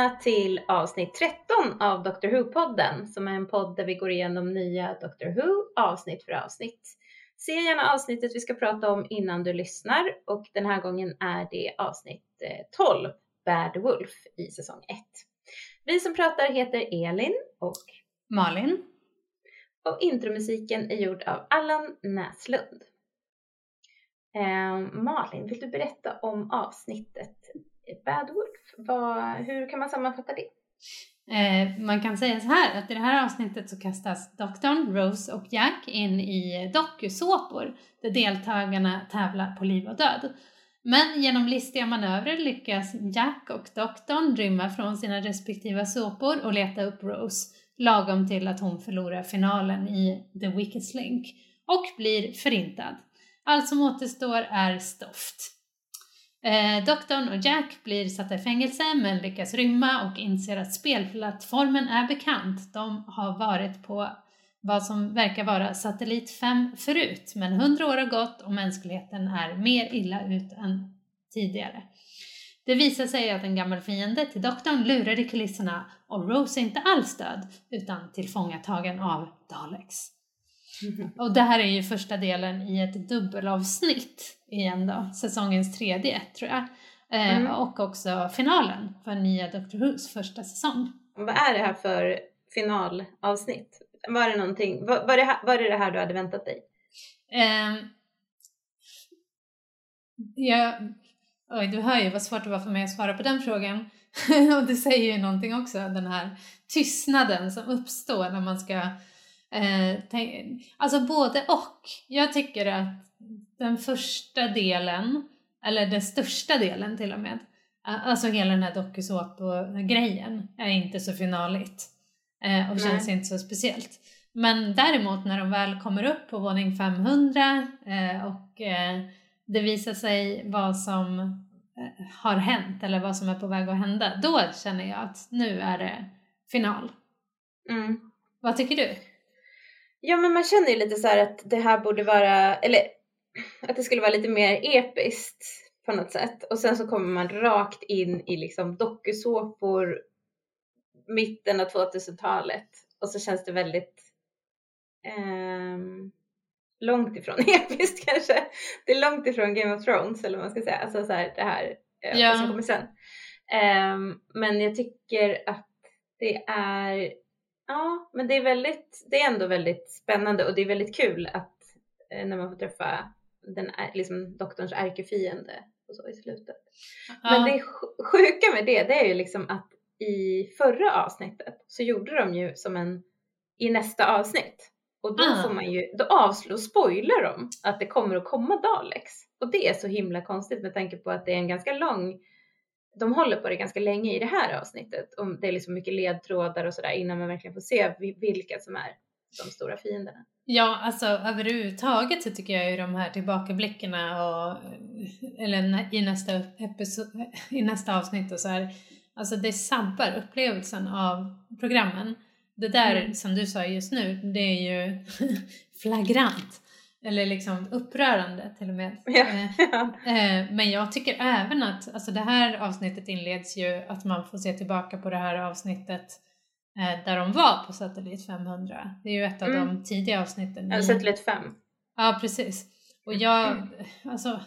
välkomna till avsnitt 13 av Doctor Who-podden som är en podd där vi går igenom nya Doctor Who avsnitt för avsnitt. Se gärna avsnittet vi ska prata om innan du lyssnar och den här gången är det avsnitt 12, eh, Bad Wolf i säsong 1. Vi som pratar heter Elin och Malin och intromusiken är gjord av Allan Näslund. Eh, Malin, vill du berätta om avsnittet Bad Wolf? Vad, hur kan man sammanfatta det? Eh, man kan säga så här att i det här avsnittet så kastas doktorn, Rose och Jack in i dokusåpor där deltagarna tävlar på liv och död. Men genom listiga manövrer lyckas Jack och doktorn rymma från sina respektive såpor och leta upp Rose lagom till att hon förlorar finalen i The Wicked Link och blir förintad. Allt som återstår är stoft. Eh, doktorn och Jack blir satta i fängelse men lyckas rymma och inser att spelplattformen är bekant. De har varit på vad som verkar vara satellit 5 förut, men hundra år har gått och mänskligheten är mer illa ut än tidigare. Det visar sig att en gammal fiende till doktorn lurar i kulisserna och Rose är inte alls död utan tillfångatagen av Daleks. Och det här är ju första delen i ett dubbelavsnitt igen då, säsongens tredje tror jag. Eh, mm. Och också finalen för nya Doctor Who's första säsong. Vad är det här för finalavsnitt? Var det någonting, var, var, det, var det det här du hade väntat dig? Eh, jag, oj, du hör ju vad svårt det var för mig att svara på den frågan. och det säger ju någonting också, den här tystnaden som uppstår när man ska eh, alltså både och. Jag tycker att den första delen, eller den största delen till och med, alltså hela den här dokusåpa-grejen är inte så finaligt eh, och Nej. känns inte så speciellt. Men däremot när de väl kommer upp på våning 500 eh, och eh, det visar sig vad som eh, har hänt eller vad som är på väg att hända, då känner jag att nu är det final. Mm. Vad tycker du? Ja men man känner ju lite så att det här borde vara, eller att det skulle vara lite mer episkt på något sätt. Och sen så kommer man rakt in i liksom dokusåpor mitten av 2000-talet och så känns det väldigt eh, långt ifrån episkt kanske. Det är långt ifrån Game of Thrones eller vad man ska säga. Alltså så här, det här eh, ja. som kommer sen. Eh, men jag tycker att det är, ja, men det är väldigt, det är ändå väldigt spännande och det är väldigt kul att eh, när man får träffa den liksom doktorns ärkefiende och så i slutet. Ja. Men det sjuka med det, det är ju liksom att i förra avsnittet så gjorde de ju som en i nästa avsnitt och då ah. får man ju, då avslår, spoilar de att det kommer att komma Daleks och det är så himla konstigt med tanke på att det är en ganska lång de håller på det ganska länge i det här avsnittet och det är liksom mycket ledtrådar och sådär innan man verkligen får se vilka som är de stora fienderna. Ja, alltså överhuvudtaget så tycker jag ju de här tillbakablickarna och eller i nästa, episod, i nästa avsnitt och så här, alltså det sabbar upplevelsen av programmen. Det där mm. som du sa just nu, det är ju flagrant. Eller liksom upprörande till och med. Ja. Eh, eh, men jag tycker även att, alltså det här avsnittet inleds ju att man får se tillbaka på det här avsnittet Eh, där de var på Satellit 500. Det är ju ett av mm. de tidiga avsnitten. Ja, Satellit 5. Ja, precis. Och jag, mm. alltså,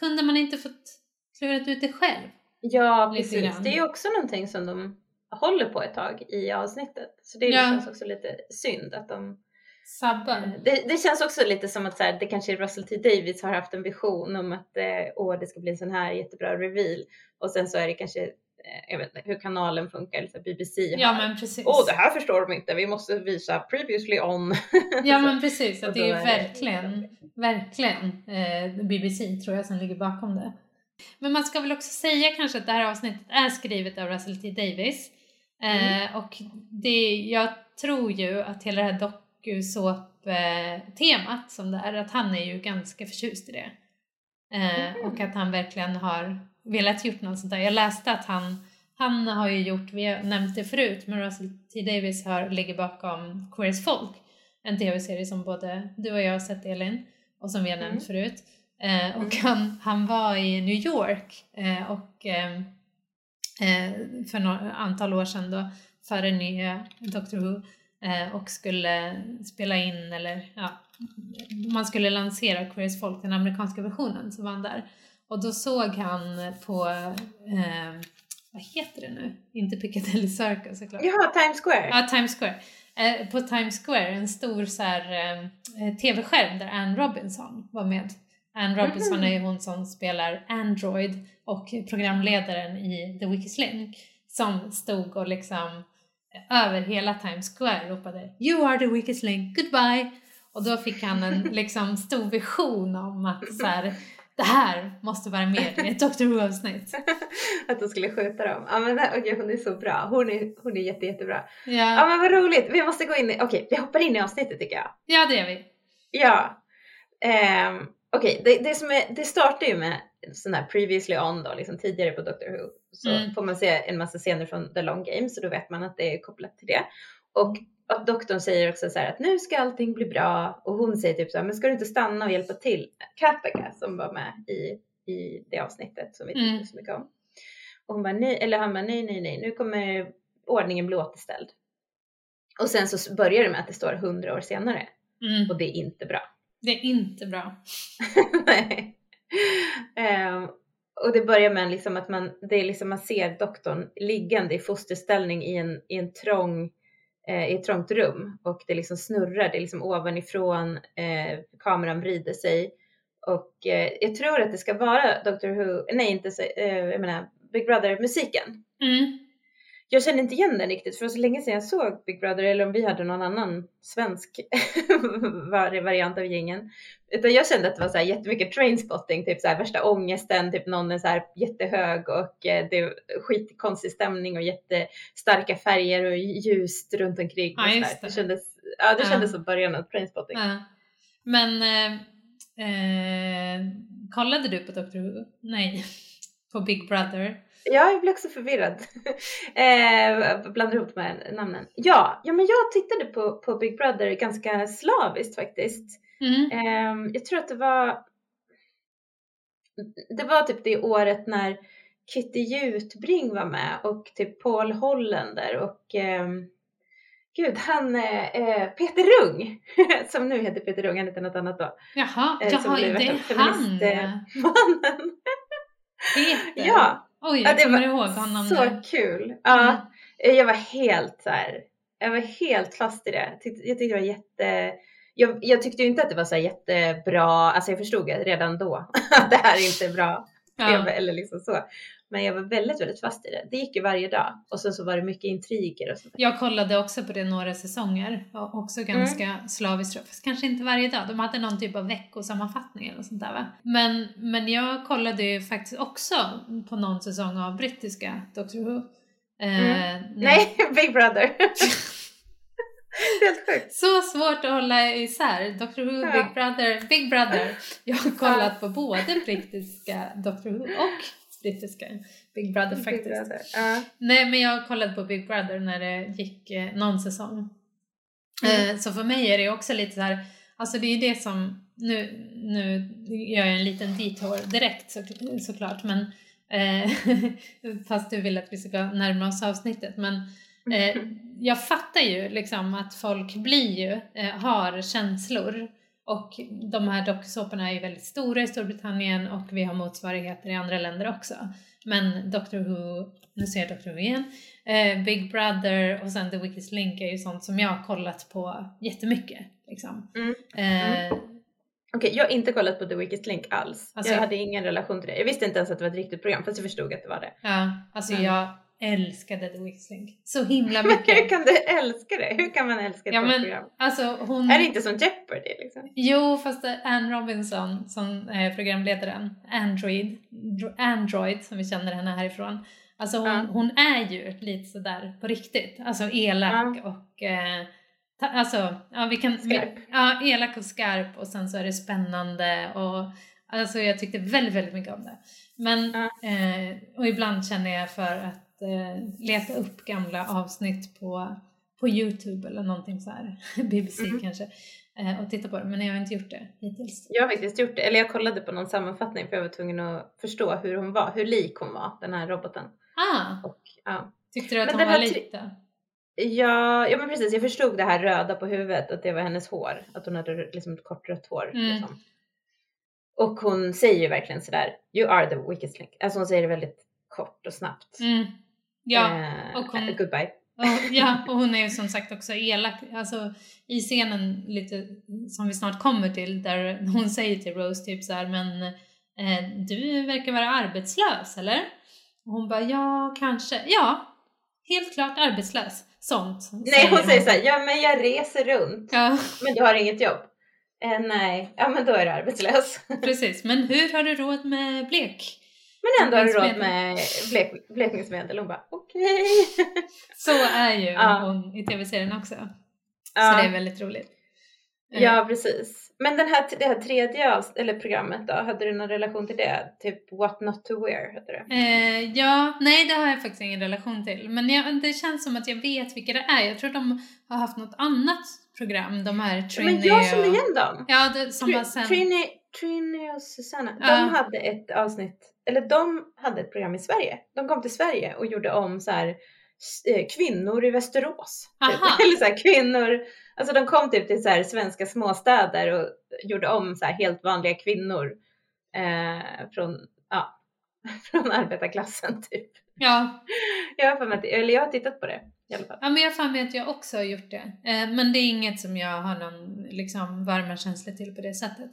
kunde man inte fått klurat ut det själv? Ja, precis. Det är ju också någonting som de håller på ett tag i avsnittet. Så det ja. känns också lite synd att de Sabbar. Eh, det, det känns också lite som att så här, det kanske Russell T Davids har haft en vision om att eh, åh, det ska bli en sån här jättebra reveal och sen så är det kanske Eh, jag vet inte hur kanalen funkar, eller BBC Ja men precis. Åh det här förstår de inte, vi måste visa previously on. ja men precis, att det är verkligen, verkligen eh, BBC tror jag som ligger bakom det. Men man ska väl också säga kanske att det här avsnittet är skrivet av Russell T Davis. Eh, mm. Och det, jag tror ju att hela det här dokusåp-temat som det är, att han är ju ganska förtjust i det. Eh, mm. Och att han verkligen har velat gjort något sånt där. Jag läste att han, han har ju gjort, vi har nämnt det förut, men Russell T Davis har, ligger bakom Queers Folk, en tv-serie som både du och jag har sett Elin och som vi har nämnt mm. förut. Eh, och mm. han, han var i New York eh, och eh, eh, för några antal år sedan då, före nya Doctor Who och skulle spela in eller ja, man skulle lansera Queers Folk, den amerikanska versionen, var han där. Och då såg han på, eh, vad heter det nu? Inte Piccadilly Circus såklart. Jaha, Times Square. Ja, Times Square. Eh, på Times Square, en stor så här, eh, tv-skärm där Anne Robinson var med. Anne Robinson Mhm. är ju hon som spelar Android och programledaren i The Wiki Link som stod och liksom över hela Times Square ropade You are the Wiki Link, goodbye! Och då fick han en liksom stor vision om att så här, det här måste vara med i ett Doctor Who-avsnitt. Att de skulle skjuta dem. Ja men okej, hon är så bra. Hon är, hon är jätte, jättebra. Ja Ja, men vad roligt. Vi måste gå in i, okej vi hoppar in i avsnittet tycker jag. ja det gör vi. Ja. Um, okej, det, det, som är, det startar ju med sån här previously on då, liksom tidigare på Doctor Who. Så Mm. får man se en massa scener från The Long Game så då vet man att det är kopplat till det. Och att doktorn säger också så här att nu ska allting bli bra och hon säger typ så här, men ska du inte stanna och hjälpa till? Kapeka som var med i, i det avsnittet som vi tyckte Mm. så mycket om. Och hon bara nej, eller han bara nej, nej, nej, nu kommer ordningen bli återställd. Och sen så börjar det med att det står hundra år senare Mm. och det är inte bra. Det är inte bra. Nej. Ehm, och det börjar med liksom att man, det är liksom man ser doktorn liggande i fosterställning i en, i en trång, eh, i ett trångt rum och det liksom snurrar, det är liksom ovanifrån, eh, kameran vrider sig och eh, jag tror att det ska vara Doctor Who, nej inte eh, jag menar Big Brother musiken. Mm. Jag känner inte igen den riktigt för så länge sedan jag såg Big Brother eller om vi hade någon annan svensk var- variant av gängen. Utan jag kände att det var så här jättemycket trainspotting, typ så här värsta ångesten, typ någon är så här jättehög och eh, det är skitkonstig stämning och jättestarka färger och ljust runt omkring. Ja, just det. det kändes, ja, det Ja. kändes som början av trainspotting. Ja. Men eh, eh, kollade du på Doctor Who? Nej, på Big Brother. Ja, jag blir också förvirrad. eh, blandar ihop här namnen. Ja, ja, men jag tittade på, på Big Brother ganska slaviskt faktiskt. Mm. Ehm, jag tror att det var det var typ det året när Kitty Jutbring var med och typ Paul Hollander och ehm, gud han eh, eh, Peter Rung som nu heter Peter Rung, han heter något annat då. Jaha, Eh, jaha det är han. feminist, eh, Mannen. Peter. Ja, Oj, ja, jag det kommer ihåg honom så nu. kul. Ja, Mm. jag var helt så här, jag var helt fast i det. Jag tyckte, det var jätte jag, jag tyckte inte att det var så jättebra, alltså jag förstod redan då att det här inte är bra Ja. Eller liksom så. Men jag var väldigt, väldigt fast i det. Det gick ju varje dag och sen så var det mycket intriger och sånt. Jag kollade också på det några säsonger och också ganska slaviskt, tror jag. fast kanske inte varje dag. De hade någon typ av veckosammanfattning eller sånt där va? Men, men jag kollade ju faktiskt också på någon säsong av brittiska Doctor Who. Eh, när- Nej, Big Brother. Helt sjukt. Så svårt att hålla isär. Doctor Who, Ja. Big Brother, Big Brother. Jag har kollat på både brittiska Doctor Who och brittiska Big Brother Big faktiskt. Brother. Ja. Nej men jag kollade på Big Brother när det gick eh, någon säsong. Mm. Eh, så för mig är det också lite så här, alltså det är det som, nu, nu gör jag en liten detour direkt så, såklart men eh, fast du vill att vi ska närma oss avsnittet men eh, jag fattar ju liksom att folk blir ju, eh, har känslor och de här dokusåporna är ju väldigt stora i Storbritannien och vi har motsvarigheter i andra länder också. Men Doctor Who, nu ser jag Doctor Who igen, eh, Big Brother och sen The Wicked's Link är ju sånt som jag har kollat på jättemycket. Liksom. Mm. Eh, Okej, jag har inte kollat på The Wicked Link alls. Alltså- jag hade ingen relation till det. Jag visste inte ens att det var ett riktigt program fast jag förstod att det var det. ja, alltså Mm. jag älskade The Link så himla Hur mycket. kan du älska det? Hur kan man älska ett Ja, men- program? Alltså hon... Är det inte som Jeopardy liksom? Jo, fast Anne Robinson som är programledaren, Android, Dro- Android som vi känner henne härifrån. Alltså hon, Ja. hon är ju lite sådär på riktigt, alltså elak och eh, ta, alltså, ja vi kan... Skarp. Ja, elak och skarp och sen så är det spännande och alltså jag tyckte väldigt, väldigt mycket om det. Men, Ja. eh, och ibland känner jag för att eh, leta upp gamla avsnitt på, på Youtube eller någonting så här, BBC Mhm. kanske, eh, och titta på det, men jag har inte gjort det hittills. Jag har faktiskt gjort det, eller jag kollade på någon sammanfattning för jag var tvungen att förstå hur hon var, hur lik hon var, den här roboten. Ah, Och, ja. tyckte du att Men hon var lik då? Ja, ja men precis, jag förstod det här röda på huvudet, att det var hennes hår. Att hon hade liksom ett kort rött hår. Mm. Liksom. Och hon säger ju verkligen sådär, you are the weakest link. Alltså hon säger det väldigt kort och snabbt. Mm. Ja, Eh, och hon- Goodbye. och, ja, och hon är ju som sagt också elak. Alltså i scenen lite som vi snart kommer till där hon säger till Rose typ så här, men eh, du verkar vara arbetslös eller? Och hon bara ja, kanske. Ja, helt klart arbetslös. Sånt. Nej hon säger såhär, ja men jag reser runt. Ja, Men du har inget jobb? Eh, nej, ja men då är du arbetslös. precis. Men hur har du råd med blek? Men ändå har du råd med blek, blekningsmedel. Hon bara okej. Så är ju Ja. hon i tv-serien också. Så Ja. det är väldigt roligt. Eh, Ja precis. Men den här, det här tredje eller programmet då, hade du någon relation till det? Typ What Not To Wear hette det. Eh, ja, nej det har jag faktiskt ingen relation till. Men jag, det känns som att jag vet vilka det är. Jag tror de har haft något annat program, de här Trini Men jag känner igen dem. Ja, det, som har sen... Trini, Trini och Susanna, de hade ett avsnitt, eller de hade ett program i Sverige. De kom till Sverige och gjorde om så här eh, kvinnor i Västerås. Typ. Eller så här kvinnor, alltså de kom typ till så här svenska småstäder och gjorde om så här helt vanliga kvinnor eh, från, ja, från arbetarklassen typ. Ja, Jag har, för att- eller jag har tittat på det i alla fall. ja, men jag har för mig att jag också har gjort det. Eh, men det är inget som jag har någon liksom, varma känslor till på det sättet.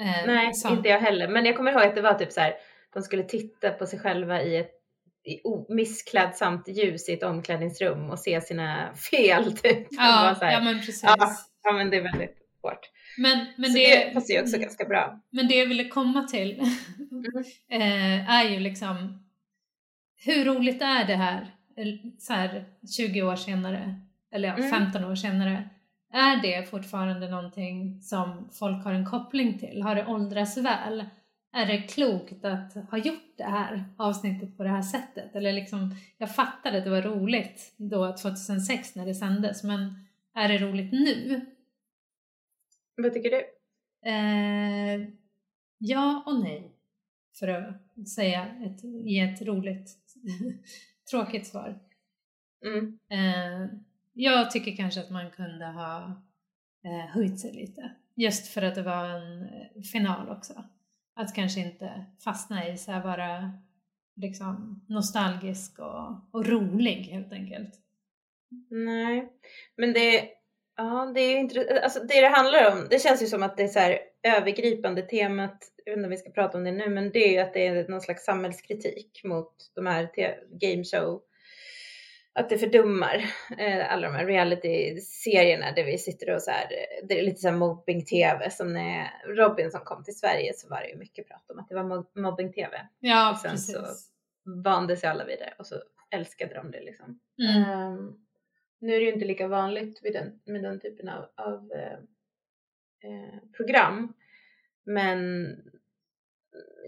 Eh, Nej, som- inte jag heller. Men jag kommer ihåg att det var typ så här, de skulle titta på sig själva i ett i missklädsamt ljus i ett omklädningsrum och se sina fel typ. Det Ja, här, ja, men precis. Ja. ja men det är väldigt hårt. Men, men, det, det passar ju också ganska bra. men det jag ville komma till eh, är ju liksom hur roligt är det här, så här 20 år senare, eller ja, Mm. 15 år senare? Är det fortfarande någonting som folk har en koppling till? Har det åldrats väl? Är det klokt att ha gjort det här avsnittet på det här sättet? Eller liksom, jag fattade att det var roligt då 2006 när det sändes, men är det roligt nu? Vad tycker du? Eh, ja och nej. För att säga ett, ge ett roligt, tråkigt svar. Mm. Eh, jag tycker kanske att man kunde ha eh, höjt sig lite. Just för att det var en eh, final också. Att kanske inte fastna i så här vara liksom nostalgisk och, och rolig helt enkelt. Nej, men det, ja, det är ju intressant. Alltså det det handlar om, det känns ju som att det är så här övergripande temat, jag vet inte om vi ska prata om det nu, men det är ju att det är någon slags samhällskritik mot de här gameshow att det fördummar eh, alla de här reality-serierna där vi sitter och så här, eh, det är lite så här mobbing-tv som när Robinson kom till Sverige så var det ju mycket prat om att det var mob- mobbing-tv. Ja, Och sen precis. så- Vande sig alla vid det och så älskade de det liksom. Mm. Ehm, nu är det ju inte lika vanligt med den, med den typen av, av eh, eh, program. Men,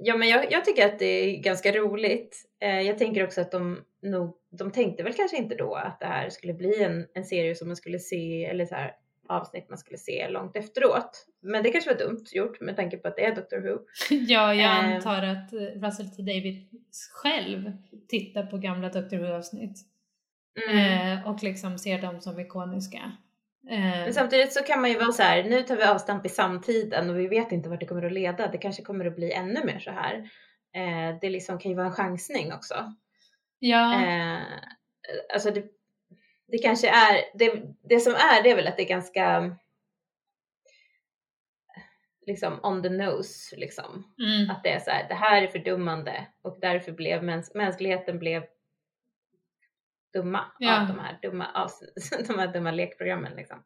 ja, men jag, jag tycker att det är ganska roligt. Eh, jag tänker också att de nog, de tänkte väl kanske inte då att det här skulle bli en, en serie som man skulle se, eller så här avsnitt man skulle se långt efteråt. Men det kanske var dumt gjort med tanke på att det är Doctor Who. Ja, jag Ehm. antar att eh, Russell T David själv tittar på gamla Doctor Who-avsnitt eh, och liksom ser dem som ikoniska. Eh, Men samtidigt så kan man ju vara så här, nu tar vi avstamp i samtiden och vi vet inte vart det kommer att leda. Det kanske kommer att bli ännu mer så här. Eh, det liksom kan ju vara en chansning också. ja, Eh, alltså det, det kanske är, det, det som är det är väl att det är ganska liksom on the nose liksom. mm, Att det är så här, det här är fördummande och därför blev mäns mänskligheten blev dumma Ja. av de här dumma, avsnitt- de här dumma lekprogrammen liksom.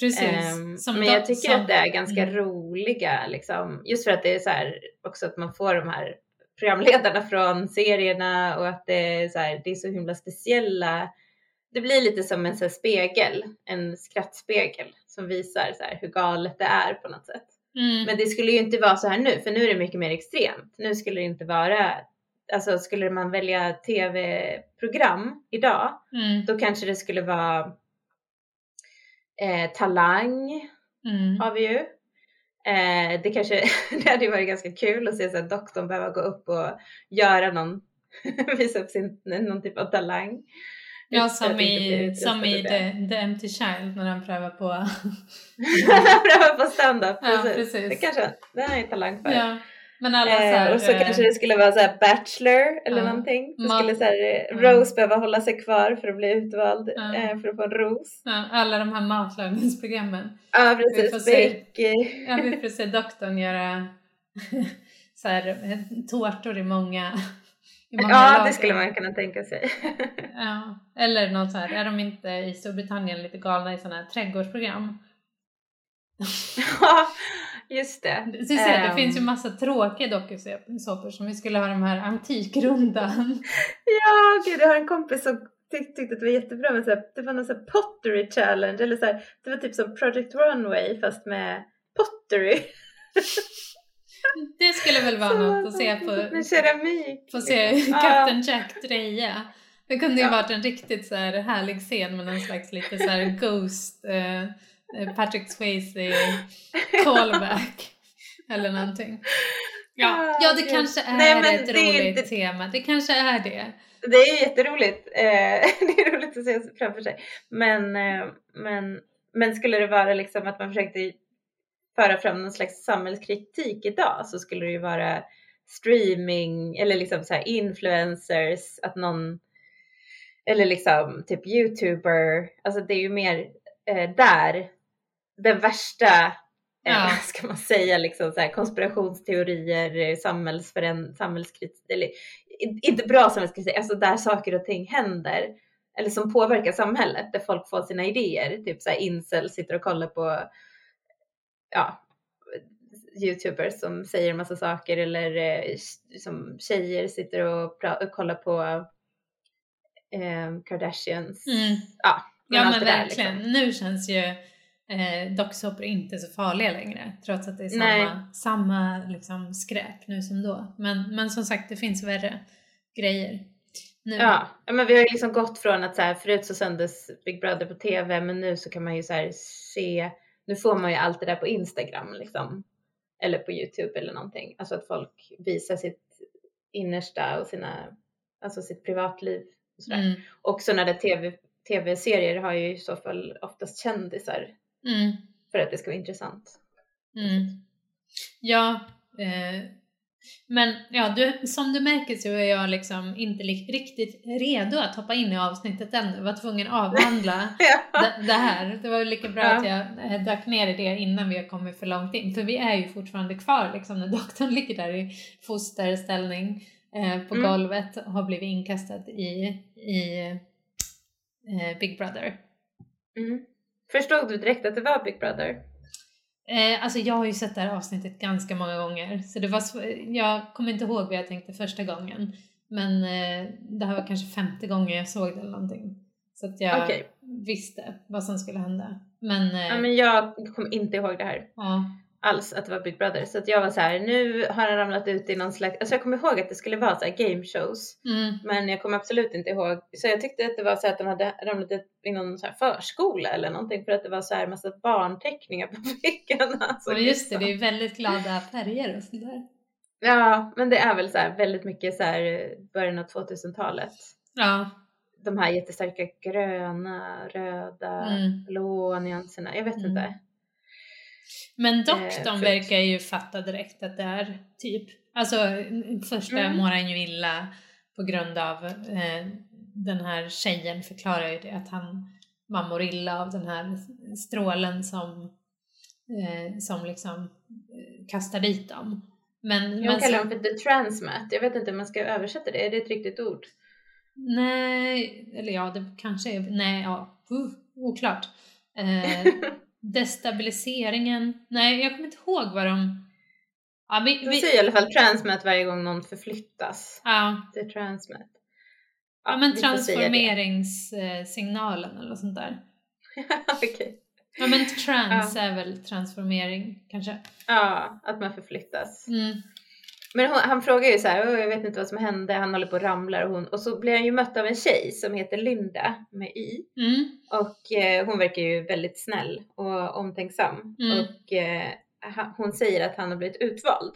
precis. Som men jag tycker som- att det är ganska mm. roliga liksom, just för att det är så här också att man får de här programledarna från serierna och att det är så här, det är så himla speciella. Det blir lite som en så spegel, en skrattspegel som visar så här hur galet det är på något sätt. Mm, Men det skulle ju inte vara så här nu, för nu är det mycket mer extremt. Nu skulle det inte vara, alltså skulle man välja tv-program idag, mm, då kanske det skulle vara eh, Talang mm. har vi ju. Eh, det kanske, det hade ju varit ganska kul att se så doktorn behöva gå upp och göra någon visa upp sin, någon typ av talang. Ja, som i, som i The, The Empty Child när han prövar på... Pröva på stand-up, Ja, precis. precis. Det kanske, det har ju talang för. ja. Men alla så Eh, här, och så eh, kanske det skulle vara så här Bachelor eller Ja. någonting. Det Ma- skulle så här, eh, Mm. Rose behöva hålla sig kvar för att bli utvald Ja. eh, för att få en ros. ja, alla de här matlagningsprogrammen. Ja Vi får precis, se. eh, Ja, vi får se doktorn göra så här, eh, tårtor i många Ja lager. det skulle man kunna tänka sig. Ja, eller något så här, är de inte i Storbritannien lite galna i sådana här trädgårdsprogram? Just det. Du ser, det Ehm, finns ju massa tråkiga dokusåpor som vi skulle ha de här antikrundan. Ja gud jag har en kompis som tyck, tyckte att det var jättebra med så här, det var någon så pottery challenge eller så här, det var typ som Project Runway fast med pottery. Det skulle väl vara något att se på, Med keramik. få se. Captain Jack dreja. Det kunde ju Ja. varit en riktigt så här härlig scen med någon slags lite så här Ghost, eh, Patrick Swayze callback eller någonting. Ja, ja det kanske är Nej, men ett det roligt inte- tema. Det kanske är det. Det är jätteroligt. Eh, det är roligt att se framför sig. Men, eh, men, men skulle det vara liksom att man försökte föra fram någon slags samhällskritik idag så skulle det ju vara streaming eller liksom så här influencers, att någon eller liksom typ youtuber, alltså det är ju mer eh, där den värsta eh, Ja. ska man säga liksom så här konspirationsteorier, eh, samhällskritik, eller inte bra samhällskritik, alltså där saker och ting händer eller som påverkar samhället där folk får sina idéer, typ så här incel sitter och kollar på ja, youtubers som säger massa saker eller eh, som tjejer sitter och, och kollar på eh, Kardashians. Mm. Ja, Ja allt men det där, verkligen. liksom. Nu känns ju eh, docksåpor inte så farliga längre. Trots att det är Nej. samma, samma liksom, skräp nu som då. Men, men som sagt, det finns värre grejer nu. Ja, men vi har ju liksom gått från att så här, förut så sändes Big Brother på TV men nu så kan man ju så här se, nu får man ju allt det där på Instagram liksom. Eller på Youtube eller någonting. Alltså att folk visar sitt innersta och sina, alltså sitt privatliv. Och sådär. Mm. Och sådana där TV, tv-serier har ju i så fall oftast kändisar Mm. för att det ska vara intressant. Mm. Ja, eh, men ja, du, som du märker så är jag liksom inte riktigt redo att hoppa in i avsnittet än. Jag var tvungen att avhandla Ja. det, det här. Det var lika bra Ja. att jag eh, dök ner i det innan vi har kommit för långt in. För vi är ju fortfarande kvar liksom när doktorn ligger där i fosterställning eh, på Mm. golvet och har blivit inkastad i, i eh, Big Brother. Mm. Förstod du direkt att det var Big Brother? Eh, alltså jag har ju sett det här avsnittet ganska många gånger så det var jag kommer inte ihåg vad jag tänkte första gången. Men eh, det här var kanske femte gången jag såg det eller någonting. Så att jag Okej. visste vad som skulle hända. Men, eh, Ja, men jag kommer inte ihåg det här. ja. Alls att det var Big Brother. Så att jag var så här, nu har han ramlat ut i någon slags, alltså jag kommer ihåg att det skulle vara så här game shows. Mm. Men jag kommer absolut inte ihåg, så jag tyckte att det var så här att de hade ramlat ut i någon så här förskola eller någonting för att det var så här massa barnteckningar på väggarna. Så Och just det, liksom. det är väldigt glada färger och sådär. Ja, men det är väl så här väldigt mycket så här eh, början av 2000-talet. Ja. De här jättestarka gröna, röda, Mm. blå nyanserna. Jag vet Mm. inte. Men Eh, doktorn för- verkar ju fatta direkt att det är typ, alltså första Mm. mår han ju illa på grund av eh, den här tjejen förklarar ju det att han, man mår illa av den här strålen som, eh, som liksom eh, kastar dit dem. Men, Jag men kallar dem för the transmat. Jag vet inte om man ska översätta det. Är det ett riktigt ord? Nej, eller ja, det kanske är, nej, ja, uh, oklart. Eh, destabiliseringen, nej jag kommer inte ihåg vad de, ja, vi, vi, säger i alla fall transmat varje gång någon förflyttas. ja, Det är transmat. ja men säga det. transformeringssignalen eller sånt där. Okej. Ja men trans är väl transformering kanske. Ja, att man förflyttas. Mm. Men hon, han frågar ju så här, "Åh, jag vet inte vad som hände, han håller på och ramlar och hon, och så blir han ju mött av en tjej som heter Linda med i. Mm. Och eh, hon verkar ju väldigt snäll och omtänksam. Mm. Och eh, hon säger att han har blivit utvald.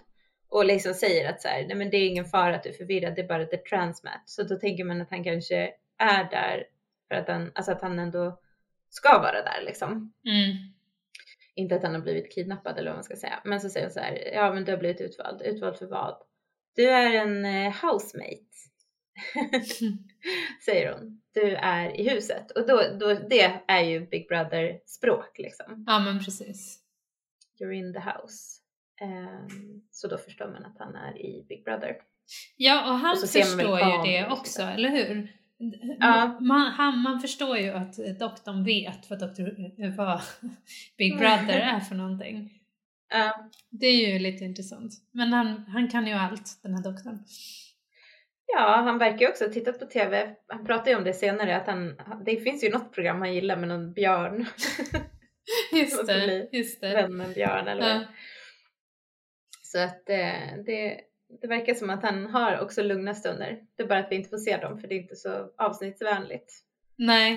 och liksom säger att så här, nej men det är ingen fara att du är förvirrad, det är bara the transmat. Så då tänker man att han kanske är där för att han, alltså att han ändå ska vara där liksom. Mm. Inte att han har blivit kidnappad eller vad man ska säga. Men så säger hon så här, ja men du har blivit utvald. Utvald för vad? Du är en eh, housemate. säger hon. Du är i huset. Och då, då, det är ju Big Brother språk liksom. Ja men precis. You're in the house. Um, så då förstår man att han är i Big Brother. Ja och han Och förstår ju det också, eller hur? Ja. Man, han, man förstår ju att doktorn vet vad, doktor, vad Big Brother är för någonting. Ja, Det är ju lite intressant. Men han, han kan ju allt, den här doktorn. ja, han verkar ju också ha tittat på TV. Han pratar ju om det senare att han, det finns ju något program han gillar med någon björn. Just det, just det. Vän med en björn eller vad. Ja. Så att eh, det, det verkar som att han har också lugna stunder. Det är bara att vi inte får se dem för det är inte så avsnittsvänligt. Nej.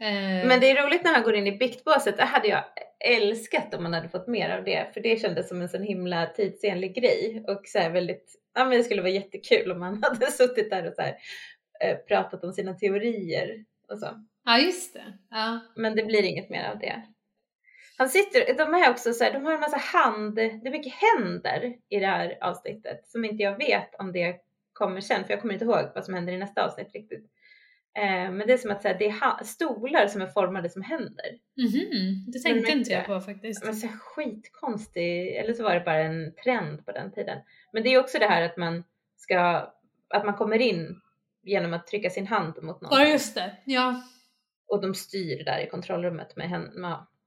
Eh, Men det är roligt när han går in i biktbåset. Det hade jag älskat om man hade fått mer av det. För det kändes som en sån himla tidsenlig grej. Och så väldigt, ja men det skulle vara jättekul om man hade suttit där och så här, eh, pratat om sina teorier och så. Ja, just det. Ja. Men det blir inget mer av det. Han sitter, de är också så här, de har en massa hand, det är mycket händer i det här avsnittet som inte jag vet om det kommer sen, för jag kommer inte ihåg vad som händer i nästa avsnitt riktigt. Eh, men det är som att så här, det är stolar som är formade som händer. Mhm, det tänkte inte jag på faktiskt. Men så här skitkonstig, eller så var det bara en trend på den tiden. Men det är också det här att man ska, att man kommer in genom att trycka sin hand mot någon. Ja, just det. Ja. Och de styr där i kontrollrummet med, hän-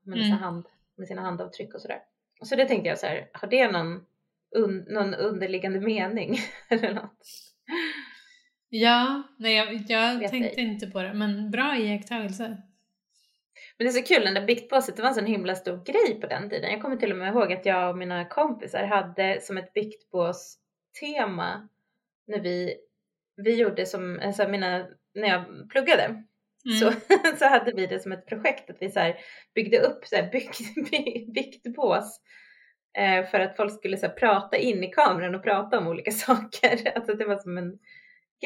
med, Mm. sina hand, med sina handavtryck och sådär. Så det tänkte jag så här, har det någon, un, någon underliggande mening eller något? Ja, nej jag, jag tänkte inte på det, men bra iakttagelse. Men det är så kul, den där biktbåset, det var en sån himla stor grej på den tiden. Jag kommer till och med ihåg att jag och mina kompisar hade som ett biktbås-tema när vi, vi gjorde som, alltså mina, när jag pluggade Mm. så, så hade vi det som ett projekt att vi så här byggde upp så här bykt, biktbås eh, för att folk skulle så här prata in i kameran och prata om olika saker. Alltså det var som en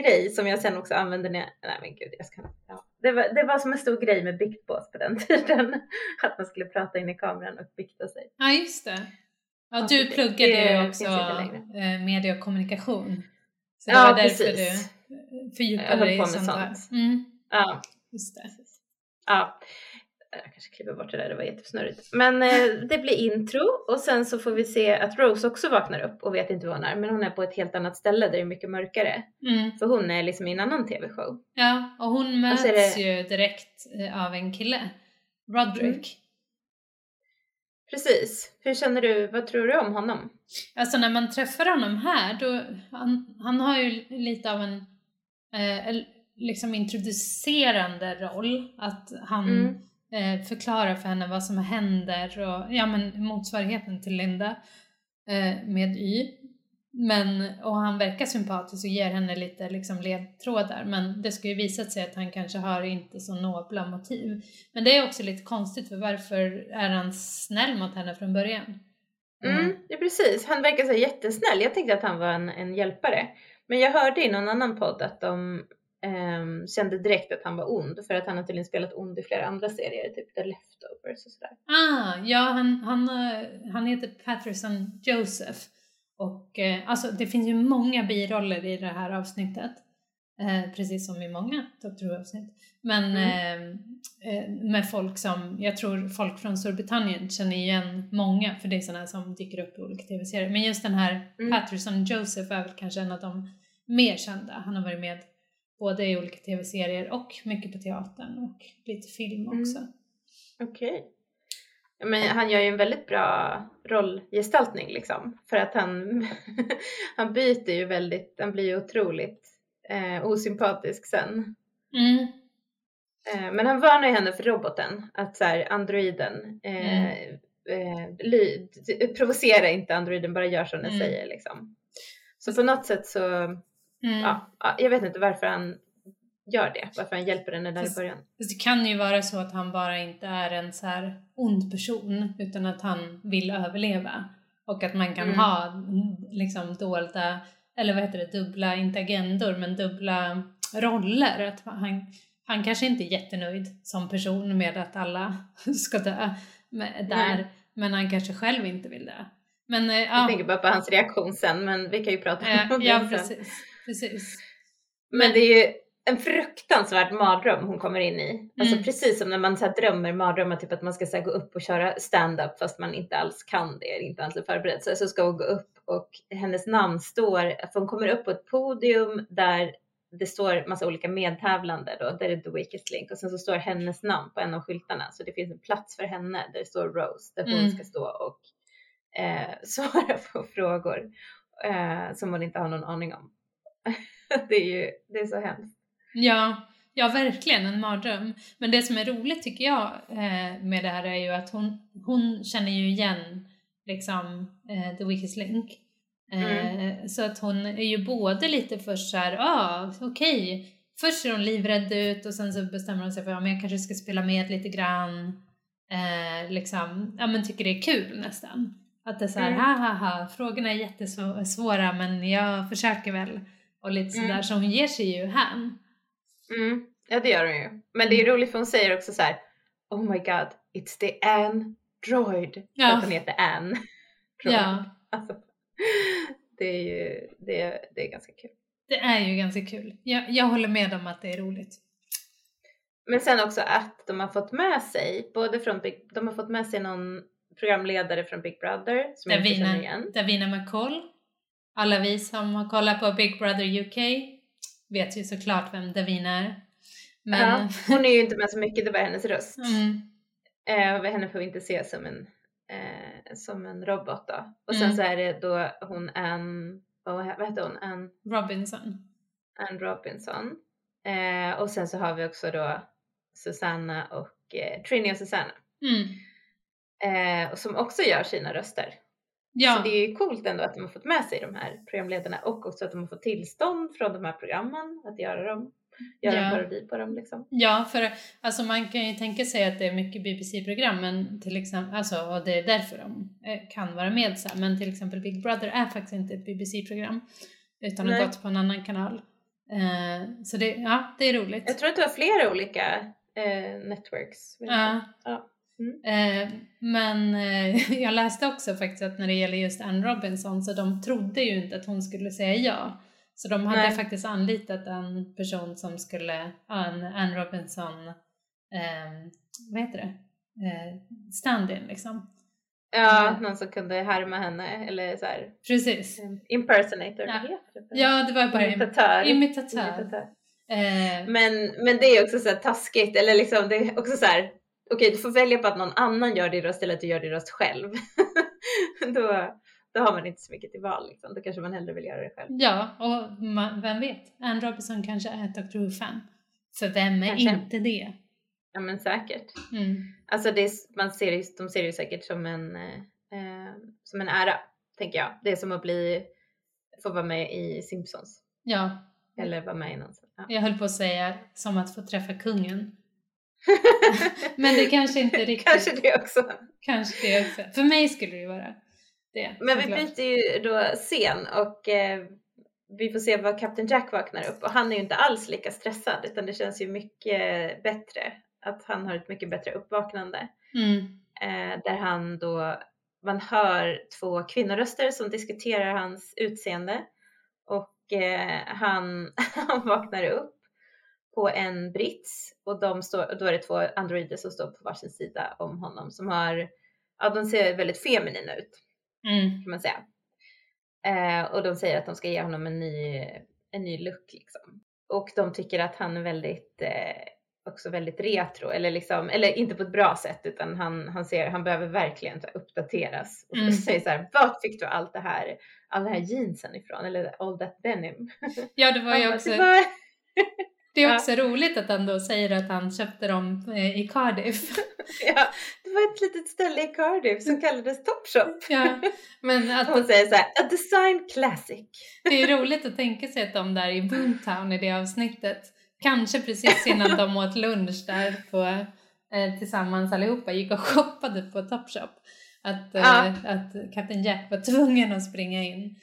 grej som jag sen också använde när jag, nej men gud jag ska, ja. det, var, det var som en stor grej med biktbås på den tiden. Att man skulle prata in i kameran och bikta sig. Ja, just det. Ja, du det- pluggade det också eh, media och kommunikation. Så det Ja, var därför precis. du fördjupade höll dig på i med sånt sånt. Mm, Ja, just det. Ja, jag kanske klipper bort det där, det var jättesnurrigt. Men eh, det blir intro och sen så får vi se att Rose också vaknar upp och vet inte var hon är. Men hon är på ett helt annat ställe där det är mycket mörkare. Mm. För hon är liksom i en annan tv-show. Ja, och hon Och möts är det- ju direkt eh, av en kille, Roderick. Precis. Hur känner du, vad tror du om honom? Alltså när man träffar honom här, då, han, han har ju lite av en eh, liksom introducerande roll. Att han Mm. eh, förklarar för henne vad som händer och ja men motsvarigheten till Linda eh, med Y. Men, och han verkar sympatisk och ger henne lite liksom ledtrådar men det ska ju visa sig att han kanske har inte så nobla motiv. Men det är också lite konstigt för varför är han snäll mot henne från början? Mm, det är precis. Han verkar så jättesnäll. Jag tänkte att han var en, en hjälpare. Men jag hörde i någon annan podd att de ehm, kände direkt att han var ond. För att han har tydligen spelat ond i flera andra serier, typ The Leftovers och sådär. Ah, ja han, han, eh, han heter Patterson Joseph. Och eh, alltså det finns ju många biroller i det här avsnittet. Eh, precis som i många Doctor Who-avsnitt. Men Mm. eh, eh, med folk som, jag tror folk från Storbritannien känner igen många för det är sådana som dyker upp i olika tv-serier. Men just den här Mm. Patterson Joseph är väl kanske en av de mer kända. Han har varit med både i olika tv-serier och mycket på teatern och lite film Mm. också. Okej. Ja, Men han gör ju en väldigt bra rollgestaltning liksom. För att han, han byter ju väldigt, han blir ju otroligt eh, osympatisk sen. Mm. Eh, men han varnar ju henne för roboten, att så här, androiden, eh, eh, ly, provocera inte androiden, bara gör som den Mm. säger liksom. Så på något sätt så, Mm. ja, ja, jag vet inte varför han gör det, varför han hjälper henne där i början. Fast Det kan ju vara så att han bara inte är en så här ond person utan att han vill överleva. Och att man kan Mm. ha mm, liksom dolda, eller vad heter det, dubbla, inte agendor, men dubbla roller. Att han, han kanske inte är jättenöjd som person med att alla ska dö med, där, Nej. men han kanske själv inte vill dö. Men eh, Jag ja, tänker bara på hans reaktion sen men vi kan ju prata eh, om det ja sen. precis, precis. Men det är ju en fruktansvärd mardröm hon kommer in i. Alltså Mm. precis som när man så här, drömmer mardrömmar, typ att man ska så gå upp och köra stand-up fast man inte alls kan det, inte alls är förberedd. Så, så ska hon gå upp och hennes namn står, för hon kommer upp på ett podium där det står massa olika medtävlande då, där är The Weakest Link och sen så står hennes namn på en av skyltarna så det finns en plats för henne där det står Rose där hon Mm. ska stå och eh, svara på frågor eh, som hon inte har någon aning om. det är ju, det är så hemskt. Ja, ja verkligen en mardröm. Men det som är roligt tycker jag eh, med det här är ju att hon, hon känner ju igen liksom eh, The Weakest Link. Eh, Så att hon är ju både lite först såhär, ja ah, okej, först ser hon livrädd ut och sen så bestämmer hon sig för att ja, men jag kanske ska spela med lite grann. Liksom, ja men tycker det är kul nästan. Att det är såhär, Mm. ha ha ha, frågorna är jättesvåra men jag försöker väl. Och lite sådär, Mm. så hon ger sig ju hän. Mm, ja det gör hon ju. Men det är roligt för hon säger också så här. Oh my god, it's the android. Ja. Att hon heter Ann. Droid. Ja, Alltså, det är ju det är, det är ganska kul. det är ju ganska kul. Jag, jag håller med om att det är roligt. Men sen också att de har fått med sig, både från Big, de har fått med sig någon programledare från Big Brother som jag inte känner Davina, igen. Davina McCall. Alla vi som har kollat på Big Brother UK vet ju såklart vem Davina är. Men, Ja, hon är ju inte med så mycket, det var hennes röst. mm, Eh, henne får vi inte se som en, eh, som en robot då. Och sen Mm. så är det då hon Ann, vad, heter hon? Ann, Robinson. Ann Robinson. Eh, och sen så har vi också då Susanna och eh, Trini och Susanna. Mm. Eh, och som också gör sina röster. Ja, Så det är ju coolt ändå att de har fått med sig de här programledarna och också att de har fått tillstånd från de här programmen att göra dem. Göra Ja. en parodi på dem liksom. ja, för alltså man kan ju tänka sig att det är mycket BBC-program, men till exempel, alltså, och det är därför de eh, kan vara med så här. Men till exempel Big Brother är faktiskt inte ett BBC-program, utan har gått på en annan kanal. Eh, så det, ja, det är roligt. Jag tror att det var flera olika eh, networks. Ja. Ja. Mm. Eh, men eh, jag läste också faktiskt att när det gäller just Anne Robinson så de trodde ju inte att hon skulle säga ja. Så de hade Nej. faktiskt anlitat en person som skulle, ja, en Anne Robinson, eh, vad heter det, eh, stand-in liksom. Ja, någon som kunde härma henne eller så här Precis. impersonator. Ja. Ja, det var bara im- Imitatör. imitatör. Imitatör. Eh, Men, men det är också så här taskigt, eller liksom det är också så här, okej du får välja på att någon annan gör din röst eller att du gör din röst själv. då, då har man inte så mycket till val liksom. Då kanske man hellre vill göra det själv. ja, och man, vem vet, Anne Robinson kanske är ett Doctor Who-fan. För vem är Kanske. inte det? Ja men säkert. Mm. Alltså det är, man ser, de ser det ju säkert som en, eh, eh, som en ära, tänker jag. Det är som att bli, få vara med i Simpsons. Ja, Eller vara med i någon sån. Ja. Jag höll på att säga som att få träffa kungen. Men det kanske inte riktigt. Kanske det också. Kanske det också. För mig skulle det vara det. Men vi byter ju då scen och eh, vi får se vad Captain Jack vaknar upp och han är ju inte alls lika stressad utan det känns ju mycket bättre att han har ett mycket bättre uppvaknande Mm. eh, där han då man hör två kvinnoröster som diskuterar hans utseende och eh, han, han vaknar upp på en brits och de står, då är det två androider som står på varsin sida om honom som har, ja de ser väldigt feminina ut Mm. kan man säga. Eh, och de säger att de ska ge honom en ny, en ny look liksom. Och de tycker att han är väldigt, eh, också väldigt retro eller liksom, eller inte på ett bra sätt utan han, han ser, han behöver verkligen uppdateras. Och Mm. säger så här, vart fick du allt det här, all det här jeansen ifrån? Eller all that denim? Ja, det var ju också, "Det var-" det är Ja. också roligt att han då säger att han köpte dem eh, i Cardiff. ja, det var ett litet ställe i Cardiff som kallades Topshop. ja, men att Hon säger så här, a design classic. det är roligt att tänka sig att de där i Boomtown i det avsnittet, kanske precis innan de åt lunch där på, eh, tillsammans allihopa, gick och shoppade på Topshop. Att, Ja. eh, att Kapten Jack var tvungen att springa in.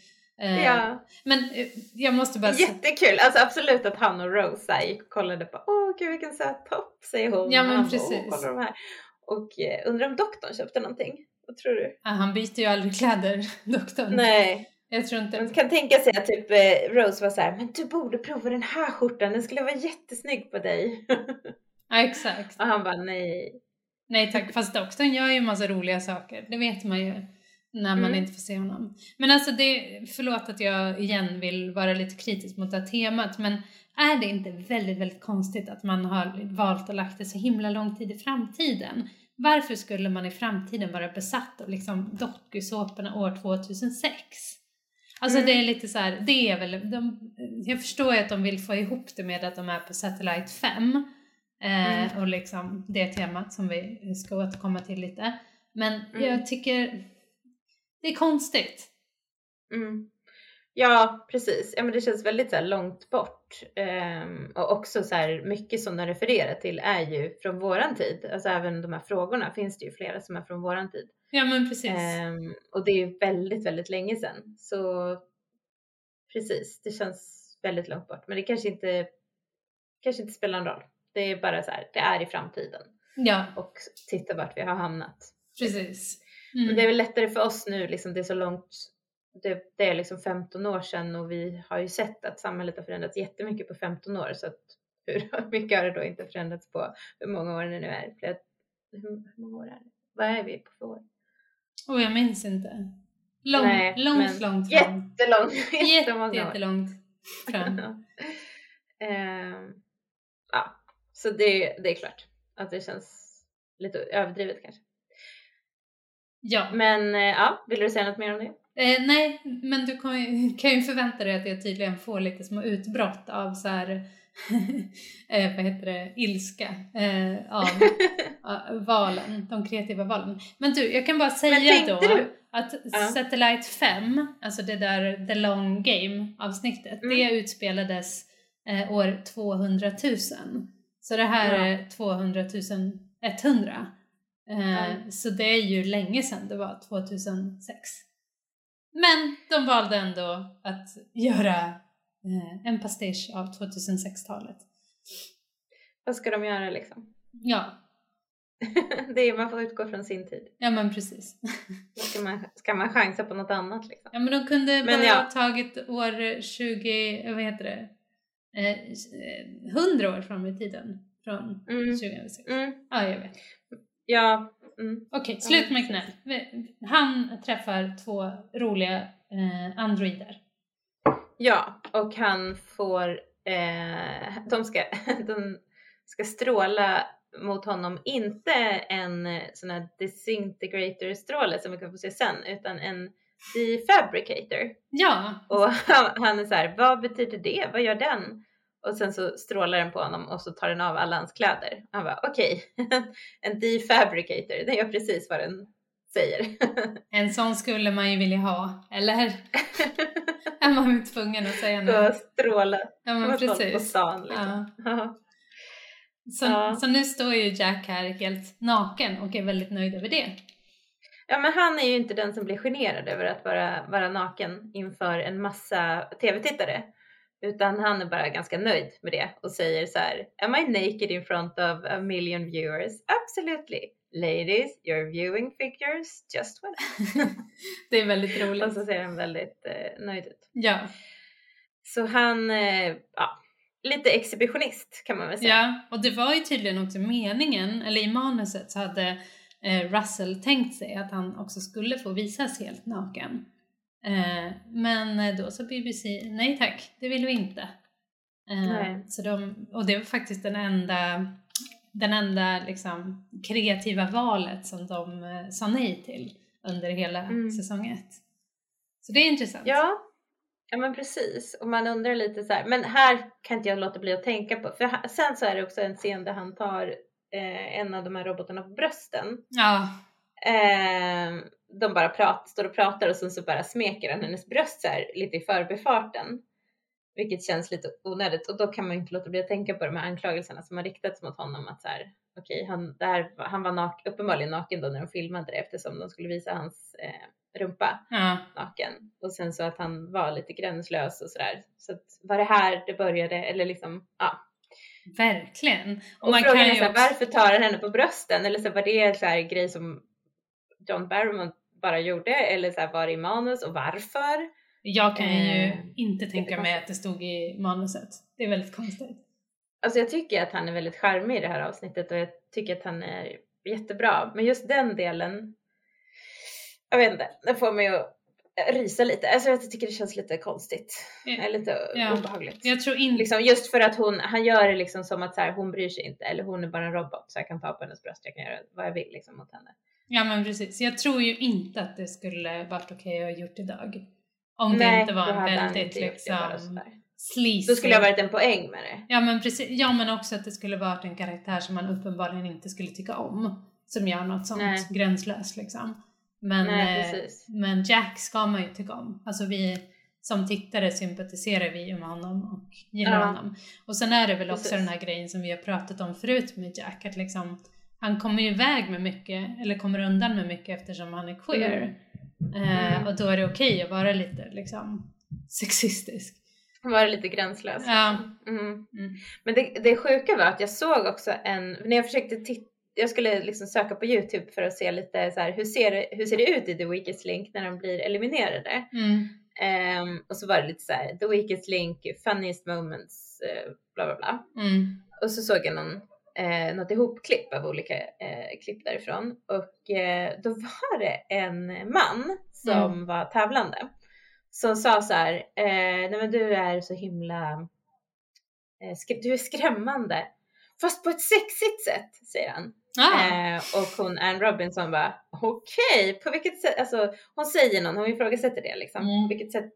Eh, Ja, Men eh, jag måste bara säga... jättekul. Alltså absolut att han och Rose här gick och kollade på, åh gud vilken söt topp, säger hon. Ja, men han bara, precis. De här. Och eh, undrar om doktorn köpte någonting. Vad tror du? Ah, han byter ju aldrig kläder, doktorn. Nej, Jag tror inte... man kan tänka sig att typ Rose var så här, men du borde prova den här skjortan, den skulle vara jättesnygg på dig. Ja, exakt. och han bara, nej. Nej tack, fast doktorn gör ju en massa roliga saker. Det vet man ju när man Mm. inte får se honom. Men alltså det, förlåt att jag igen vill vara lite kritisk mot det här temat, men är det inte väldigt, väldigt konstigt att man har valt att lagt det så himla lång tid i framtiden? Varför skulle man i framtiden vara besatt av liksom dokusåporna år 2006? Alltså Mm. det är lite så här, det är väl, de, jag förstår ju att de vill få ihop det med att de är på Satellite 5 eh, Mm. och liksom det temat som vi ska återkomma till lite. Men Mm. jag tycker det är konstigt. Mm. Ja, precis. Ja, men det känns väldigt så långt bort. Ehm, och också så här mycket som de refererar till är ju från våran tid. Alltså även de här frågorna finns det ju flera som är från våran tid. Ja men precis. Ehm, och det är ju väldigt, väldigt länge sedan. Så precis, det känns väldigt långt bort. Men det kanske inte, kanske inte spelar någon roll. Det är bara så här, det är i framtiden. ja, Och titta vart vi har hamnat. precis. Men Mm. det är väl lättare för oss nu, liksom det är så långt, det, det är liksom 15 år sedan och vi har ju sett att samhället har förändrats jättemycket på 15 år så att hur mycket har det då inte förändrats på hur många år det nu är? Flera, hur, hur många år är det? Vad är vi på för år? Och jag minns inte. Lång, Nej, långt, men långt fram. Jättelångt, Jätte, jättemånga år. jättelångt fram. Ehm, ja, så det, det är klart att det känns lite överdrivet kanske. Ja. Men eh, ja, vill du säga något mer om det? Eh, nej, men du kan ju, kan ju förvänta dig att jag tydligen får lite små utbrott av så här, eh, vad heter det, ilska eh, av valen, de kreativa valen. Men du, jag kan bara säga då du- att Ja. Satellite 5, alltså det där The Long Game avsnittet, Mm. det utspelades eh, år 200 000. Så det här Ja. är 200 100. Ja. Så det är ju länge sedan, det var 2006. Men de valde ändå att göra eh, en pastisch av 2006-talet. Vad ska de göra liksom? Ja, det är, man får utgå från sin tid. ja men precis. Ska man, ska man chansa på något annat liksom? Ja men de kunde Men bara ja. ha tagit år 20, eh, vad heter det, eh, 100 år fram i tiden från Mm. 2006. Mm. Ja, jag vet. Ja, mm. Okej, slut med. Vi- Han träffar två roliga eh, androider. ja, och han får, eh, de, ska, de ska stråla mot honom, inte en eh, sån här disintegrator stråle som vi kan få se sen, utan en defabricator. Ja, Och han, han är så här, vad betyder det? Vad gör den? Och sen så strålar den på honom och så tar den av alla hans kläder. Han bara, okej, en defabricator, den gör precis vad den säger. en sån skulle man ju vilja ha, eller? är man ju tvungen att säga och stråla Ja men folk på precis. stan liksom. Ja. Så, Ja. så nu står ju Jack här helt naken och är väldigt nöjd över det. Ja men han är ju inte den som blir generad över att vara, vara naken inför en massa tv-tittare. Utan han är bara ganska nöjd med det och säger så här, Am I naked in front of a million viewers? Absolutely. Ladies, your viewing figures just went. Det är väldigt roligt. Och så ser han väldigt eh, nöjd ut. Ja, Så han, eh, ja, lite exhibitionist kan man väl säga. ja, och det var ju tydligen också meningen, eller i manuset så hade eh, Russell tänkt sig att han också skulle få visas helt naken. Eh, men då sa BBC, nej tack, det vill vi inte. Eh, Nej. Så de, och det var faktiskt den enda, den enda liksom, kreativa valet som de eh, sa nej till under hela Mm. säsong ett. Så det är intressant. Ja, ja men precis. Och man undrar lite så här, men här kan inte jag låta bli att tänka på, för sen så är det också en scen där han tar eh, en av de här robotarna på brösten. Ja, Eh, de bara prat, står och pratar och sen så bara smeker han hennes bröst så här lite i förbifarten. Vilket känns lite onödigt och då kan man inte låta bli att tänka på de här anklagelserna som har riktats mot honom att så här, okej, han, där, han var nak, uppenbarligen naken då när de filmade det eftersom de skulle visa hans eh, rumpa Ja. naken och sen så att han var lite gränslös och sådär. Så att var det här det började eller liksom, ja. Verkligen. Och, man frågan kan är ju så här, också- varför tar han henne på brösten? Eller så var det en så här grej som John Barrowman bara gjorde? Eller så här, var det i manus och varför? Jag kan ju Eh, inte tänka mig att det stod i manuset. Det är väldigt konstigt. Alltså jag tycker att han är väldigt charmig i det här avsnittet och jag tycker att han är jättebra. Men just den delen, jag vet inte, den får mig att rysa lite. Alltså jag tycker det känns lite konstigt. Ja. Lite Ja. obehagligt. Jag tror inte... Liksom just för att hon, han gör det liksom som att så här, hon bryr sig inte eller hon är bara en robot så jag kan ta på hennes bröst, jag kan göra vad jag vill liksom mot henne. Ja men precis. Jag tror ju inte att det skulle varit okej att ha gjort idag. Om det Nej, inte var en väldigt det liksom sleazy. Då skulle det ha varit en poäng med det. Ja men precis. Ja men också att det skulle varit en karaktär som man uppenbarligen inte skulle tycka om. Som gör något sånt Nej. gränslöst liksom. Men, Nej, eh, men Jack ska man ju tycka om. Alltså vi som tittare sympatiserar vi med honom och gillar Ja. honom. Och sen är det väl också Precis. den här grejen som vi har pratat om förut med Jack. Att liksom, han kommer ju iväg med mycket, eller kommer undan med mycket eftersom han är queer. Eh, Mm. och då är det okej att vara lite liksom sexistisk. Var lite gränslös. Ja. Mm. Mm. Men det, det sjuka var att jag såg också en, när jag försökte titta, jag skulle liksom söka på Youtube för att se lite så här, hur ser det, hur ser det ut i The Weakest Link när de blir eliminerade? Mm. Ehm, och så var det lite så här, The Weakest Link, funniest moments, eh, bla bla bla. Mm. Och så såg jag någon, eh, något ihopklipp av olika eh, klipp därifrån. Och eh, då var det en man som Mm. var tävlande. Som sa så här, eh, nej men du är så himla, eh, du är skrämmande. Fast på ett sexigt sätt, säger han. Ah. Eh, och hon Anne Robinson bara, okej, på vilket sätt, alltså hon säger någon, hon ifrågasätter det liksom. Mm. På vilket sätt,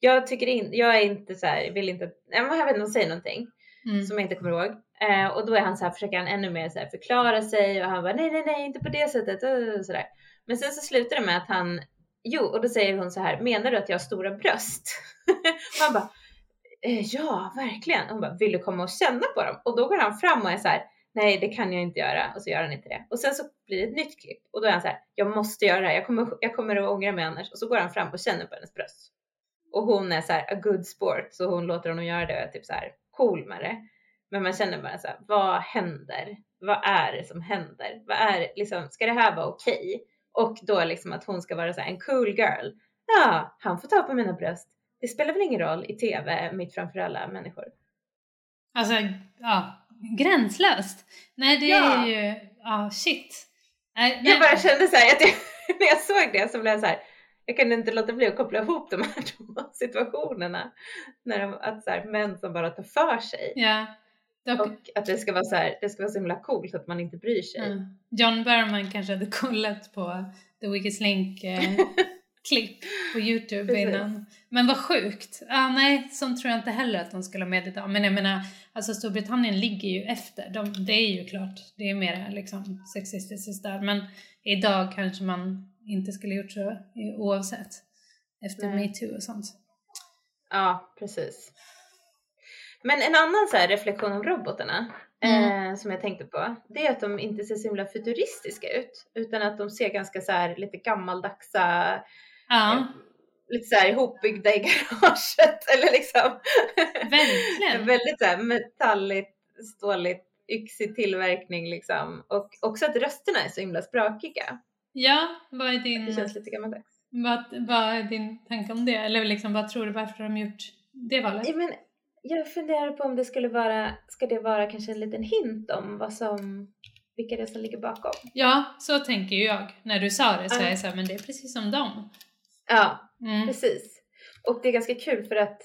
jag tycker in, jag är inte så här, vill inte, jag vet inte, hon säger någonting Mm. som jag inte kommer ihåg. Eh, och då är han så här, försöker han ännu mer så här förklara sig och han bara nej, nej, nej, inte på det sättet. Och sådär. Men sen så slutar det med att han, jo, och då säger hon så här, menar du att jag har stora bröst? och han bara, eh, ja, verkligen. Hon bara, vill du komma och känna på dem? Och då går han fram och är så här, nej, det kan jag inte göra. Och så gör han inte det. Och sen så blir det ett nytt klipp och då är han så här, jag måste göra det här. Jag kommer, jag kommer att ångra mig annars. Och så går han fram och känner på hennes bröst. Och hon är så här, a good sport, så hon låter honom göra det och är typ så här cool med det. Men man känner bara så här, vad händer? Vad är det som händer? Vad är liksom, ska det här vara okej? Och då liksom att hon ska vara så här, en cool girl. Ja, han får ta på mina bröst. Det spelar väl ingen roll i TV mitt framför alla människor. Alltså, ja, gränslöst. Nej, det Ja. är ju, ja, shit. Nej, nej. Jag bara kände så här, att jag, när jag såg det så blev jag så här, jag kunde inte låta bli att koppla ihop de här två situationerna. När de, att så här, män som bara tar för sig. Ja, dock, Och att det ska vara så här, det ska vara så himla coolt att man inte bryr sig. ja. John Berman kanske hade kollat på The Weakest Link eh, klipp på Youtube Precis. innan. Men vad sjukt. Ah, nej, sånt tror jag inte heller att de skulle ha med idag. Men jag menar, alltså Storbritannien ligger ju efter. De, det är ju klart, det är mer liksom sexistiskt där. Men idag kanske man inte skulle gjort så eh, oavsett. Efter Nej. metoo och sånt. Ja, precis. Men en annan så här reflektion om robotarna eh, som jag tänkte på, det är att de inte ser så himla futuristiska ut, utan att de ser ganska så här lite gammaldagsa, Ja, lite så här ihopbyggda i garaget eller liksom verkligen. väldigt så här metalligt, ståligt, yxig tillverkning liksom. Och också att rösterna är så himla sprakiga. Ja, vad är din... Det känns lite gammaldags. Vad, vad är din tanke om det? Eller liksom, vad tror du varför de gjort det valet? Ja, men jag funderar på om det skulle vara, ska det vara kanske en liten hint om vad som, vilka det är som ligger bakom? Ja, så tänker ju jag. När du sa det så är jag så här, men det är precis som dem. Ja, Mm. precis. Och det är ganska kul för att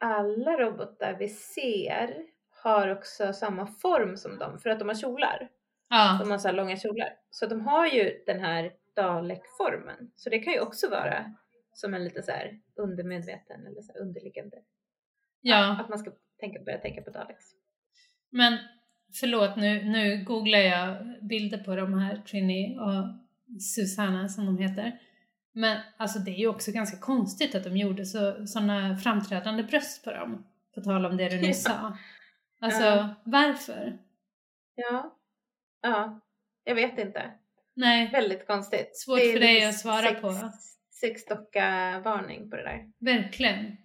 alla robotar vi ser har också samma form som dem för att de har kjolar. Ja, De har så här långa kjolar. Så de har ju den här Dalek-formen. Så det kan ju också vara som en lite så här undermedveten eller så underliggande. ja. Att man ska tänka, börja tänka på Daleks. Men förlåt, nu, nu googlar jag bilder på de här Trini och Susanna som de heter. Men alltså det är ju också ganska konstigt att de gjorde så, sådana framträdande bröst på dem. På tal om det du nyss sa. Alltså Ja. varför? Ja. Ja. Jag vet inte. Nej, Väldigt konstigt. Svårt för dig att svara sex, på. Sexdocka-varning på det där. verkligen.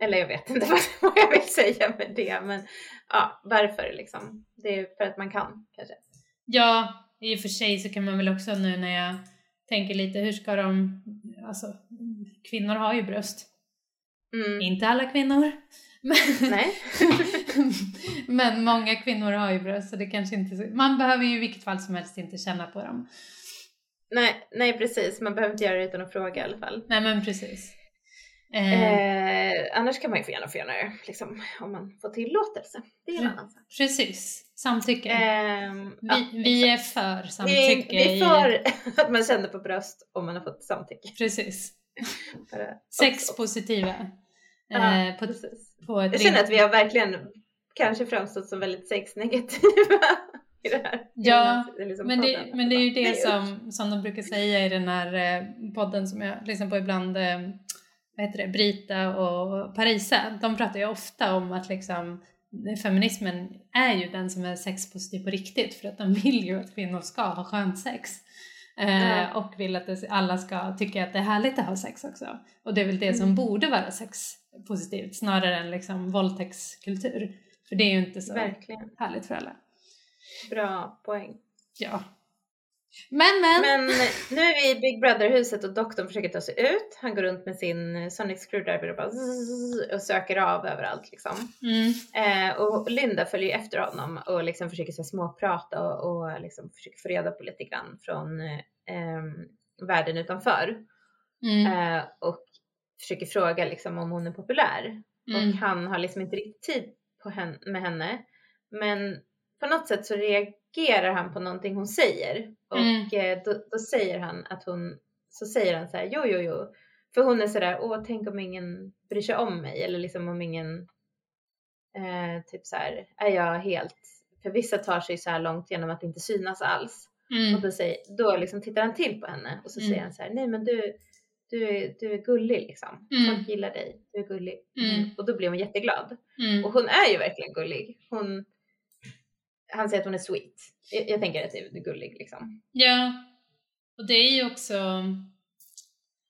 Eller jag vet inte vad, vad jag vill säga med det. Men ja, varför liksom? Det är för att man kan kanske. Ja, i och för sig så kan man väl också nu när jag tänker lite hur ska de, alltså kvinnor har ju bröst. Mm. Inte alla kvinnor. Men, Nej. men många kvinnor har ju bröst så det kanske inte, man behöver ju i vilket fall som helst inte känna på dem. nej, nej precis. Man behöver inte göra det utan att fråga i alla fall. Nej men precis. Eh, Eh, annars kan man ju få gärna få göra det liksom, om man får tillåtelse. Det är en Mm. annan sak. Precis, samtycke. Ehm, ja, vi, vi är för vi, samtycke. vi är för att man känner på bröst om man har fått samtycke. Prex. För Ja, Eh, på, på ett Jag känner att vi har verkligen kanske framstått som väldigt sexnegativa i det här. Ja, liksom Men det, men det är ju det som, som de brukar säga i den här eh, podden som jag lyssnar på ibland, eh, vad heter det, Brita och Parisa. De pratar ju ofta om att liksom feminismen är ju den som är sexpositiv på riktigt för att de vill ju att kvinnor ska ha skönt sex. Eh. Och vill att det, alla ska tycka att det är härligt att ha sex också. Och det är väl det som Mm. borde vara sexpositivt snarare än liksom våldtäktskultur. För det är ju inte så Verkligen. härligt för alla. Bra poäng. Ja. Men men! Men nu är vi i Big Brother-huset och doktorn försöker ta sig ut. Han går runt med sin Sonic Screwdriver och bara zzz och söker av överallt liksom. Mm. Eh, och Linda följer efter honom och liksom försöker så småprata och, och liksom försöker få reda på lite grann från eh, världen utanför. Mm. Eh, och försöker fråga liksom om hon är populär. Mm. Och han har liksom inte riktigt tid på hen- med henne. Men på något sätt så reagerar han på någonting hon säger. Och Mm. eh, då, då säger han att hon, så säger han så här, jo jo jo. För hon är sådär, åh tänk om ingen bryr sig om mig. Eller liksom om ingen, eh, typ så här, är jag helt, för vissa tar sig så här långt genom att inte synas alls. Och Mm. då, säger, då liksom tittar han till på henne och så Mm. säger han så här, nej men du, du, är, du är gullig liksom. Mm. Folk gillar dig, du är gullig. Mm. Och då blir hon jätteglad. Mm. Och hon är ju verkligen gullig. Hon, han säger att hon är sweet. Jag, jag tänker att det är gullig liksom. Ja, och det är ju också...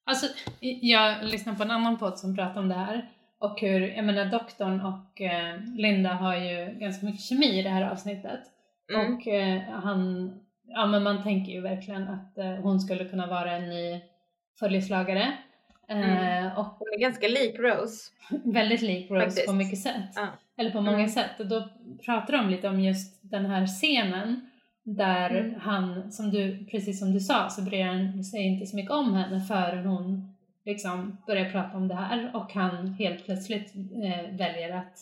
Alltså, jag lyssnade på en annan podd som pratade om det här och hur, jag menar doktorn och eh, Linda har ju ganska mycket kemi i det här avsnittet. Mm. Och eh, han, ja men man tänker ju verkligen att eh, hon skulle kunna vara en ny följeslagare. Eh, Mm. Och Hon är ganska lik Rose. väldigt lik Rose Faktiskt. på mycket sätt. Ja. Eller på många Mm. sätt. Och då pratar de lite om just den här scenen där Mm. han, som du, precis som du sa, så bryr han sig inte så mycket om henne förrän hon liksom börjar prata om det här och han helt plötsligt eh, väljer att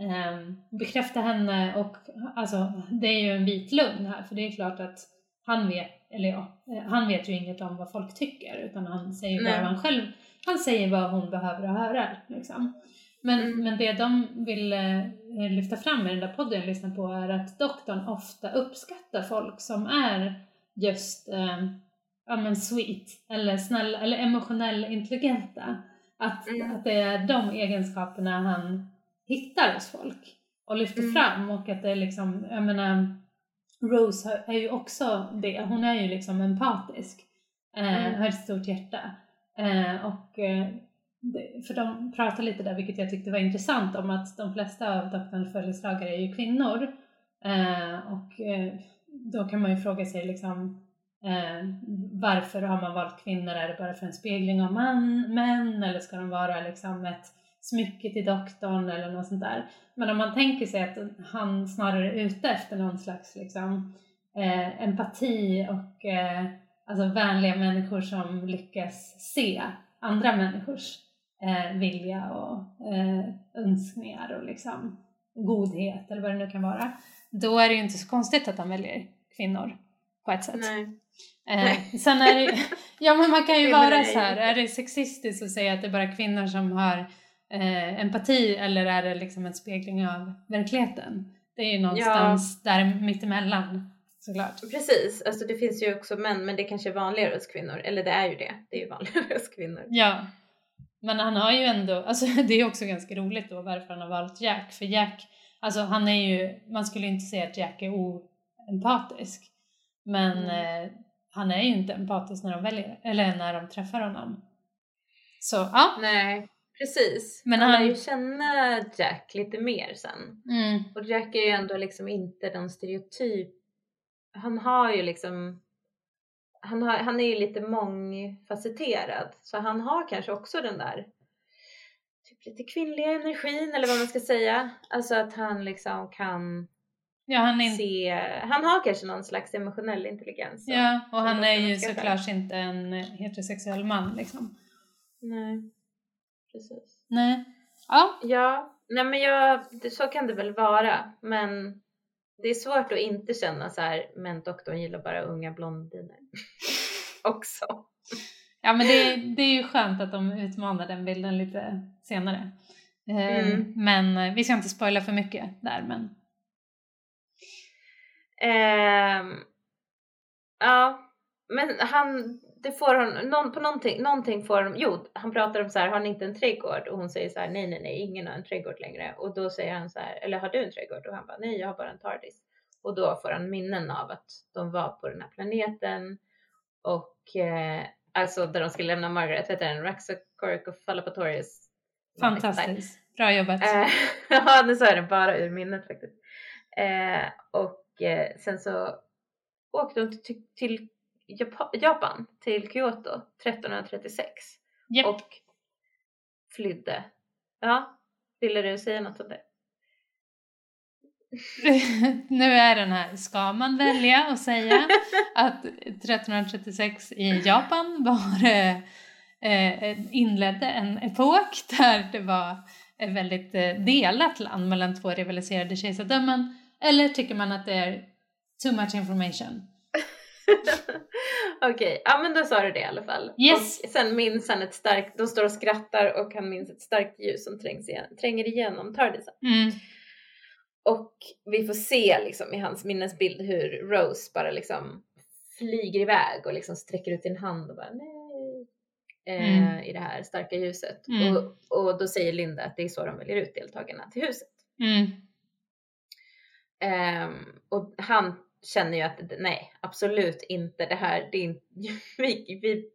ehm, bekräfta henne och alltså det är ju en vit lugn här för det är klart att han vet, eller ja, eh, han vet ju inget om vad folk tycker utan han säger bara Nej. vad han själv, han säger vad hon behöver höra liksom. Men, Mm. men det de vill eh, lyfta fram i den där podden jag lyssnar på är att doktorn ofta uppskattar folk som är just eh, ja, men sweet eller snälla eller emotionellt intelligenta. Att, Mm. att det är de egenskaperna han hittar hos folk och lyfter Mm. fram och att det är liksom, jag menar Rose är ju också det, hon är ju liksom empatisk, eh, Mm. har ett stort hjärta. Eh, och eh, för de pratar lite där, vilket jag tyckte var intressant, om att de flesta av doktorns följeslagare är ju kvinnor. Eh, och eh, då kan man ju fråga sig liksom eh, varför har man valt kvinnor? Är det bara för en spegling av man, män eller ska de vara liksom ett smycke till doktorn eller något sånt där? Men om man tänker sig att han snarare är ute efter någon slags liksom, eh, empati och eh, alltså vänliga människor som lyckas se andra människors eh, vilja och eh, önskningar och liksom godhet eller vad det nu kan vara. Då är det ju inte så konstigt att han väljer kvinnor på ett sätt. Nej. Eh, Nej. sen är det ja men man kan ju vara så här, är det sexistiskt att säga att det är bara kvinnor som har eh, empati eller är det liksom en spegling av verkligheten? Det är ju någonstans där mittemellan såklart. Precis, alltså det finns ju också män men det kanske är vanligare hos kvinnor. Eller det är ju det, det är ju vanligare hos kvinnor. Ja. Men han har ju ändå, alltså det är också ganska roligt då varför han har valt Jack. För Jack, alltså han är ju, man skulle inte säga att Jack är oempatisk. Men Mm. eh, han är ju inte empatisk när de väljer, eller när de träffar honom. Så ja. Nej, precis. Men Men han lär han- ju känna Jack lite mer sen. Mm. Och Jack är ju ändå liksom inte någon stereotyp. Han har ju liksom han, har, han är ju lite mångfacetterad så han har kanske också den där typ lite kvinnliga energin eller vad man ska säga. Alltså att han liksom kan Ja, han inte se, han har kanske någon slags emotionell intelligens. Ja, och han är ju såklart inte en heterosexuell man liksom. Nej, precis. Nej. Ja, Ja, nej men jag, så kan det väl vara men det är svårt att inte känna så här, men doktorn gillar bara unga blondiner. Också. ja men det, det är ju skönt att de utmanar den bilden lite senare. Eh, Mm. Men eh, vi ska inte spoila för mycket där men Ehm, ja, men han, det får hon, någon, på någonting, någonting får de, jo, han pratar om så här, har ni inte en trädgård? Och hon säger så här, nej, nej, nej, ingen har en trädgård längre. Och då säger han så här, eller har du en trädgård? Och han bara, nej, jag har bara en TARDIS. Och då får han minnen av att de var på den här planeten och eh, alltså där de skulle lämna Margaret, heter den Raxacoricofallapatorius. fantastiskt. Bra jobbat. Eh, ja, nu sa jag den bara ur minnet faktiskt. Eh, och eh, sen så åkte de till, till Japan, till Kyoto 1336 Japp. och flydde. Ja, ville du säga något om det? nu är den här, ska man välja att säga att 1336 i Japan var eh, eh, inledde en epok där det var ett väldigt eh, delat land mellan två rivaliserade kejsardömen eller tycker man att det är too much information? Okej, ja men då sa du det i alla fall. Yes. Och sen minns han ett starkt, de står och skrattar och han minns ett starkt ljus som trängs igen, tränger igenom Tardisen. Mm. Och vi får se liksom i hans minnesbild hur Rose bara liksom flyger iväg och liksom sträcker ut sin hand och bara nej. Eh, Mm. I det här starka ljuset. Mm. Och, och då säger Linda att det är så de väljer ut deltagarna till huset. Ehm, och han känner ju att nej, absolut inte det här. Det är, inte, vi, vi,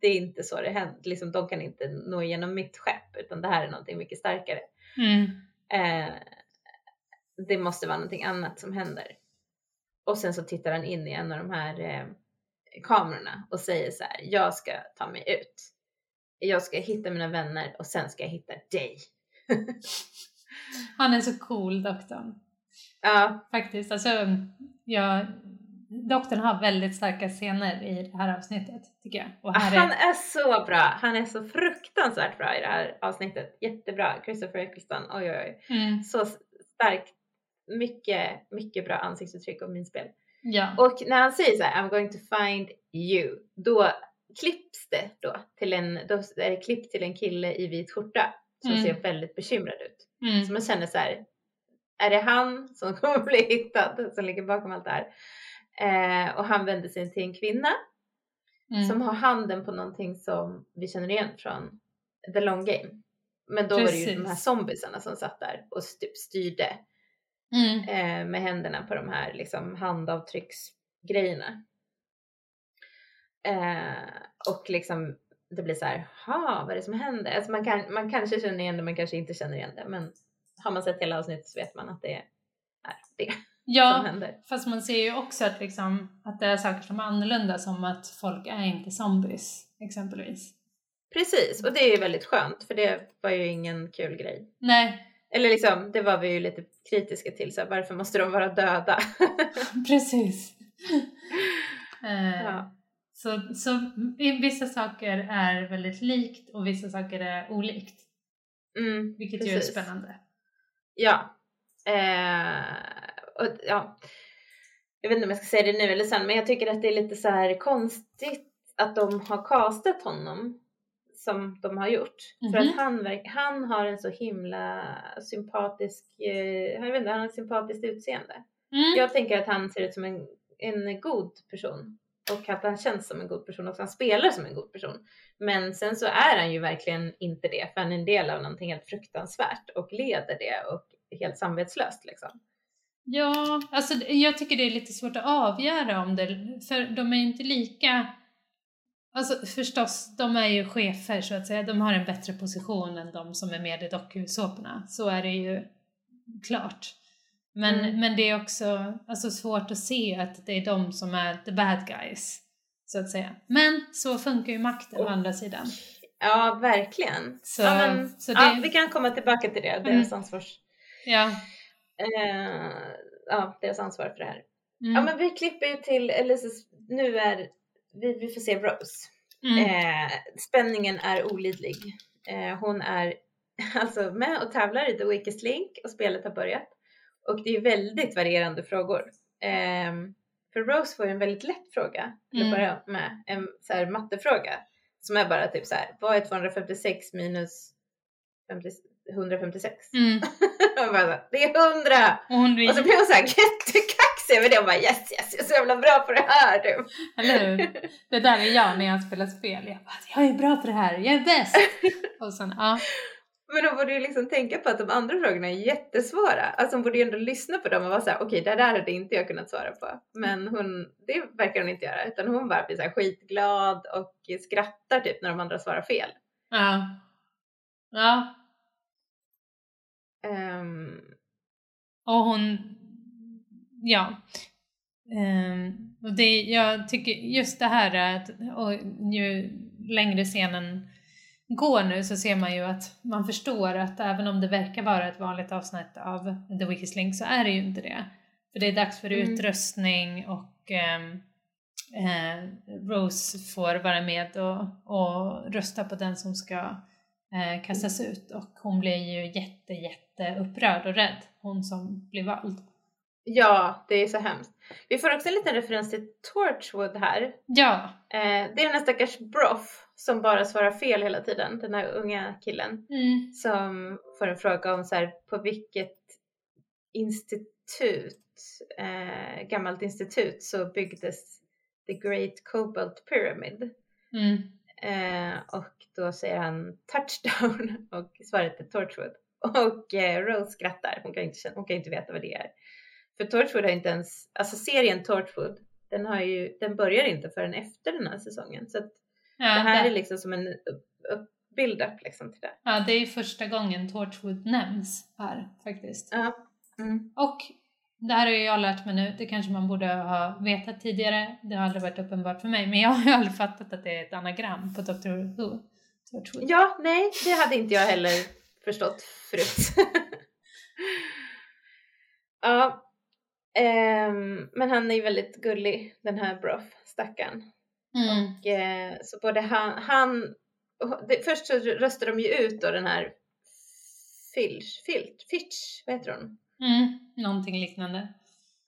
det är inte så det händer. Liksom, de kan inte nå igenom mitt skepp utan det här är någonting mycket starkare. Mm. Eh, det måste vara någonting annat som händer. Och sen så tittar han in i en av de här eh, kamerorna och säger så här, jag ska ta mig ut. Jag ska hitta mina vänner och sen ska jag hitta dig. Han är så cool doktorn. Ja, Faktiskt, alltså jag, doktorn har väldigt starka scener i det här avsnittet tycker jag. Och här han är, är så bra. Han är så fruktansvärt bra i det här avsnittet. Jättebra. Christopher Eccleston, oj oj oj. mm, Så starkt. Mycket, mycket bra ansiktsuttryck och minspel. ja. Och när han säger så här, I'm going to find you, då klipps det då till en, då är det klipp till en kille i vit skjorta som Mm. ser väldigt bekymrad ut. Så Mm, man känner så här, är det han som kommer bli hittad som ligger bakom allt det här? Eh, och han vänder sig till en kvinna mm. som har handen på någonting som vi känner igen från The Long Game. Men då var det ju de här Precis. zombiesarna som satt där och typ styrde Mm, eh, med händerna på de här liksom handavtrycksgrejerna. Eh, och liksom det blir så här, ha vad är det som händer? Alltså man, kan, man kanske känner igen det, man kanske inte känner igen det. Men har man sett hela avsnittet så vet man att det är det som ja, händer. fast man ser ju också att, liksom, att det är saker som är annorlunda som att folk är inte zombies exempelvis. Precis, och det är ju väldigt skönt för det var ju ingen kul grej. Nej, Eller liksom, det var vi ju lite kritiska till, så här, varför måste de vara döda? precis. Eh, ja. så, så vissa saker är väldigt likt och vissa saker är olikt. Mm, Vilket ju är spännande. Ja. Eh, och, ja. Jag vet inte om jag ska säga det nu eller sen, men jag tycker att det är lite så här konstigt att de har castat honom som de har gjort. För Mhm. att han, verk- han har en så himla sympatisk, eh, jag vet inte, han har ett sympatiskt utseende. Mm. Jag tänker att han ser ut som en en god person och att han känns som en god person och att han spelar som en god person. Men sen så är han ju verkligen inte det för han är en del av någonting helt fruktansvärt och leder det och helt samvetslöst liksom. Ja, alltså jag tycker det är lite svårt att avgöra om det, för de är ju inte lika Alltså förstås, de är ju chefer så att säga. De har en bättre position än de som är med i dokusåporna. Så är det ju klart. Men, Mm. men det är också alltså, svårt att se att det är de som är the bad guys. Så att säga. Men så funkar ju makten å Och- andra sidan. Ja, verkligen. Så, ja, men, så ja, det, vi kan komma tillbaka till det, deras ansvars... ja. Eh, ja, deras ansvar för det här. Mm, Ja, men vi klipper ju till, eller så, nu är, vi, vi får se Rose. mm, Eh, spänningen är olidlig. Eh, hon är alltså med och tävlar i The Weakest Link och spelet har börjat. Och det är väldigt varierande frågor. Eh, för Rose får ju en väldigt lätt fråga till Mm. att börja med. En så här mattefråga. Som är bara typ så här, vad är 256 minus 50, 156? mm. och bara, så här, det är 100! Och hon blir, Och så blir hon så här jättekaxig över det och bara yes yes jag är så jävla bra på det här typ. eller hur? Det där är jag när jag spelar spel. Jag bara, jag är bra på det här, jag är bäst! Och sen, ja. Men hon borde ju liksom tänka på att de andra frågorna är jättesvåra. Alltså hon borde ju ändå lyssna på dem och vara såhär, okej det där hade inte jag kunnat svara på. Men hon, det verkar hon inte göra utan hon bara blir så här skitglad och skrattar typ när de andra svarar fel. Ja. Ja. Ehm, Och hon, ja. Ehm, och det, jag tycker just det här att, och ju längre scenen går nu så ser man ju att man förstår att även om det verkar vara ett vanligt avsnitt av The Weakest Link så är det ju inte det. För det är dags för Mm. utröstning och ehm, eh, Rose får vara med och, och rösta på den som ska eh, kastas ut och hon blir ju jätte jätte upprörd och rädd, hon som blir vald. ja, det är så hemskt. Vi får också en liten referens till Torchwood här. Ja, Eh, det är den här stackars Broff som bara svarar fel hela tiden, den här unga killen. mm. som får en fråga om så här, på vilket institut, eh, gammalt institut så byggdes The Great Cobalt Pyramid. Mm. Eh, och då säger han touchdown och svaret är Torchwood. Och eh, Rose skrattar, hon kan, inte, hon kan inte veta vad det är. För Torchwood har inte ens, alltså serien Torchwood, den, har ju, den börjar inte förrän efter den här säsongen. Så att ja, det här det, är liksom som en upp- upp- build-up liksom till det. ja, det är första gången Torchwood nämns här faktiskt. Ja. Mm. Och det här har ju jag lärt mig nu, det kanske man borde ha vetat tidigare, det har aldrig varit uppenbart för mig, men jag har ju aldrig fattat att det är ett anagram på Dr. Who. Torchwood. Ja, nej, det hade inte jag heller förstått förut. ja, ehm, men han är ju väldigt gullig, den här Broff, stackarn. Mm. Och, eh, så både han, han det, först så röstar de ju ut då den här Filch, Filch, Fitch, vad heter hon? Mm. Någonting liknande.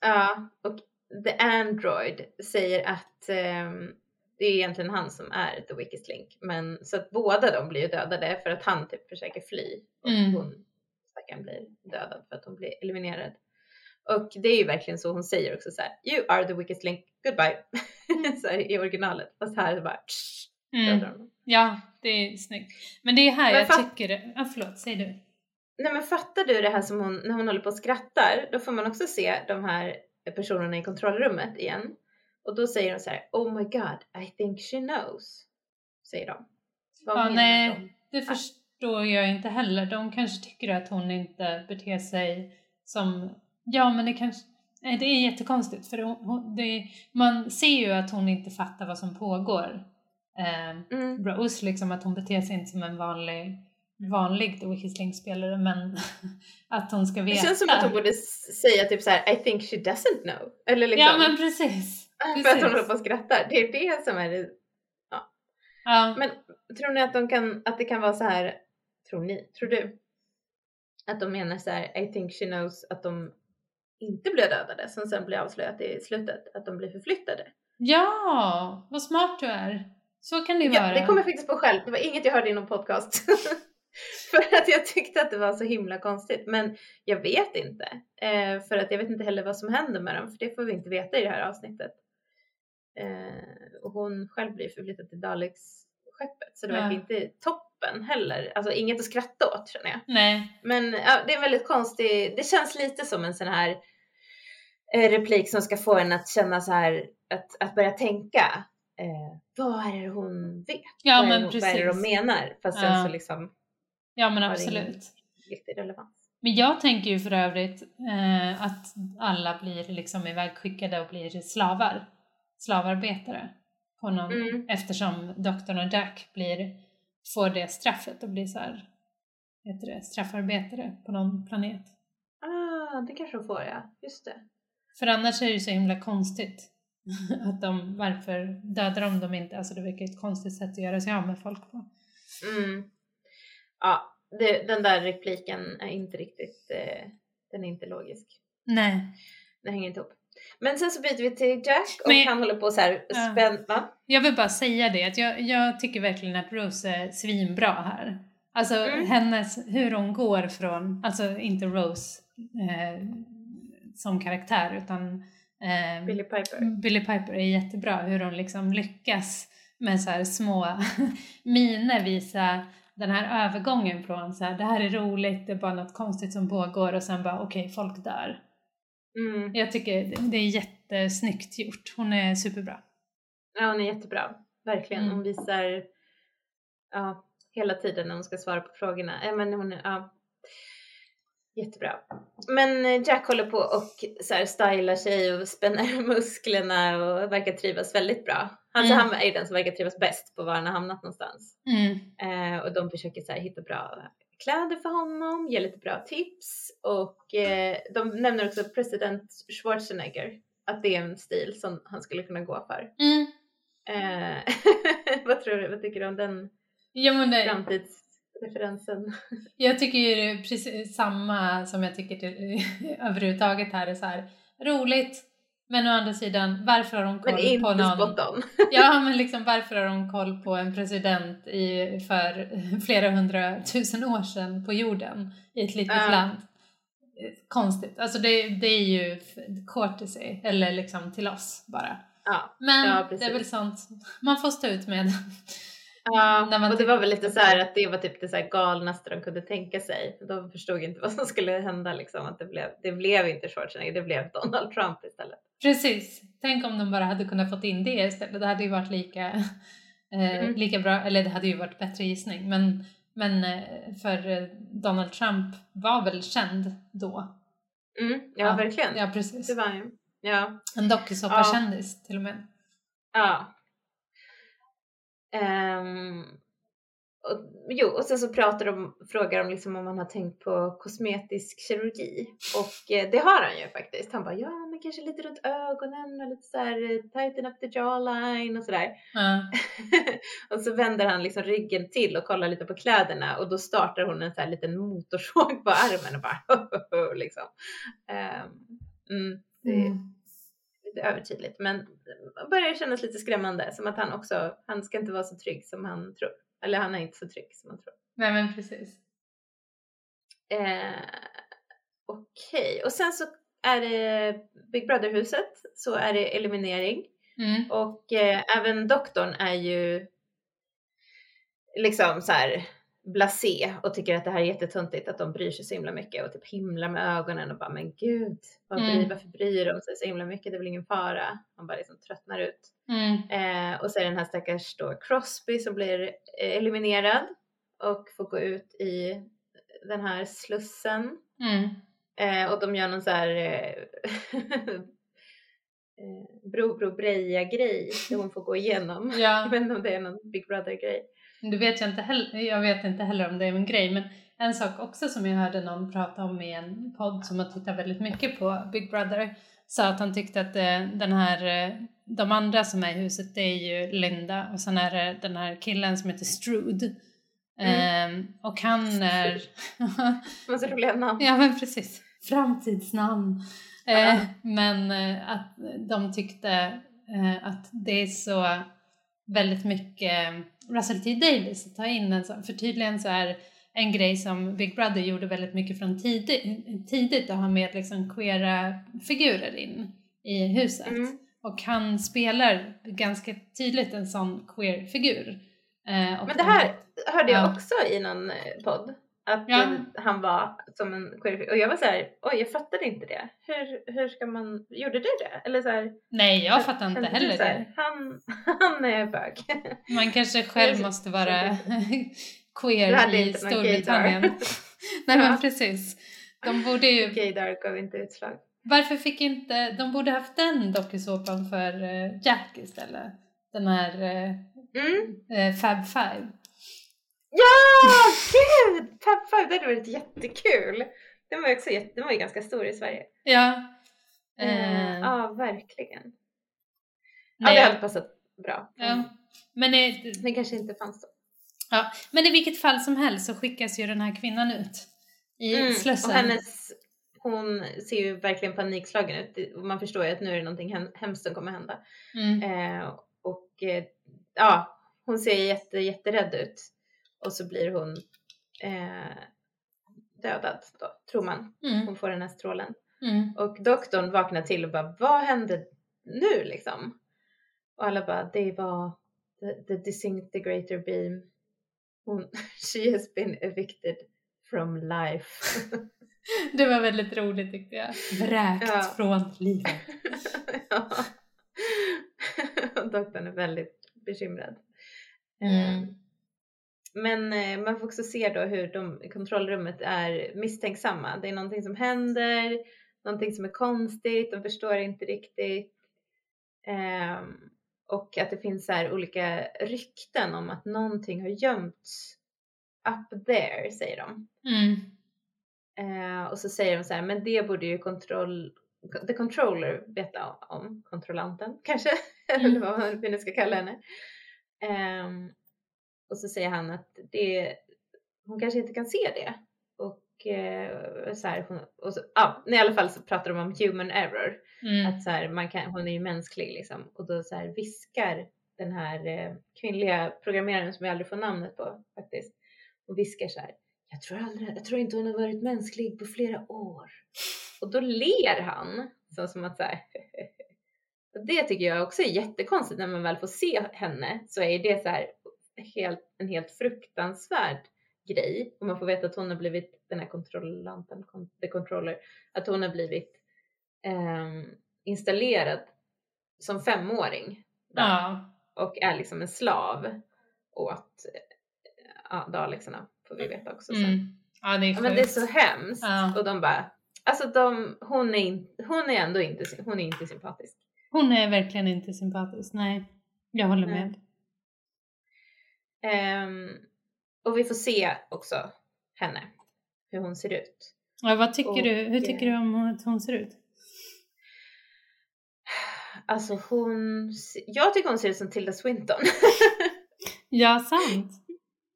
Ja, och The Android säger att ehm, det är egentligen han som är The Weakest Link. Men så att båda de blir ju dödade för att han typ försöker fly. Och Mm. hon, stackaren, blir dödad för att hon blir eliminerad. Och det är ju verkligen så hon säger också så här: You are the weakest link, goodbye. så här, i originalet. Fast här är det bara tsch, Mm. Ja, det är snyggt. Men det är här Men jag fatt- tycker. Ja, förlåt, säg du. Nej men fattar du det här som hon, när hon håller på och skrattar, då får man också se de här personerna i kontrollrummet igen. Och då säger de så här, Oh my god, I think she knows. Säger de. Vad Ja, nej. de? Det förstår jag inte heller. De kanske tycker att hon inte beter sig som... Ja, men det kanske... Nej, det är jättekonstigt för hon, det, man ser ju att hon inte fattar vad som pågår. Eh, Mm. Rose, liksom att hon beter sig inte som en vanlig, vanlig The Wicked Link-spelare men att hon ska Det veta. känns som att hon borde säga typ så här, I think she doesn't know. Eller liksom, Ja men precis. för att hon precis. håller på och skrattar. Det är det som är det. Ja. Men tror ni att, de kan, att det kan vara så här, tror ni, tror du? Att de menar så här, I think she knows att de inte blir dödade som sen blir avslöjat i slutet, att de blir förflyttade. ja, vad smart du är. Så kan det ju Ja, vara. det kommer jag faktiskt på själv. Det var inget jag hörde i någon podcast. för att jag tyckte att det var så himla konstigt. Men jag vet inte. Eh, för att jag vet inte heller vad som händer med dem, för det får vi inte veta i det här avsnittet. Eh, och hon själv blir förflyttad till Daleks-skeppet, så det Ja. verkar inte toppen heller. Alltså inget att skratta åt känner jag. Nej. Men ja, det är väldigt konstigt. Det känns lite som en sån här replik som ska få en att känna så här, att, att börja tänka. Eh, vad är det hon vet? Ja vad, är men det, hon- vad är det de precis. menar? Fast Ja. sen så liksom Ja men absolut. riktig relevans. Men jag tänker ju för övrigt eh, att alla blir liksom ivägskickade och blir slavar. Slavarbetare. På någon, Mm. Eftersom doktorn och Jack blir, får det straffet och blir så här, heter det, straffarbetare på någon planet. Ah, det kanske de får ja, just det. För annars är det ju så himla konstigt. att de, varför dödar de dem inte? Alltså det verkar ett konstigt sätt att göra sig av med folk på. Mm. Ja, det, den där repliken är inte riktigt, eh, den är inte logisk. Nej. Den hänger inte ihop. Men sen så byter vi till Jack och Men- han håller på så här Ja. spänn... Va? Jag vill bara säga det, att jag, jag tycker verkligen att Rose är svinbra här. Alltså Mm. hennes, hur hon går från, alltså inte Rose eh, som karaktär utan eh, Billy Piper. Billy Piper är jättebra, hur hon liksom lyckas med så här små miner visa den här övergången från så här, det här är roligt, det är bara något konstigt som pågår och sen bara okej, folk dör. Mm. Jag tycker det- är jättesnyggt gjort, hon är superbra. Ja, hon är jättebra. Verkligen. Mm. Hon visar ja, hela tiden när hon ska svara på frågorna. Ja, men hon ja, jättebra. Men eh, Jack håller på och så här stylar sig och spänner musklerna och verkar trivas väldigt bra. Alltså Mm. han är ju den som verkar trivas bäst på var han har hamnat någonstans. Mm. Eh, och de försöker så här hitta bra kläder för honom, ge lite bra tips och eh, de nämner också president Schwarzenegger. Att det är en stil som han skulle kunna gå för. Mm. Eh, vad tror du, vad tycker du om den Ja, men det, framtidsreferensen? Jag tycker ju precis samma som jag tycker till, överhuvudtaget här är så här roligt men å andra sidan varför har de Men koll på inte någon spot on. Ja men liksom varför har de koll på en president i, för flera hundratusen år sedan på jorden i ett litet Ja. land? Konstigt, alltså det, det är ju courtesy eller liksom till oss bara. Ja, Men Ja, det är väl sånt man får stå ut med. Ja och det var väl lite så här att det var typ det så galnaste de kunde tänka sig. De förstod inte vad som skulle hända liksom. Att det blev, det blev inte Schwarzenegger, det blev Donald Trump istället. Precis. Tänk om de bara hade kunnat fått in det istället. Det hade ju varit lika, eh, Mm. lika bra, eller det hade ju varit bättre gissning. Men, men eh, för eh, Donald Trump var väl känd då. Mm, ja, Ja, verkligen. Ja, precis. Det var ju. Ja. En dokusåpakändis till och med. Ja. Ehm, och, jo, och sen så pratar de, frågar de liksom om han har tänkt på kosmetisk kirurgi. Och eh, det har han ju faktiskt. Han bara, ja men kanske lite runt ögonen och lite såhär eh, tighten up the jawline och sådär. Ja. och så vänder han liksom ryggen till och kollar lite på kläderna och då startar hon en sån här liten motorsåg på armen och bara liksom. Ehm, mm, det Mm. Lite övertydligt men börjar kännas lite skrämmande som att han också, han ska inte vara så trygg som han tror. Eller han är inte så trygg som han tror. Nej men precis. Eh, Okej, och sen så är det Big Brother-huset så är det eliminering Mm. och eh, även doktorn är ju liksom så här blasé och tycker att det här är jättetöntigt att de bryr sig så himla mycket och typ himlar med ögonen och bara men gud, vad bryr, Mm. varför bryr de sig så himla mycket? Det är väl ingen fara. Man bara liksom tröttnar ut. Mm. Eh, och så är det den här stackars då Crosby som blir eh, eliminerad och får gå ut i den här slussen. Mm. Eh, och de gör någon så här eh, eh, Bro Bro Breja grej där hon får gå igenom. Jag Ja, vet inte om det är någon Big Brother grej. Du vet jag inte heller, jag vet inte heller om det är en grej men en sak också som jag hörde någon prata om i en podd som har tittat väldigt mycket på Big Brother sa att han tyckte att eh, den här, eh, de andra som är i huset det är ju Linda och sen är det den här killen som heter Strude. Ehm, och han är... Har så roliga namn. ja men precis, framtidsnamn. Ja. Eh, men eh, att de tyckte att det är så väldigt mycket Russell T Davis att ta in en sån, för tydligen så är en grej som Big Brother gjorde väldigt mycket från tidigt, tidigt att ha med liksom queera figurer in i huset. Mm. Och han spelar ganska tydligt en sån queer-figur. Eh, Men det här hörde jag Ja. också i någon eh, podd. Att Ja. han var som en queer Och jag var så här, oj jag fattade inte det. Hur, hur ska man, gjorde du det? Eller så här, Nej, jag fattar inte heller här, det. Han, han är bög. Man kanske själv måste vara queer i Storbritannien. Nej men Ja. precis. De borde ju, Gaydar gav inte utslag. varför fick inte, de borde haft den dokusåpan för eh, Jack istället. Den här eh, Mm. eh, Fab Five. Ja, gud! Five, det hade varit jättekul. Den var också jätte, den var ju ganska stor i Sverige. Ja. Eh, Eh, ja, verkligen. Ja, nej, det hade passat bra. ja. Men, eh, Den kanske inte fanns då. ja. men i vilket fall som helst så skickas ju den här kvinnan ut i Mm, Slussen. Och hennes, hon ser ju verkligen panikslagen ut. Det- Man förstår ju att nu är det någonting hem, hemskt som kommer hända. Mm. Eh, och eh, ja, hon ser jätte, jätterädd ut. Och så blir hon eh, dödad då, tror man. Mm. Hon får den här strålen. Mm. Och doktorn vaknar till och bara, vad hände nu liksom? Och alla bara, det var the, the disintegrator beam. Hon, she has been evicted from life. Det var väldigt roligt tyckte jag. Vräkt Ja. från livet. ja. Doktorn är väldigt bekymrad. Mm. Eh, Men eh, man får också se då hur de i kontrollrummet är misstänksamma. Det är någonting som händer, någonting som är konstigt, de förstår inte riktigt. Ehm, och att det finns så här olika rykten om att någonting har gömts up there, säger de. Mm. Eh, och så säger de så här, men det borde ju kontroll, the controller veta om, kontrollanten kanske, Mm. eller vad man nu ska kalla henne. Ehm, och så säger han att det, hon kanske inte kan se det. Och eh, så här, hon, och så, ja, i alla fall så pratar de om human error. Mm. Att så här, man kan, hon är ju mänsklig liksom. Och då så här viskar den här eh, kvinnliga programmeraren som jag aldrig får namnet på faktiskt. Och viskar så här. Jag tror, aldrig, jag tror inte hon har varit mänsklig på flera år. Och då ler han. Så som att så här. Det tycker jag också är jättekonstigt när man väl får se henne. Så är det så här helt, en helt fruktansvärd grej. Och man får veta att hon har blivit den här kontrollanten, the controller. Att hon har blivit ehm, installerad som femåring. där Ja. Och är liksom en slav åt eh, ja, Dalexarna får vi veta också sen. Mm. Ja, det är Ja, men det är så hemskt. Ja. Och de bara, alltså de, hon, är in, hon är ändå inte, hon är inte sympatisk. Hon är verkligen inte sympatisk. Nej, jag håller Nej. med. Ehm, och vi får se också henne, hur hon ser ut. Ja, vad tycker Och, du, hur tycker eh, du om hur hon ser ut? Alltså hon, jag tycker hon ser ut som Tilda Swinton. Ja, sant.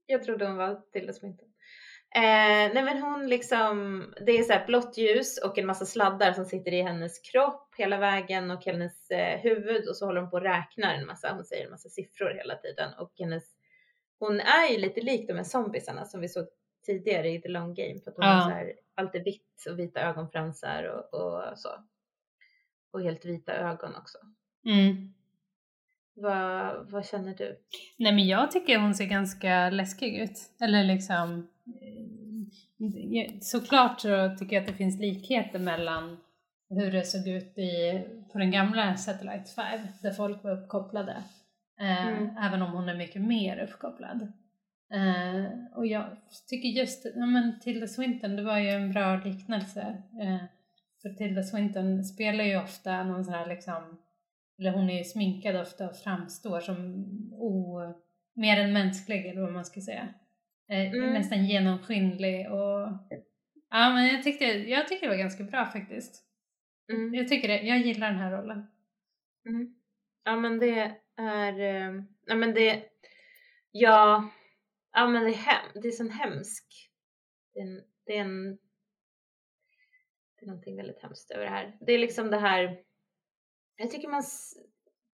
jag trodde hon var Tilda Swinton. Eh, nej men hon liksom, det är så här blått ljus och en massa sladdar som sitter i hennes kropp hela vägen och hennes eh, huvud och så håller hon på och räknar en massa, hon säger en massa siffror hela tiden och hennes, hon är ju lite lik de här zombisarna som vi såg tidigare i The Long Game för att hon Ja. har här, allt är vitt och vita ögonfransar och, och så. Och helt vita ögon också. Mm. Vad, vad känner du? Nej men jag tycker hon ser ganska läskig ut. Eller liksom... eh, Såklart så tycker jag att det finns likheter mellan hur det såg ut i, på den gamla Satellite 5 där folk var uppkopplade. Eh, Mm. Även om hon är mycket mer uppkopplad. Eh, och jag tycker just, ja men Tilda Swinton, det var ju en bra liknelse. Eh, för Tilda Swinton spelar ju ofta någon sån här liksom, eller hon är ju sminkad ofta och framstår som o, mer än mänsklig eller vad man ska säga. Eh, Mm. Nästan genomskinlig och ja men jag tyckte, jag tyckte det var ganska bra faktiskt. Mm. Jag tycker det, jag gillar den här rollen. Mm. Ja men det är, eh, ja men det, ja, ja men det är hem, det är så hemsk, det är en, det är en, det är någonting väldigt hemskt över det här. Det är liksom det här, jag tycker man,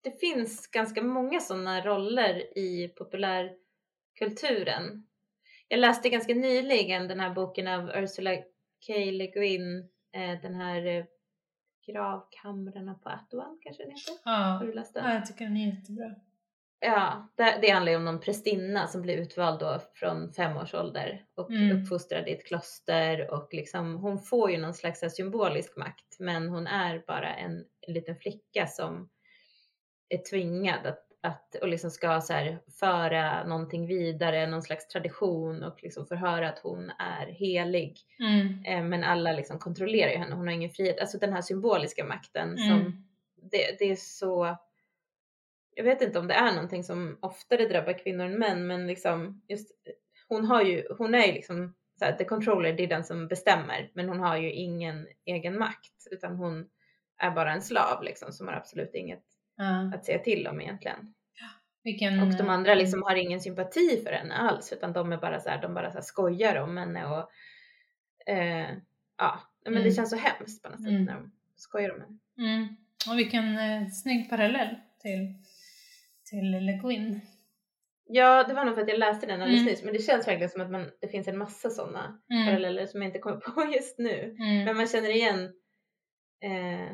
det finns ganska många sådana roller i populärkulturen. Jag läste ganska nyligen den här boken av Ursula K. Le Guin, eh, den här eh, Gravkamrarna på Atuan kanske den heter. Ja. Har du läst den? ja, jag tycker den är jättebra. Ja, det, det handlar ju om någon prästinna som blir utvald då från fem års ålder och Mm. uppfostrad i ett kloster och liksom hon får ju någon slags symbolisk makt men hon är bara en, en liten flicka som är tvingad att, att och liksom ska så här föra någonting vidare, någon slags tradition och liksom förhöra att hon är helig. Mm. Eh, men alla liksom kontrollerar ju henne, hon har ingen frihet. Alltså den här symboliska makten som Mm. det, det är så jag vet inte om det är någonting som oftare drabbar kvinnor än män men liksom just hon har ju, hon är ju liksom så här, the controller, det är den som bestämmer men hon har ju ingen egen makt utan hon är bara en slav liksom som har absolut inget Ja. att säga till om egentligen. Vilken, Och de andra liksom har ingen sympati för henne alls utan de är bara så här, de bara så skojar om henne och eh, ja, men det Mm. känns så hemskt på något sätt Mm. när de skojar om henne. Mm. Och vilken eh, snygg parallell till, till Le Guin. Ja, det var nog för att jag läste den alldeles Mm. nyss, men det känns verkligen som att man, det finns en massa sådana Mm. paralleller som jag inte kommer på just nu. Mm. Men man känner igen eh,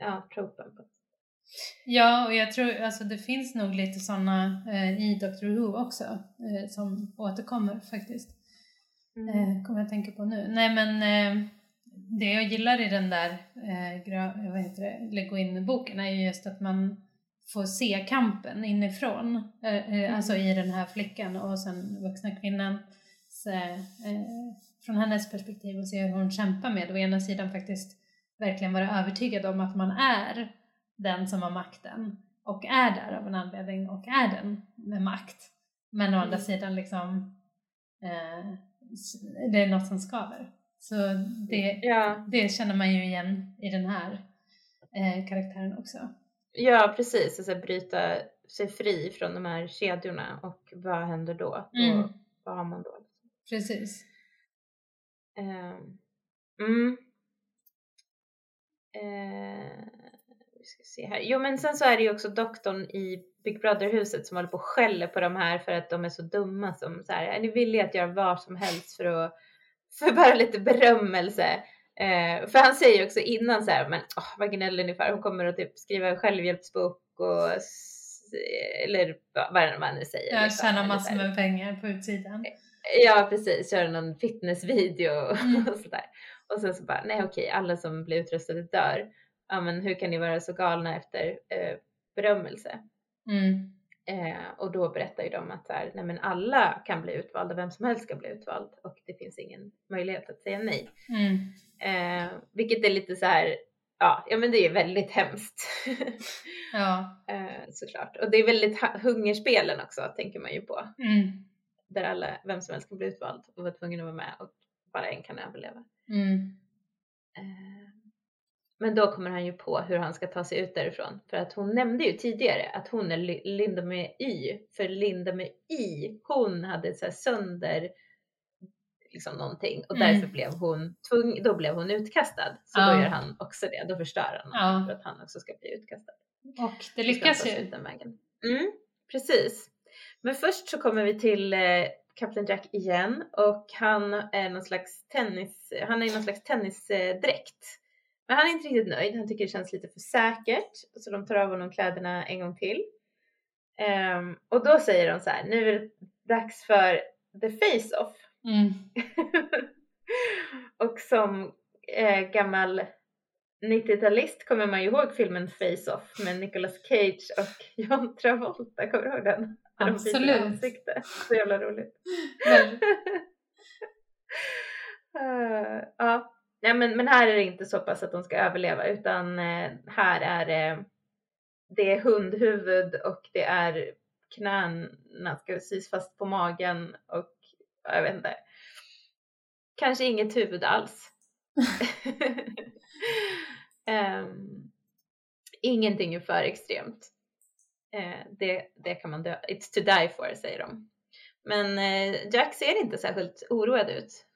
ja, tropen. På. Ja, och jag tror alltså det finns nog lite sådana eh, i Doctor Who också eh, som återkommer faktiskt. Mm. Eh, kommer jag tänka på nu. Nej men eh, det jag gillar i den där eh, vad heter det, Le Guin-boken är ju just att man får se kampen inifrån. Eh, eh, Mm. Alltså i den här flickan och sen vuxna kvinnan. Så, eh, från hennes perspektiv och se hur hon kämpar med å ena sidan faktiskt verkligen vara övertygad om att man är den som har makten och är där av en anledning och är den med makt. Men å andra Mm. sidan liksom eh, det är något som skaver. Så det, Ja, det känner man ju igen i den här eh, karaktären också. ja, precis. Och så här, bryta sig fri från de här kedjorna och vad händer då? Mm. då vad har man då? Precis. Ehm, mm. Eh, vi ska se här. Jo men sen så är det ju också doktorn i Big Brother-huset som håller på och skäller på de här för att de är så dumma som så här, är ni villiga att göra vad som helst för att för bara lite berömmelse? Eh, för han säger ju också innan så här, men åh, vad gnäller ni för? Hon kommer att typ skriva en självhjälpsbok och eller vad vad är det man nu säger. Jag liksom, tjänar massor med pengar på utsidan. Ja precis, köra någon fitnessvideo Mm. och sådär. Och sen så bara, nej okej, alla som blir utrustade dör. Ja men hur kan ni vara så galna efter eh, berömmelse? Mm. Eh, och då berättar ju de att så här, nej men alla kan bli utvalda, vem som helst ska bli utvald och det finns ingen möjlighet att säga nej. Mm. Eh, vilket är lite så här, ja, ja men det är väldigt hemskt. Ja. eh, såklart. Och det är väldigt hungerspelen också tänker man ju på. Mm. Där alla, vem som helst kan bli utvald och vara tvungen att vara med och bara en kan överleva. Mm. Eh, Men då kommer han ju på hur han ska ta sig ut därifrån. För att hon nämnde ju tidigare att hon är Li- Linda med Y. För Linda med Y, hon hade så sönder liksom någonting och Mm. därför blev hon tvung, då blev hon utkastad. Så Ja. då gör han också det, då förstör han Ja. för att han också ska bli utkastad. Och det lyckas ju. Mm, precis. Men först så kommer vi till eh, Kapten Jack igen och han är någon slags tennis, han är i någon slags tennisdräkt. Men han är inte riktigt nöjd, han tycker det känns lite för säkert så de tar av honom kläderna en gång till. Ehm, och då säger de så här, nu är det dags för the face-off. Mm. och som eh, gammal 90-talist kommer man ju ihåg filmen Face-Off med Nicolas Cage och John Travolta, kommer du ihåg den? När de Absolut. ansikte. Så jävla roligt. Väl- Eh, ja, Nej, men, men här är det inte så pass att de ska överleva utan eh, här är det, det är hundhuvud och det är knäna ska sys fast på magen och ja, jag vet inte. Kanske inget huvud alls. Ehm, ingenting är för extremt. Eh, det, det kan man dö. It's to die for säger de. Men eh, Jack ser inte särskilt oroad ut.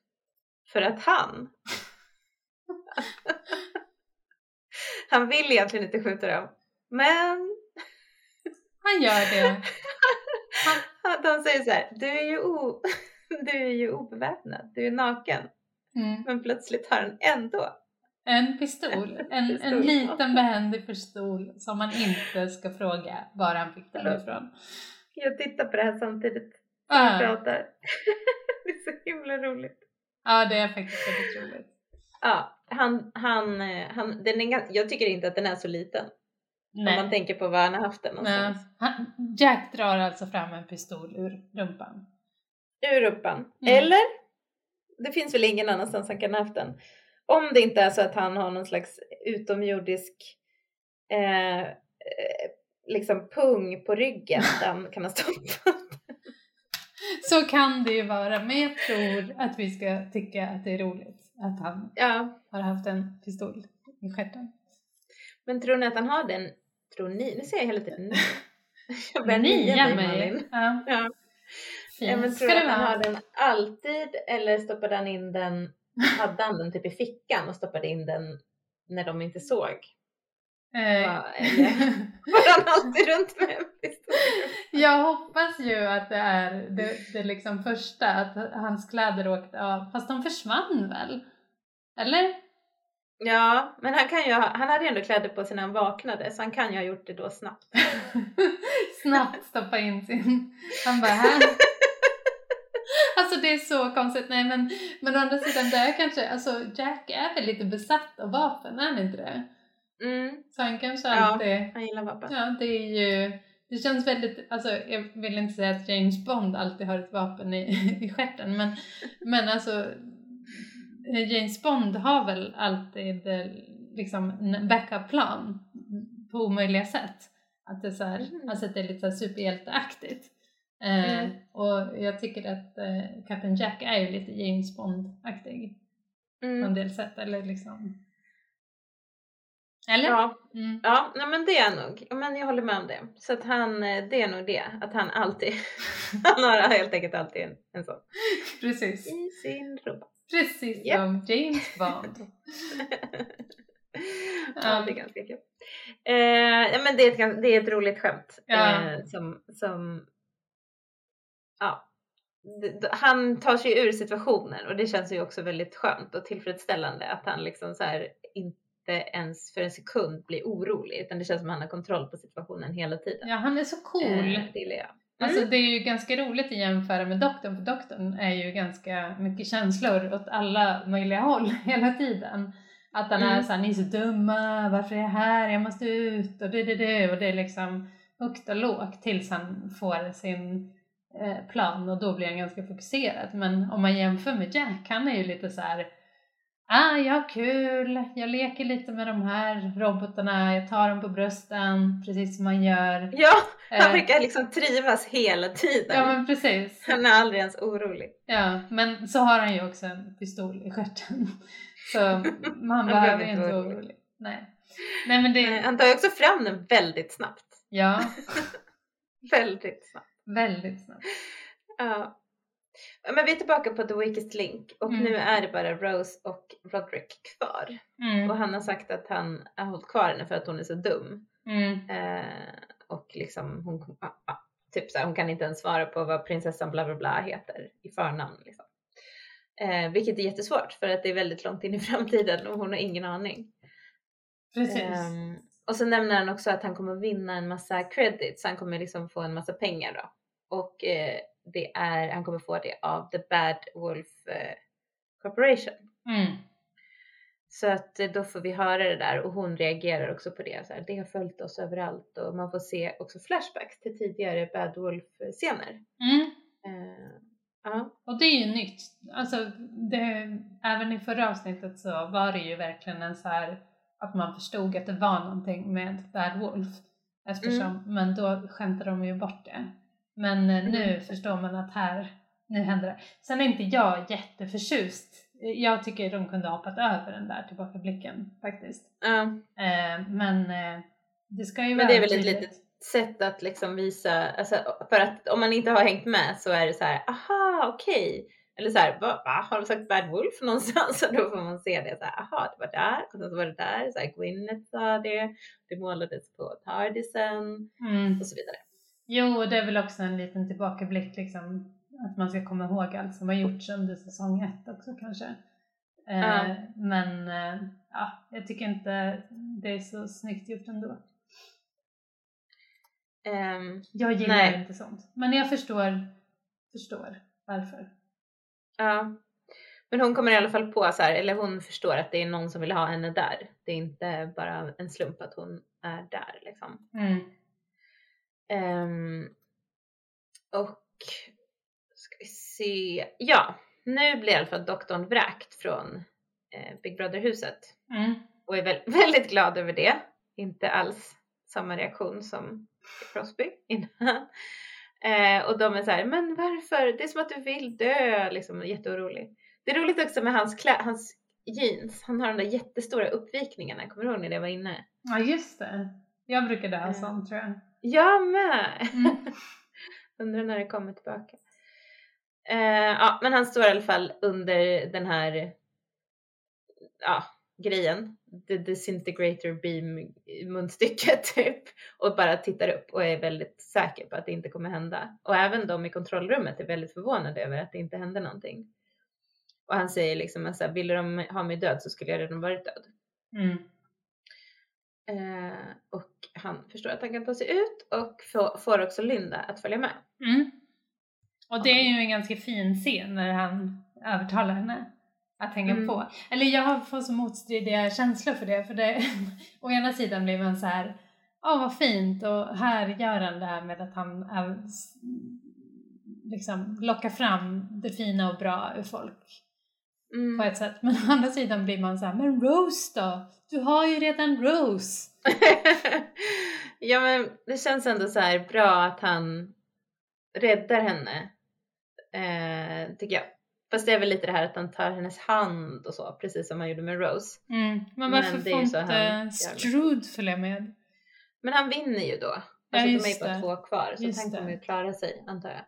För att han Han vill egentligen inte skjuta dem. Men Han gör det. de säger så här, du är ju o... du är ju obeväpnad, du är naken. Mm. Men plötsligt har han ändå. En pistol, en, Pistol. en liten behändig pistol som man inte ska fråga var han fick den ifrån. Jag tittar på det här samtidigt som jag Ah, pratar. det är så himla roligt. ja, det är faktiskt väldigt roligt. Ja, han, han, eh, han, den är, jag tycker inte att den är så liten. Om man Nej. tänker på var han har haft den Nej. någonstans. Han, Jack drar alltså fram en pistol ur rumpan. Ur rumpan. Mm. Eller? Det finns väl ingen annanstans han kan ha haft den. Om det inte är så att han har någon slags utomjordisk eh, eh, liksom pung på ryggen där han kan ha stoppat. Så kan det ju vara, men jag tror att vi ska tycka att det är roligt att han Ja, har haft en pistol i stjärten. men tror ni att han har den? Tror ni? Nu säger jag hela tiden. Jag börjar Nia mig. Malin. Ja, Ja. Ja, men tror du att han har den alltid eller stoppade han in den, hade han den typ i fickan och stoppade in den när de inte såg? Eh, var han alltid runt med en? Jag hoppas ju att det är det, det liksom första, att hans kläder åkte av. Fast de försvann väl? Eller? Ja, men han kan ju ha, han hade ju ändå kläder på sig när han vaknade så han kan ju ha gjort det då snabbt. Snabbt stoppa in sin... Han bara här. Alltså det är så konstigt. Nej men, men å andra sidan det är kanske, alltså Jack är väl lite besatt av vapen, är han inte det? Mm, Så han kanske Ja. alltid... han gillar vapen. Ja, det är ju... Det känns väldigt, alltså jag vill inte säga att James Bond alltid har ett vapen i, i stjärten men, men alltså eh, James Bond har väl alltid eh, liksom en backup-plan på omöjliga sätt. Att det, är så här, Mhm. alltså att det är lite superhjälteaktigt. Eh, Mm. Och jag tycker att eh, Captain Jack är ju lite James Bond-aktig på en Mm. del sätt. Eller liksom... Eller? Ja, Mm. ja nej, men det är nog. Men jag håller med om det. Så att han, eh, det är nog det. Att han alltid, han har helt enkelt alltid en, en sån. Precis. I sin rumpa. Precis Japp. som James Bond. ja, det är ganska kul. Eh, ja, men det är ett, det är ett roligt skämt. Ja. Eh, som, som, ja. Han tar sig ur situationen och det känns ju också väldigt skönt och tillfredsställande att han liksom så här inte ens för en sekund blir orolig utan det känns som att han har kontroll på situationen hela tiden. Ja, han är så cool. Eh, det gillar jag. Alltså Mm. det är ju ganska roligt att jämföra med doktorn, för doktorn är ju ganska mycket känslor åt alla möjliga håll hela tiden. Att han är Mm. såhär, ni är så dumma, varför är jag här, jag måste ut och det, det, det och det är liksom högt och lågt tills han får sin eh, plan och då blir han ganska fokuserad. Men om man jämför med Jack, han är ju lite så här. Ah, jag har kul, jag leker lite med de här robotarna, jag tar dem på brösten, precis som man gör. Ja, han Eh, verkar liksom trivas hela tiden. Ja men precis. Han är aldrig ens orolig. Ja, men så har han ju också en pistol i stjärten. Så man Han behöver inte vara vara orolig. Nej. Nej men det, Han tar ju också fram den väldigt snabbt. ja, Väldigt snabbt. väldigt snabbt. Ja. Men vi är tillbaka på The Weakest Link och Mm. nu är det bara Rose och Roderick kvar. Mm, Och han har sagt att han har hållit kvar henne för att hon är så dum. mm, Eh, och liksom hon, ah, ah, typ så här, hon kan inte ens svara på vad prinsessan bla bla bla heter i förnamn. Liksom. Eh, vilket är jättesvårt för att det är väldigt långt in i framtiden och hon har ingen aning. precis. Ehm, och så nämner han också att han kommer vinna en massa credits, han kommer liksom få en massa pengar då. Och eh, det är, han kommer få det av The Bad Wolf eh, Corporation. Mm, Så att eh, då får vi höra det där och hon reagerar också på det. Så här, det har följt oss överallt och man får se också flashbacks till tidigare Bad Wolf-scener. mm. Ja. Och det är ju nytt. Alltså, det, även i förra avsnittet så var det ju verkligen en så här att man förstod att det var någonting med Bad Wolf. Eftersom, men då skämtade de ju bort det. Men eh, nu Mm. förstår man att här, nu händer det. Sen är inte jag jätteförtjust. Jag tycker de kunde ha hoppat över den där tillbakablicken faktiskt. Ja. Eh, men eh, det ska ju Men vara det är väl ett litet sätt att liksom visa, alltså, för att om man inte har hängt med så är det så här, aha okej. Eller så här, va, va, har de sagt Bad Wolf någonstans? Och då får man se det så här, aha det var där, och sen så var det där, så här, Gwyneth sa det, det målades på Tardisen Mm. och så vidare. Jo, och det är väl också en liten tillbakablick liksom att man ska komma ihåg allt som har gjorts under säsong ett också kanske. Eh, Ja. Men eh, ja, jag tycker inte det är så snyggt gjort ändå. Ehm, Jag gillar Nej. inte sånt. Men jag förstår, förstår varför. ja. Men hon kommer i alla fall på så här, eller hon förstår att det är någon som vill ha henne där. Det är inte bara en slump att hon är där liksom. Mm. Ehm, och ska vi se. Ja, nu blir i alla fall doktorn vräkt från eh, Big Brother-huset Mm. och är väl, väldigt glad över det. Inte alls samma reaktion som Crosby innan. Eh, och de är så här, men varför? Det är som att du vill dö, liksom jätteorolig. Det är roligt också med hans, klä- hans jeans. Han har de där jättestora uppvikningarna. Kommer du ihåg när det var inne? Ja just det. Jag brukade ha Mm. sånt tror jag. Jag med! Mm. Undrar när det kommer tillbaka. Eh, ja, men han står i alla fall under den här ja, grejen. The disintegrator beam munstycket typ. Och bara tittar upp och är väldigt säker på att det inte kommer hända. Och även de i kontrollrummet är väldigt förvånade över att det inte hände någonting. Och han säger liksom att så här, ville de ha mig död så skulle jag redan varit död. Mm. Eh, och han förstår att han kan ta sig ut och få, får också Linda att följa med. Mm. Och det är ju en ganska fin scen när han övertalar henne att hänga Mm. på. Eller jag har fått så motstridiga känslor för det. För det å ena sidan blir man så här, åh vad fint och här gör han det här med att han är, liksom lockar fram det fina och bra ur folk Mm. på ett sätt. Men å andra sidan blir man så här, men Rose då? Du har ju redan Rose. ja men det känns ändå så här bra att han räddar henne. Eh, tycker jag. Fast det är väl lite det här att han tar hennes hand och så, precis som han gjorde med Rose. Mm. Men Men varför är får inte. Strude följa med? Men han vinner ju då. Ja, Alltså de är ju bara två kvar så han kommer ju klara sig antar jag.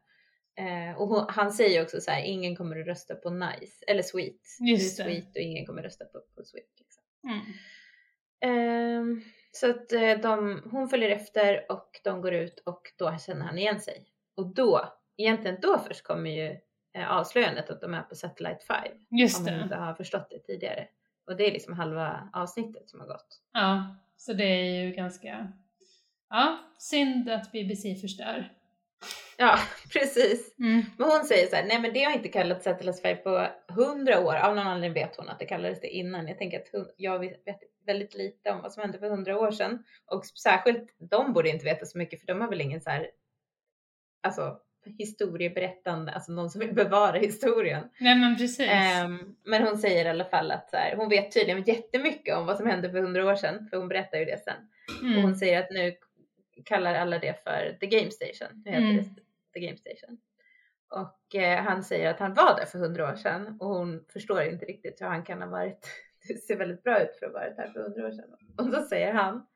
Eh, och hon, han säger också så här, ingen kommer att rösta på nice eller sweet. Just det. det. sweet och ingen kommer att rösta på, på sweet. Liksom. Mm. Ehm, så att eh, de, hon följer efter och de går ut och då känner han igen sig. Och då, egentligen då först kommer ju eh, avslöjandet att de är på Satellite 5. Just Om man inte det. har förstått det tidigare. Och det är liksom halva avsnittet som har gått. Ja, så det är ju ganska... Ja, synd att BBC förstör. Ja, precis. Mm. Men hon säger så här, nej men det har inte kallats Satellite 5 på hundra år. Av någon anledning vet hon att det kallades det innan. Jag tänker att jag vet väldigt lite om vad som hände för hundra år sedan. Och särskilt de borde inte veta så mycket för de har väl ingen så här, alltså historieberättande, alltså någon som vill bevara historien. Nej men precis. Ehm, men hon säger i alla fall att så här, hon vet tydligen jättemycket om vad som hände för hundra år sedan, för hon berättar ju det sen. Och mm. hon säger att nu kallar alla det för The Game Station. Nu heter Mm. det The Game Station. Och eh, han säger att han var där för hundra år sedan och hon förstår inte riktigt hur han kan ha varit. Det ser väldigt bra ut för att ha varit här för hundra år sedan. Och då säger han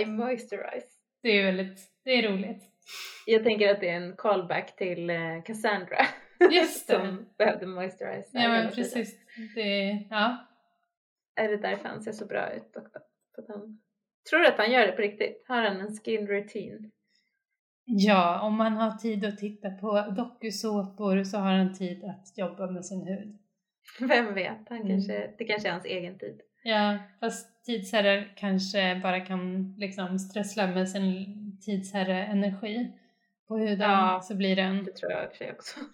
I moisturize. Det är väldigt, det är roligt. Jag tänker att det är en callback till eh, Cassandra Just det. som behövde moisturize. Ja men precis. Det, ja. Är det därför han ser så bra ut? Och, för att han, tror att han gör det på riktigt? Har han en skin routine? Ja, om man har tid att titta på dokusåpor så har han tid att jobba med sin hud. Vem vet? Han Mm. kanske, det kanske är hans egen tid. Ja, fast tidsherrar kanske bara kan liksom strössla med sin tidsherre-energi på huden Ja. så blir det en... Det tror jag i och för sig också.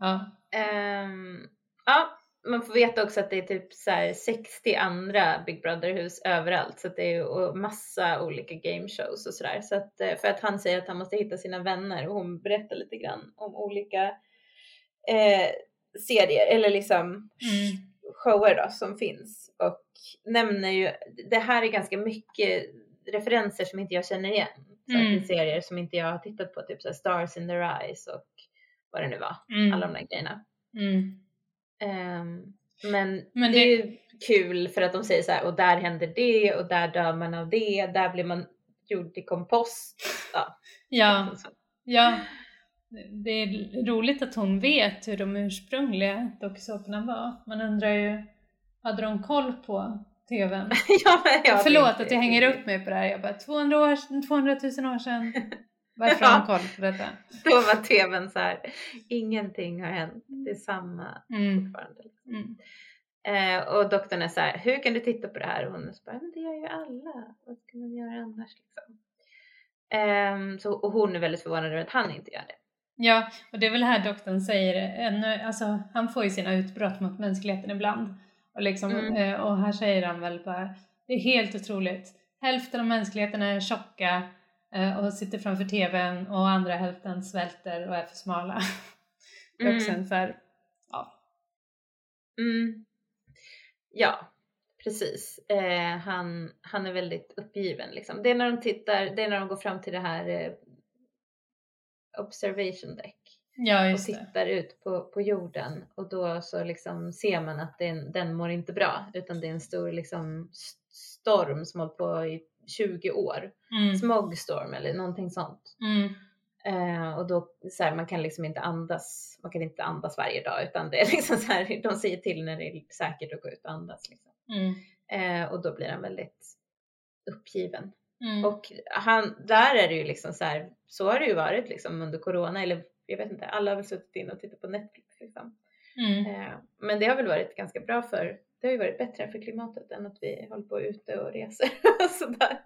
Ja. Ehm, ja, man får veta också att det är typ så här 60 andra Big Brother-hus överallt. Så det är massa olika game shows och sådär. Så att, eh, för att han säger att han måste hitta sina vänner och hon berättar lite grann om olika eh, serier eller liksom Mm. shower då som finns. Och nämner ju, det här är ganska mycket referenser som inte jag känner igen. Så att det är Mm. serier som inte jag har tittat på, typ så Stars in their eyes och vad det nu var. Mm. Alla de där grejerna. Mm. Ehm, men, Men det, är ju kul för att de säger så här, och där händer det och där dör man av det, där blir man gjord till kompost. Ja. Ja, ja. Det är roligt att hon vet hur de ursprungliga dokusåporna var. Man undrar ju, hade de koll på TVn? ja, men jag Förlåt att jag hänger upp mig på det här. Jag bara 200, år, 200 000 år sedan. Varför har han koll på detta? Då var tvn så här, ingenting har hänt, det är samma Mm. fortfarande. Mm. Eh, och doktorn är så här, hur kan du titta på det här? Och hon är så bara, men det gör ju alla, vad ska man göra annars liksom? Ehm, så, och hon är väldigt förvånad över att han inte gör det. Ja, och det är väl här doktorn säger, ännu, alltså han får ju sina utbrott mot mänskligheten ibland. Och, liksom, Mm. eh, och här säger han väl bara, det är helt otroligt. Hälften av mänskligheten är tjocka eh, och sitter framför tvn och andra hälften svälter och är för smala. Mm. Så här, ja. Mm. Ja, precis. Eh, han, han är väldigt uppgiven liksom. Det är när de tittar, det är när de går fram till det här eh, observation deck Ja, och just det. tittar ut på, på jorden och då så liksom ser man att den, den mår inte bra utan det är en stor liksom storm som hållit på i 20 år. Mm. Smogstorm eller någonting sånt. Mm. Eh, och då så här, man kan liksom inte andas, man kan inte andas varje dag utan det är liksom så här, de säger till när det är säkert att gå ut och andas. Liksom. Mm. Eh, och då blir han väldigt uppgiven. Mm. Och han, där är det ju liksom så här, så har det ju varit liksom under corona eller jag vet inte, alla har väl suttit in och tittat på Netflix liksom. Mm. Eh, men det har väl varit ganska bra för, det har ju varit bättre för klimatet än att vi håller på ute och reser och sådär.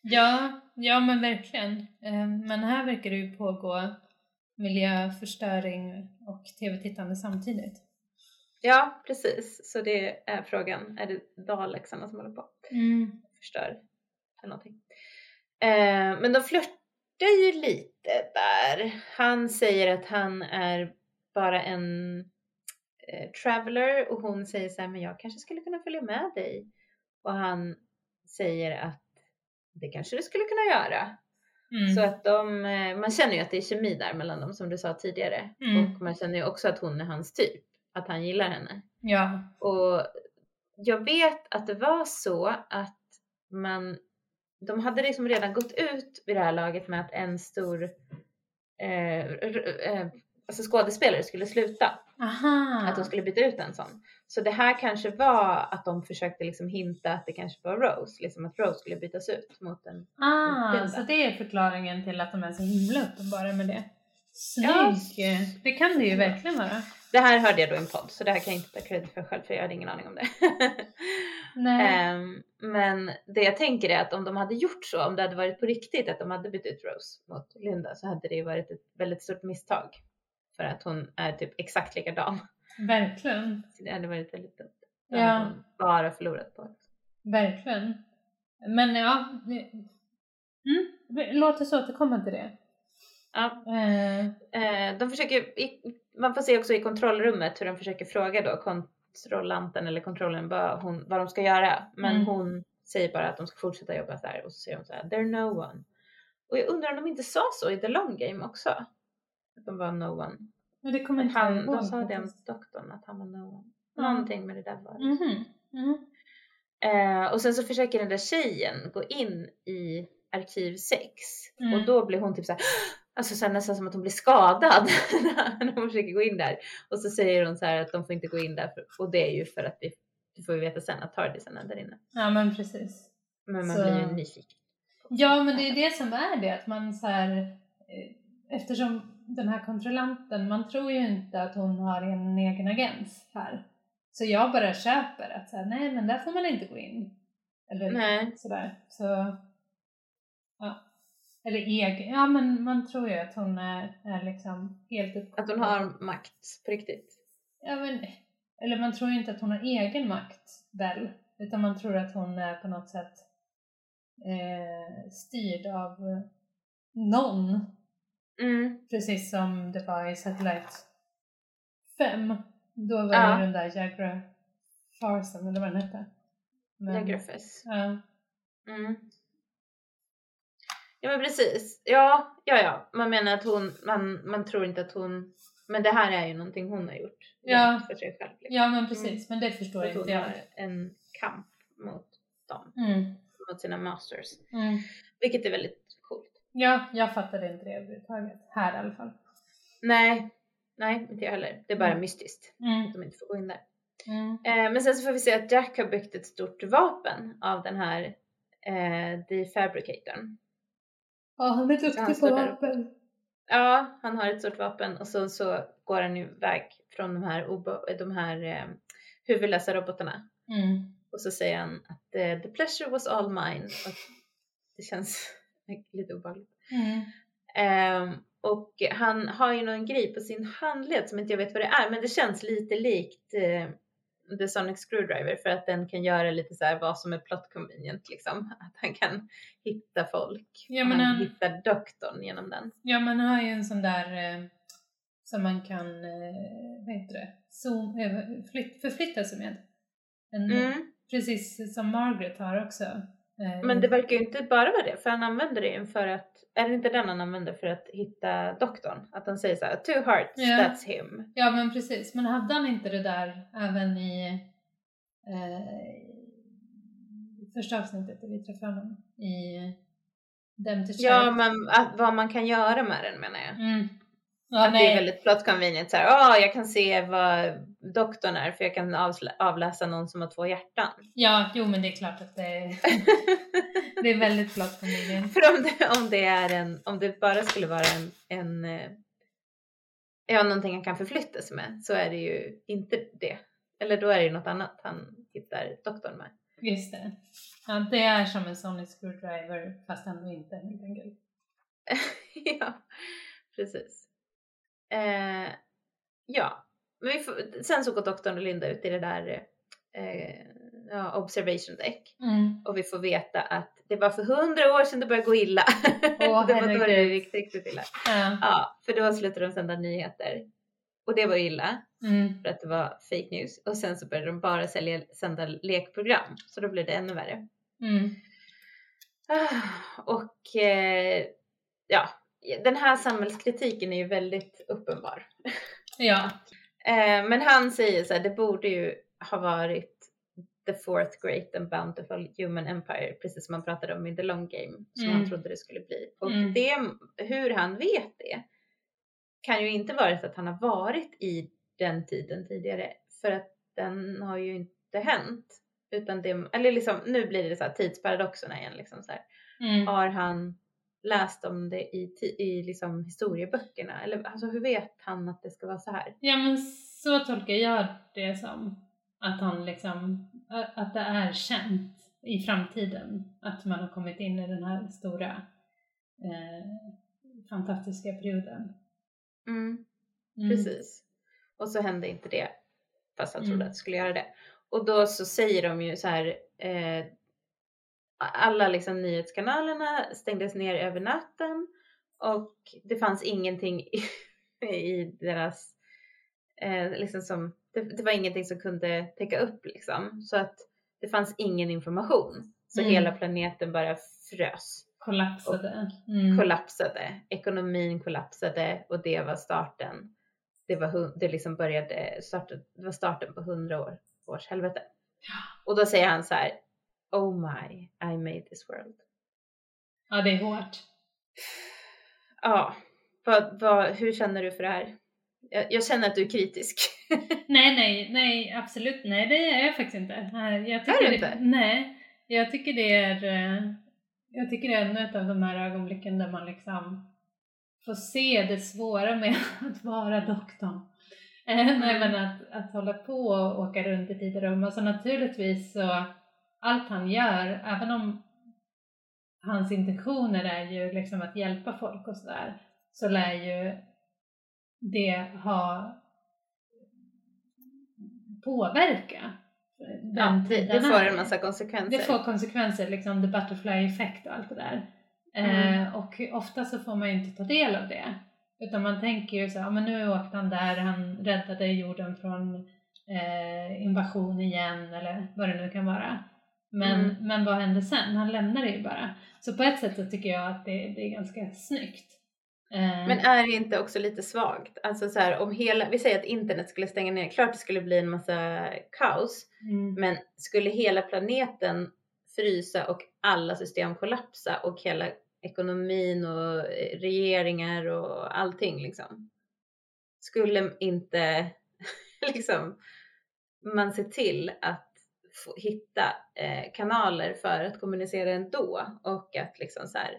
Ja, ja men verkligen. Eh, Men här verkar det ju pågå miljöförstöring och tv-tittande samtidigt. Ja, precis. Så det är frågan, är det Dalexarna som håller på? Mm. förstör eller någonting. Eh, men de flörtar ju lite där. Han säger att han är bara en eh, traveler och hon säger så här, men jag kanske skulle kunna följa med dig. Och han säger att det kanske du skulle kunna göra. Mm. Så att de, eh, man känner ju att det är kemi där mellan dem som du sa tidigare. Mm. Och man känner ju också att hon är hans typ. Att han gillar henne. Ja. Och jag vet att det var så att man, de hade liksom redan gått ut vid det här laget med att en stor eh, eh, alltså skådespelare skulle sluta. Aha. Att de skulle byta ut en sån. Så det här kanske var att de försökte liksom hinta att det kanske var Rose, liksom att Rose skulle bytas ut mot en Ah, så det är förklaringen till att de är så himla uppenbara med det. Ja. Snygg! Det kan det ju verkligen vara. Det här hörde jag då i en podd så det här kan jag inte ta credit för själv för jag hade ingen aning om det. Nej. Ehm, men det jag tänker är att om de hade gjort så, om det hade varit på riktigt att de hade bytt ut Rose mot Linda så hade det ju varit ett väldigt stort misstag. För att hon är typ exakt likadan. Verkligen. Så det hade varit väldigt dumt. Då Ja. hade hon bara förlorat på det. Verkligen. Men ja, det... mm. låt oss återkomma till det. Ja. Eh, Eh, de försöker, man får se också i kontrollrummet hur de försöker fråga då kontrollanten eller kontrollen vad, hon, vad de ska göra. Men Mm. hon säger bara att de ska fortsätta jobba så här och så säger hon så här, they're no one. Och jag undrar om de inte sa så i the long game också. De var no one. men det kommer inte han, de sa det om doktorn, att han var no one. Ja. Någonting med det där var det. Mhm. Mm. Eh, och sen så försöker den där tjejen gå in i arkiv 6 Mm. och då blir hon typ så här, alltså så här, nästan som att hon blir skadad när hon försöker gå in där. Och så säger hon så här att de får inte gå in där för, och det är ju för att vi, det får vi veta sen att Tardisen är där inne. Ja men precis. Men man Så- blir ju nyfiken. Ja men det är det som är det, att man så här, eh, eftersom den här kontrollanten, man tror ju inte att hon har en egen agens här. Så jag bara köper att så här, nej men där får man inte gå in. Eller Nej. sådär. Så, ja. Eller egen, ja men man tror ju att hon är, är liksom helt upp. Att hon har makt på riktigt. Ja men, eller man tror ju inte att hon har egen makt väl, utan man tror att hon är på något sätt eh, styrd av eh, någon Mm. Precis som det var i Satellite 5. Då var Ja. det den där Jagra Farsen eller vad den hette. Men-. Ja. Mm. Ja men precis. Ja, ja, ja. Man menar att hon, man, man tror inte att hon, men det här är ju någonting hon har gjort. Ja. För sig själv. Liksom. ja men precis, men det förstår hon inte jag. har en kamp mot dem, Mm. mot sina masters. Mm. Vilket är väldigt. Ja, jag fattade inte det överhuvudtaget. Här i alla fall. Nej, nej inte jag heller. Det är bara Mm. mystiskt Mm. att de inte får gå in där. Mm. Eh, men sen så får vi se att Jack har byggt ett stort vapen av den här eh, defabricatorn. Ja, han är duktig på vapen. Ja, han har ett stort vapen och så, så går han iväg från de här, de här eh, huvudlösa robotarna. Mm. Och så säger han att eh, the pleasure was all mine. Och det känns lite obehagligt. Mm. Ehm, och han har ju någon grej på sin handled som inte jag vet vad det är, men det känns lite likt eh, The Sonic Screwdriver för att den kan göra lite så här vad som är plot convenient liksom. Att han kan hitta folk. Ja, men han han- hittar doktorn genom den. Ja, man har ju en sån där eh, som man kan, eh, vad heter det, Zoom, eh, flytt, förflytta sig med. En, Mm. Precis som Margaret har också. Eh, Men det verkar ju inte bara vara det, för han använder det för att, är det inte den han använder för att hitta doktorn? Att han säger så här, two hearts, Ja. that's him. Ja, men precis. Men hade han inte det där även i eh, första avsnittet där vi träffade honom? I Dem to Ja, men att, vad man kan göra med den menar jag. Mm. Ja, att det är nej. väldigt plot convenient så här, ah, jag kan se vad doktorn är för jag kan avläsa någon som har två hjärtan. Ja, jo men det är klart att det, det är väldigt plot convenient. för om det, om det är en, om det bara skulle vara en, en eh, ja, någonting han kan förflytta sig med så är det ju inte det. Eller då är det ju något annat han hittar doktorn med. Just det. Ja, det är som en Sonic Screwdriver fast ändå inte helt enkelt. ja, precis. Eh, ja, men får, sen så går doktorn och Linda ut i det där eh, observation deck Mm. och vi får veta att det var för hundra år sedan det började gå illa. Åh, det var då det gick riktigt illa. Ja. Ja, för då slutade de sända nyheter och det var illa Mm. för att det var fake news och sen så började de bara sälja, sända lekprogram så då blev det ännu värre. Mm. Ah, Och eh, ja, den här samhällskritiken är ju väldigt uppenbar. Ja. Eh, men han säger så här, det borde ju ha varit the fourth great and bountiful human empire, precis som man pratade om i the long game, som Mm. han trodde det skulle bli. Och Mm. det, hur han vet det kan ju inte vara så att han har varit i den tiden tidigare, för att den har ju inte hänt. Utan det, eller liksom, nu blir det så här tidsparadoxerna igen. Liksom så här. Mm. Har han läst om det i, i liksom historieböckerna? Eller alltså, hur vet han att det ska vara så här? Ja men så tolkar jag det som. Att han liksom, att det är känt i framtiden. Att man har kommit in i den här stora eh, fantastiska perioden. Mm. Mm. Precis. Och så hände inte det fast han trodde Mm. att det skulle göra det. Och då så säger de ju så här eh, alla liksom nyhetskanalerna stängdes ner över natten och det fanns ingenting i, i deras eh, liksom som det, det var ingenting som kunde täcka upp liksom så att det fanns ingen information så Mm. hela planeten bara frös Kollapsade. Mm. kollapsade. Ekonomin kollapsade och det var starten. Det var, det liksom började, starten, det var starten på hundra år, års helvete. Och då säger han så här, Oh my, I made this world. Ja det är hårt. Ja, vad, vad, hur känner du för det här? Jag, jag känner att du är kritisk. Nej, nej, nej, absolut nej, det är jag faktiskt inte. Nej, Jag tycker Är du det, inte? Nej, jag tycker det är, eh, jag tycker det är ännu ett av de här ögonblicken där man liksom får se det svåra med att vara doktorn. Eh, Nej, Mm. men att, att hålla på och åka runt i tid och rum. Alltså naturligtvis så, allt han gör, även om hans intentioner är ju liksom att hjälpa folk och sådär, så lär ju det ha påverka den Ja, tiden det får en massa konsekvenser. Det får konsekvenser, liksom the butterfly effect och allt det där. Mm. Eh, och ofta så får man ju inte ta del av det. Utan man tänker ju så "Ja, men nu åkte han där, han räddade jorden från eh, invasion igen eller vad det nu kan vara. Men, Mm. men vad hände sen? Han lämnade det ju bara. Så på ett sätt så tycker jag att det, det är ganska snyggt. Eh, Men är det inte också lite svagt? Alltså så här, om hela, vi säger att internet skulle stänga ner, klart det skulle bli en massa kaos. mm, Men skulle hela planeten frysa och alla system kollapsa och hela ekonomin och eh, regeringar och allting liksom. Skulle inte liksom man se till att få, hitta eh, kanaler för att kommunicera ändå och att liksom så här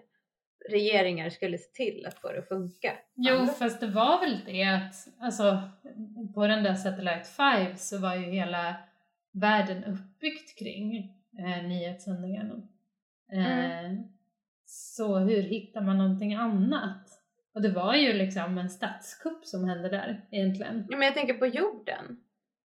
regeringar skulle se till att få det att funka. Jo, Andra- fast det var väl det att alltså, på den där Satellite 5 så var ju hela världen uppbyggt kring eh, nyhetssändningarna. Eh, Så hur hittar man någonting annat? Och det var ju liksom en statskupp som hände där egentligen. Ja, men jag tänker på jorden.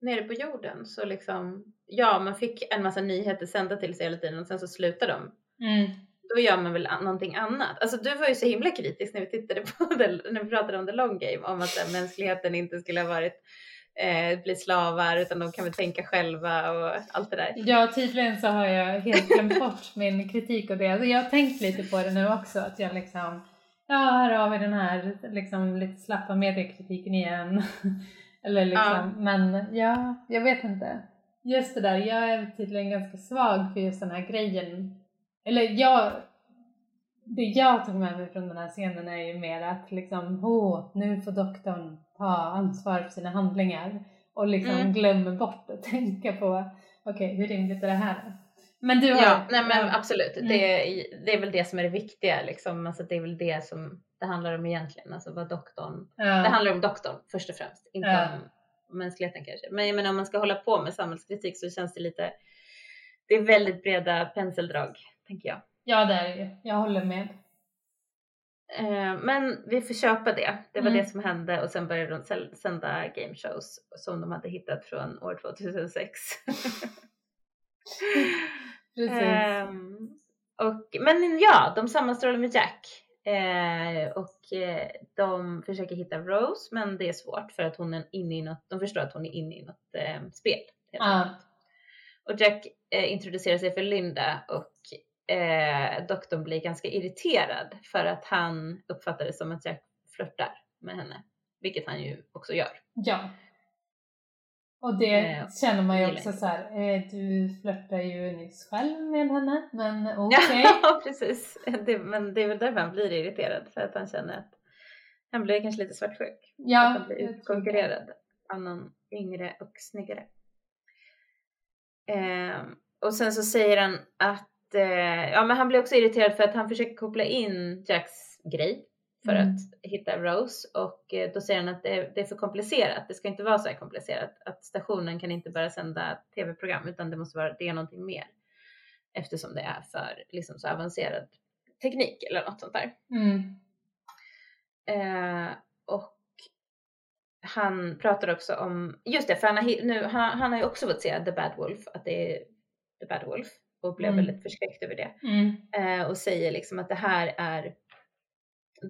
Nere på jorden så liksom, ja man fick en massa nyheter sända till sig hela tiden och sen så slutar de. Mm. Då gör man väl an- någonting annat. Alltså du var ju så himla kritisk när vi tittade på det, när vi pratade om the long game, om att här, mänskligheten inte skulle ha varit eh, bli slavar utan de kan väl tänka själva och allt det där. Ja, tydligen så har jag helt glömt bort min kritik och det. Alltså, jag har tänkt lite på det nu också, att jag liksom, ja här har vi den här liksom lite slappa mediekritiken igen. Eller liksom, men ja, jag vet inte. Just det där, jag är tydligen ganska svag för just den här grejen. Eller jag, det jag tog med mig från den här scenen är ju mer att liksom, åh, nu får doktorn ta ansvar för sina handlingar och liksom Mm. glömmer bort att tänka på, okej, hur rimligt är det här? Men du har... Ja, nej men absolut. Mm. Det, är- det är väl det som är det viktiga liksom. Alltså, det är väl det som det handlar om egentligen. Alltså vad doktorn Ja. Det handlar om doktorn först och främst, inte Ja. om mänskligheten kanske. Men jag menar om man ska hålla på med samhällskritik så känns det lite, det är väldigt breda penseldrag, tänker jag. ja, det är det ju. Jag håller med. Eh, Men vi får köpa det. Det var Mm. det som hände och sen började de sända game shows som de hade hittat från år 2006. Precis. Ehm, och, men ja, de sammanstrålar med Jack. Eh, och eh, de försöker hitta Rose men det är svårt för att hon är inne i något, de förstår att hon är inne i något eh, spel. enkelt. Och Jack eh, introducerar sig för Linda och doktorn blir ganska irriterad för att han uppfattar det som att Jack flörtar med henne. Vilket han ju också gör. Ja. Och det Eh, känner man ju också så här, eh, du flörtar ju nyss själv med henne, men okej. Ja, precis. Det, men det är väl därför han blir irriterad. För att han känner att han blir kanske lite svartsjuk. Ja, att han blir utkonkurrerad av någon yngre och snyggare. Ehm, och sen så säger han att, eh, ja men han blir också irriterad för att han försöker koppla in Jacks grej för Mm. att hitta Rose och eh, då säger han att det, det är för komplicerat. Det ska inte vara så här komplicerat. Att stationen kan inte bara sända tv-program utan det måste vara, det är någonting mer. Eftersom det är för liksom så avancerad teknik eller något sånt där. Mm. Eh, och han pratar också om, just det, för han har, nu, han, han har ju också fått se The Bad Wolf, att det är The Bad Wolf och blev Mm. väldigt förskräckt över det. Mm. Eh, och säger liksom att det här är,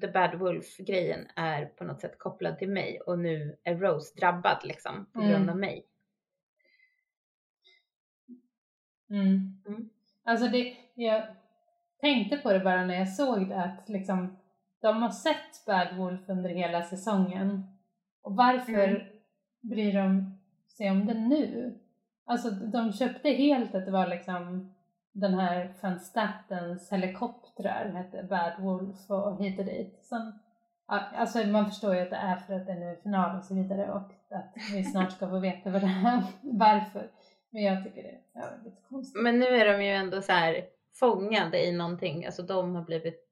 The Bad Wolf-grejen är på något sätt kopplad till mig och nu är Rose drabbad liksom på grund Mm. av mig. Mm. Mm. Alltså det, jag tänkte på det bara när jag såg det att liksom de har sett Bad Wolf under hela säsongen. Och varför Mm. bryr de sig om det nu? Alltså de köpte helt att det var liksom den här van Statens helikoptrar hette Bad Wolf och hit och dit. Sen, alltså man förstår ju att det är för att det är nu är final och så vidare och att vi snart ska få veta vad det är, varför. Men jag tycker det är lite konstigt. Men nu är de ju ändå så här fångade i någonting, alltså de har blivit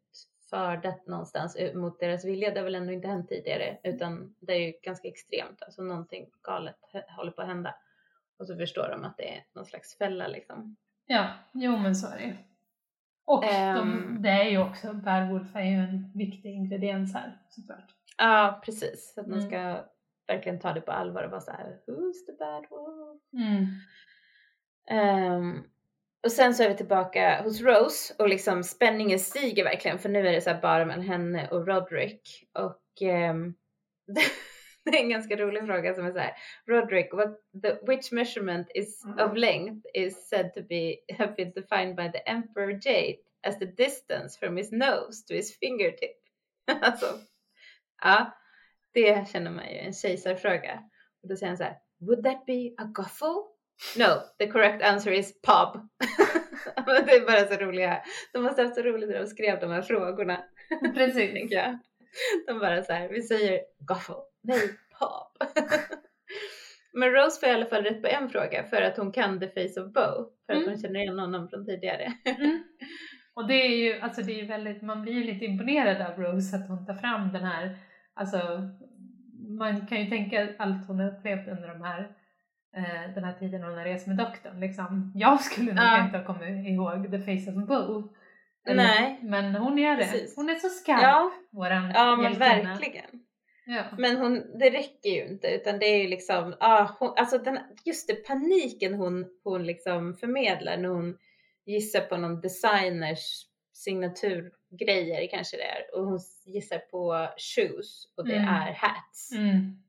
fördet någonstans mot deras vilja. Det har väl ändå inte hänt tidigare utan det är ju ganska extremt, alltså någonting galet håller på att hända. Och så förstår de att det är någon slags fälla liksom. Ja, jo men så är det. Och de, Ehm. det är ju också, Bad Wolf är ju en viktig ingrediens här såklart. Ja, precis. Så att man Mm. ska verkligen ta det på allvar och vara så här, who's the bad wolf? Mm. Ehm, och sen så är vi tillbaka hos Rose och liksom spänningen stiger verkligen för nu är det så bara mellan henne och Roderick och ehm, det är en ganska rolig fråga som är så här Roderick, what the, which measurement is of length is said to be have been defined by the Emperor Jade as the distance from his nose to his fingertip. alltså, ja, det känner man ju en kejsarfråga. Och då säger han så här, would that be a guffle? No, the correct answer is pub. Det är bara så roliga, de måste ha haft så roligt när de skrev de här frågorna, Precis. jag. De bara så här, vi säger guffle, nej pub. Men Rose får i alla fall rätt på en fråga för att hon kan the face of Bo, för att Mm. hon känner igen honom från tidigare. Mm. Och det är ju, alltså det är väldigt, man blir ju lite imponerad av Rose att hon tar fram den här, alltså man kan ju tänka allt hon har upplevt under de här, eh, den här tiden hon har rest med doktorn. Liksom. Jag skulle nog Ja. inte ha kommit ihåg The Face of Bo. Nej. Men hon gör det. Precis. Hon är så skarp, Ja, våran ja men hjältinna. verkligen. Ja. Men hon, det räcker ju inte utan det är ju liksom, ah, hon, alltså den, just det paniken hon, hon liksom förmedlar när hon gissar på någon designers signaturgrejer kanske det är och hon gissar på shoes och det Mm. är hats. Mm.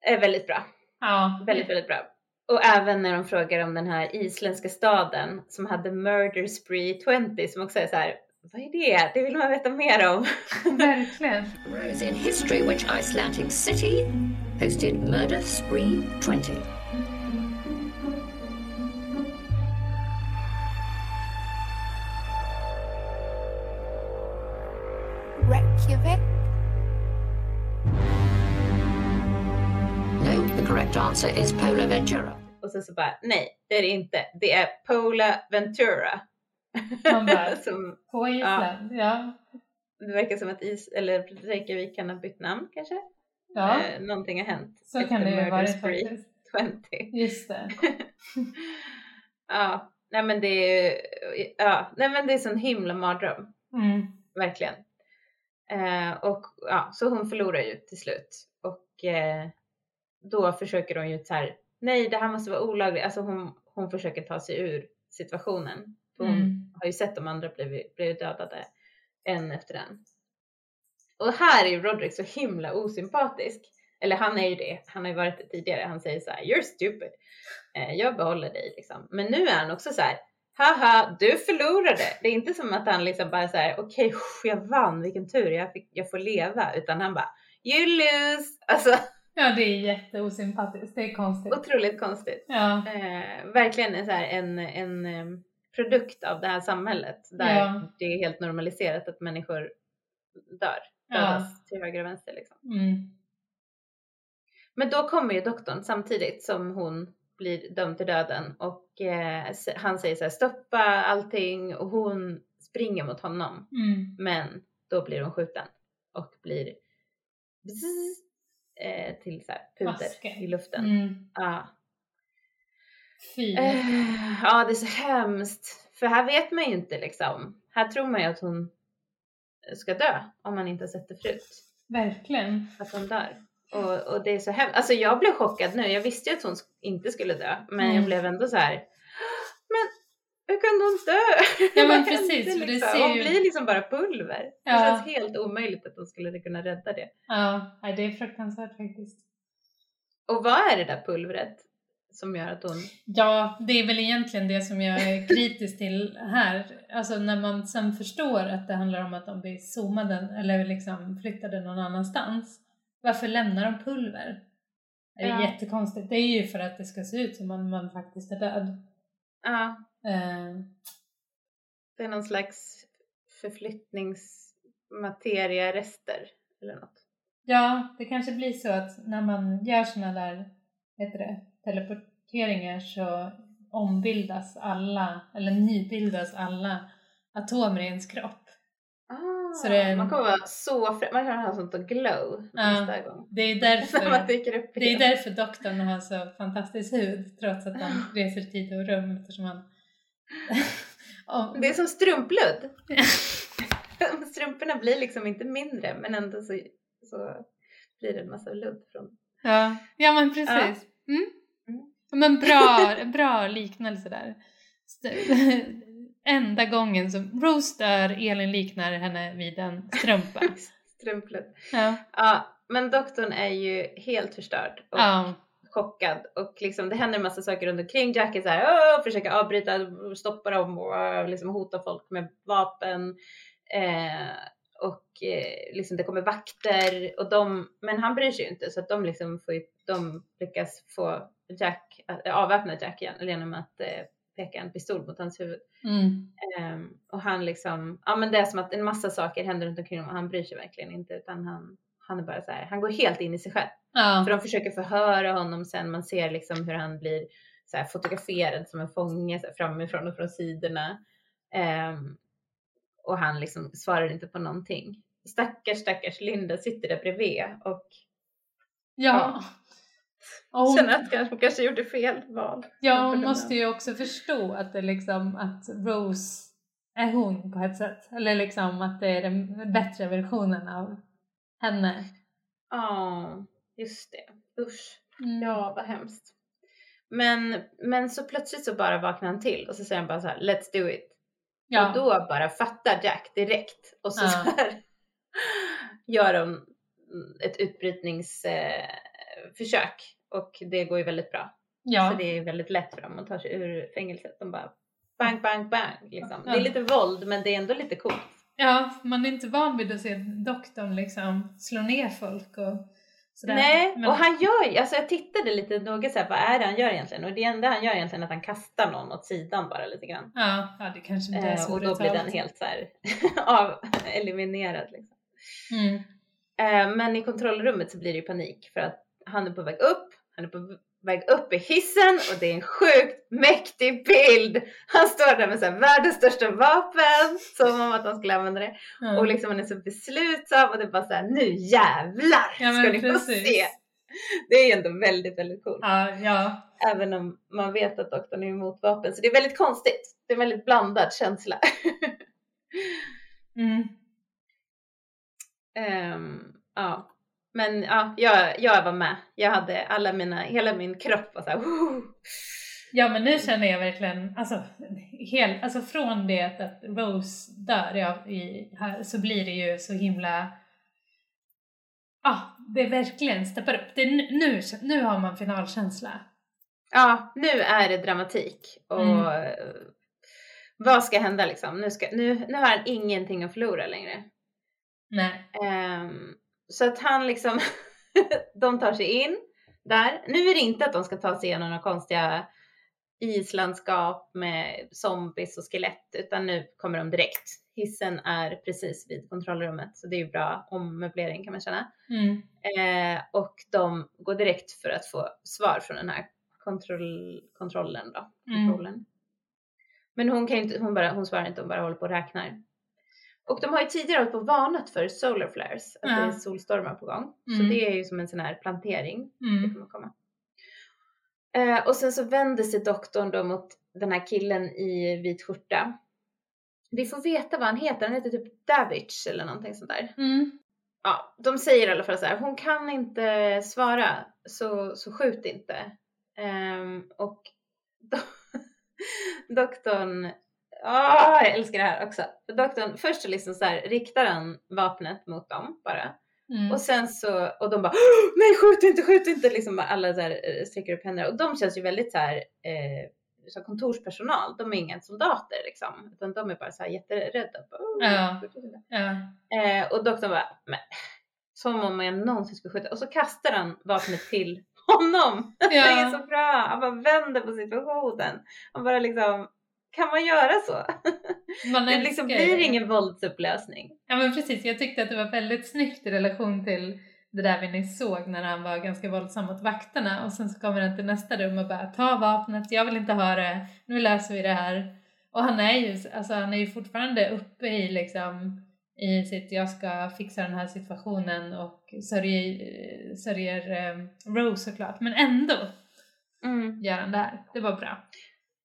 Är väldigt bra, Ja, väldigt väldigt bra. Och även när de frågar om den här isländska staden som hade Murder Spree 20 som också är så här, vad är det? Det vill man veta mer om. verkligen. Rose in history which Icelandic city hosted Murder Spree 20. Reykjavik. No, the correct answer is Pola Ventura. Och sen så bara, nej det är det inte. Det är Pola Ventura. Man bara- som, På Island, ja. det verkar som att is, eller Reykjavik kan ha bytt namn kanske. Ja, Eh, någonting har hänt. så kan det ju vara Spree faktiskt. 20. Just det. ja, nej men det är ja, nej men det är sån himla mardröm. Mm. Verkligen. Eh, och ja, så hon förlorar ju till slut. Och eh, då försöker hon ju så här, nej det här måste vara olagligt. Alltså hon, hon försöker ta sig ur situationen. Hon Mm. Har ju sett de andra blivit dödade en efter en. Och här är ju Roderick så himla osympatisk. Eller han är ju det, han har ju varit det tidigare. Han säger så här, you're stupid. Eh, jag behåller dig liksom. Men nu är han också så här, haha, du förlorade. Det är inte som att han liksom bara så här, okej, jag vann, vilken tur, jag, fick, jag får leva. Utan han bara, you lose. Alltså Ja, det är jätteosympatiskt. Det är konstigt. otroligt konstigt. Ja, Eh, verkligen en, så här, en, en produkt av det här samhället där Ja. det är helt normaliserat att människor dör. Ja. Dödas till höger och vänster liksom. mm. Men då kommer ju doktorn samtidigt som hon blir dömd till döden och eh, han säger så här stoppa allting och hon springer mot honom. Mm. Men då blir hon skjuten och blir bzzz, eh, till så här puder Masker. i luften. Mm. Ja. Fy. Eh, ja, det är så hemskt. För här vet man ju inte liksom. Här tror man ju att hon ska dö om man inte har sett det förut. Verkligen. Att hon dör. Och, och det är så hemskt. Alltså jag blev chockad nu. Jag visste ju att hon inte skulle dö. Men Mm. jag blev ändå så här. Men hur kunde hon dö? Ja, men hände precis, det liksom? ser Hon ju- blir liksom bara pulver. Ja. Det känns helt omöjligt att hon skulle kunna rädda det. Ja, det är fruktansvärt faktiskt. Och vad är det där pulvret som gör att hon... Ja, det är väl egentligen det som jag är kritisk till här. Alltså när man sen förstår att det handlar om att de blir zoomade eller liksom flyttade någon annanstans. Varför lämnar de pulver? Det är Ja. jättekonstigt. Det är ju för att det ska se ut som om man faktiskt är död. Ja, Eh, det är någon slags förflyttningsmateriarester eller något. ja, det kanske blir så att när man gör såna där heter det, teleporteringar så ombildas alla, eller nybildas alla atomer i ens kropp. Ah, Så en- Man kommer vara så fri. Man kan ha sånt och glow Ja. nästa gång. Det är därför, det är därför doktorn har så fantastisk hud trots att han reser tid och rum eftersom han... Och- Det är som strumpludd. Strumporna blir liksom inte mindre men ändå så, så blir det en massa ludd från... Ja, ja men precis. Mm. Mm. Men bra, bra liknelse där. Enda gången som Rose dör, Elin liknar henne vid en strumpa. Ja, Ja, men doktorn är ju helt förstörd och ja, chockad och liksom det händer en massa saker runt omkring. Jack är så försöker avbryta, stoppa dem och liksom hota folk med vapen. Eh, och eh, liksom det kommer vakter och de, men han bryr sig ju inte så att de liksom får ju, de lyckas få Jack, att, äh, avväpna Jack igen genom att eh, peka en pistol mot hans huvud. mm, Ehm, och han liksom, ja men det är som att en massa saker händer runt omkring honom och han bryr sig verkligen inte utan han, han är bara så här, han går helt in i sig själv. För ja, de försöker förhöra honom sen, man ser liksom hur han blir så här, fotograferad som en fånge så här, framifrån och från sidorna. Ehm, och han liksom svarar inte på någonting. Stackars, stackars Linda sitter där bredvid och Ja. Och hon, känner att hon kanske gjorde fel val. ja, hon måste ju också förstå att det liksom att Rose är hon på ett sätt. Eller liksom att det är den bättre versionen av henne. Ja, just det. Usch. Mm. Ja, vad hemskt. Men, men så plötsligt så bara vaknar han till och så säger han bara så här, let's do it. Ja. Och då bara fattar Jack direkt och så, Ja. så här gör de ett utbrytningsförsök eh, och det går ju väldigt bra. ja. Så det är väldigt lätt för dem att ta sig ur fängelset. De bara bang, bang, bang liksom. Ja. Det är lite våld men det är ändå lite coolt. ja, man är inte van vid att se doktorn liksom slå ner folk och sådär. Nej, Men- och han gör ju, alltså jag tittade lite noga så här, vad är det han gör egentligen? Och det enda han gör egentligen är att han kastar någon åt sidan bara lite grann. Ja, ja det kanske inte är Eh, så och då blir den helt så här av, eliminerad liksom. Mm. Eh, men i kontrollrummet så blir det ju panik för att han är på väg upp, han är på väg upp i hissen och det är en sjukt mäktig bild. Han står där med så här världens största vapen, som om att han skulle använda det. Ja. Och liksom han är så beslutsam och det är bara så här, nu jävlar Ja, ska ni få precis. se. Det är ju ändå väldigt, väldigt coolt. ja, ja. Även om man vet att doktorn är emot vapen. Så det är väldigt konstigt. Det är en väldigt blandad känsla. Mm. Ehm, ja. Men ja, jag, jag var med. Jag hade alla mina, hela min kropp var såhär "Woo!" Ja men nu känner jag verkligen, alltså, hel, alltså från det att Rose dör ja, i, här, så blir det ju så himla, ja det är verkligen steppar upp. Det nu, nu, har man finalkänsla. Ja, nu är det dramatik. Och Mm. vad ska hända liksom? Nu, ska, nu, nu har han ingenting att förlora längre. Nej. Ehm, så att han liksom, de tar sig in där. Nu är det inte att de ska ta sig igenom några konstiga islandskap med zombies och skelett, utan nu kommer de direkt. Hissen är precis vid kontrollrummet, så det är ju bra ommöblering kan man känna. Mm. Eh, och de går direkt för att få svar från den här kontroll, kontrollen då. Mm. Kontrollen. Men hon kan inte, hon bara, hon svarar inte, hon bara håller på och räknar. Och de har ju tidigare hållit på och varnat för solar flares, att Ja. det är solstormar på gång. Så Mm. det är ju som en sån här plantering. Det Mm. kommer komma. Eh, och sen så vänder sig doktorn då mot den här killen i vit skjorta. Vi får veta vad han heter, han heter typ Davich eller någonting sånt där. Mm. Ja, de säger i alla fall så här, hon kan inte svara så, så skjut inte. Ehm, och do, doktorn, åh jag älskar det här också. För doktorn, först så liksom så här riktar han vapnet mot dem bara. Mm. Och sen så, och de bara "Åh, nej skjut inte, skjut inte, liksom alla så här eh, sträcker upp händerna. Och de känns ju väldigt så här, eh, som kontorspersonal, de är inga soldater liksom, utan de är bara så här jätterädda. "Åh, Ja. skjut inte." Ja. Eh, och doktorn bara, men, som om jag någonsin skulle skjuta. Och så kastar han vapnet till honom. Det är Ja. så bra. Han bara vänder på situationen. Han bara liksom, kan man göra så? Man Det liksom blir det. ingen våldsupplösning. Ja men precis, jag tyckte att det var väldigt snyggt i relation till det där vi nyss såg när han var ganska våldsam mot vakterna och sen så kommer han till nästa rum och bara ta vapnet, jag vill inte ha det, nu löser vi det här. Och han är ju, alltså han är ju fortfarande uppe i liksom i sitt jag ska fixa den här situationen och sörjer, sörjer eh, Rose såklart men ändå Mm. gör han det här. Det var bra.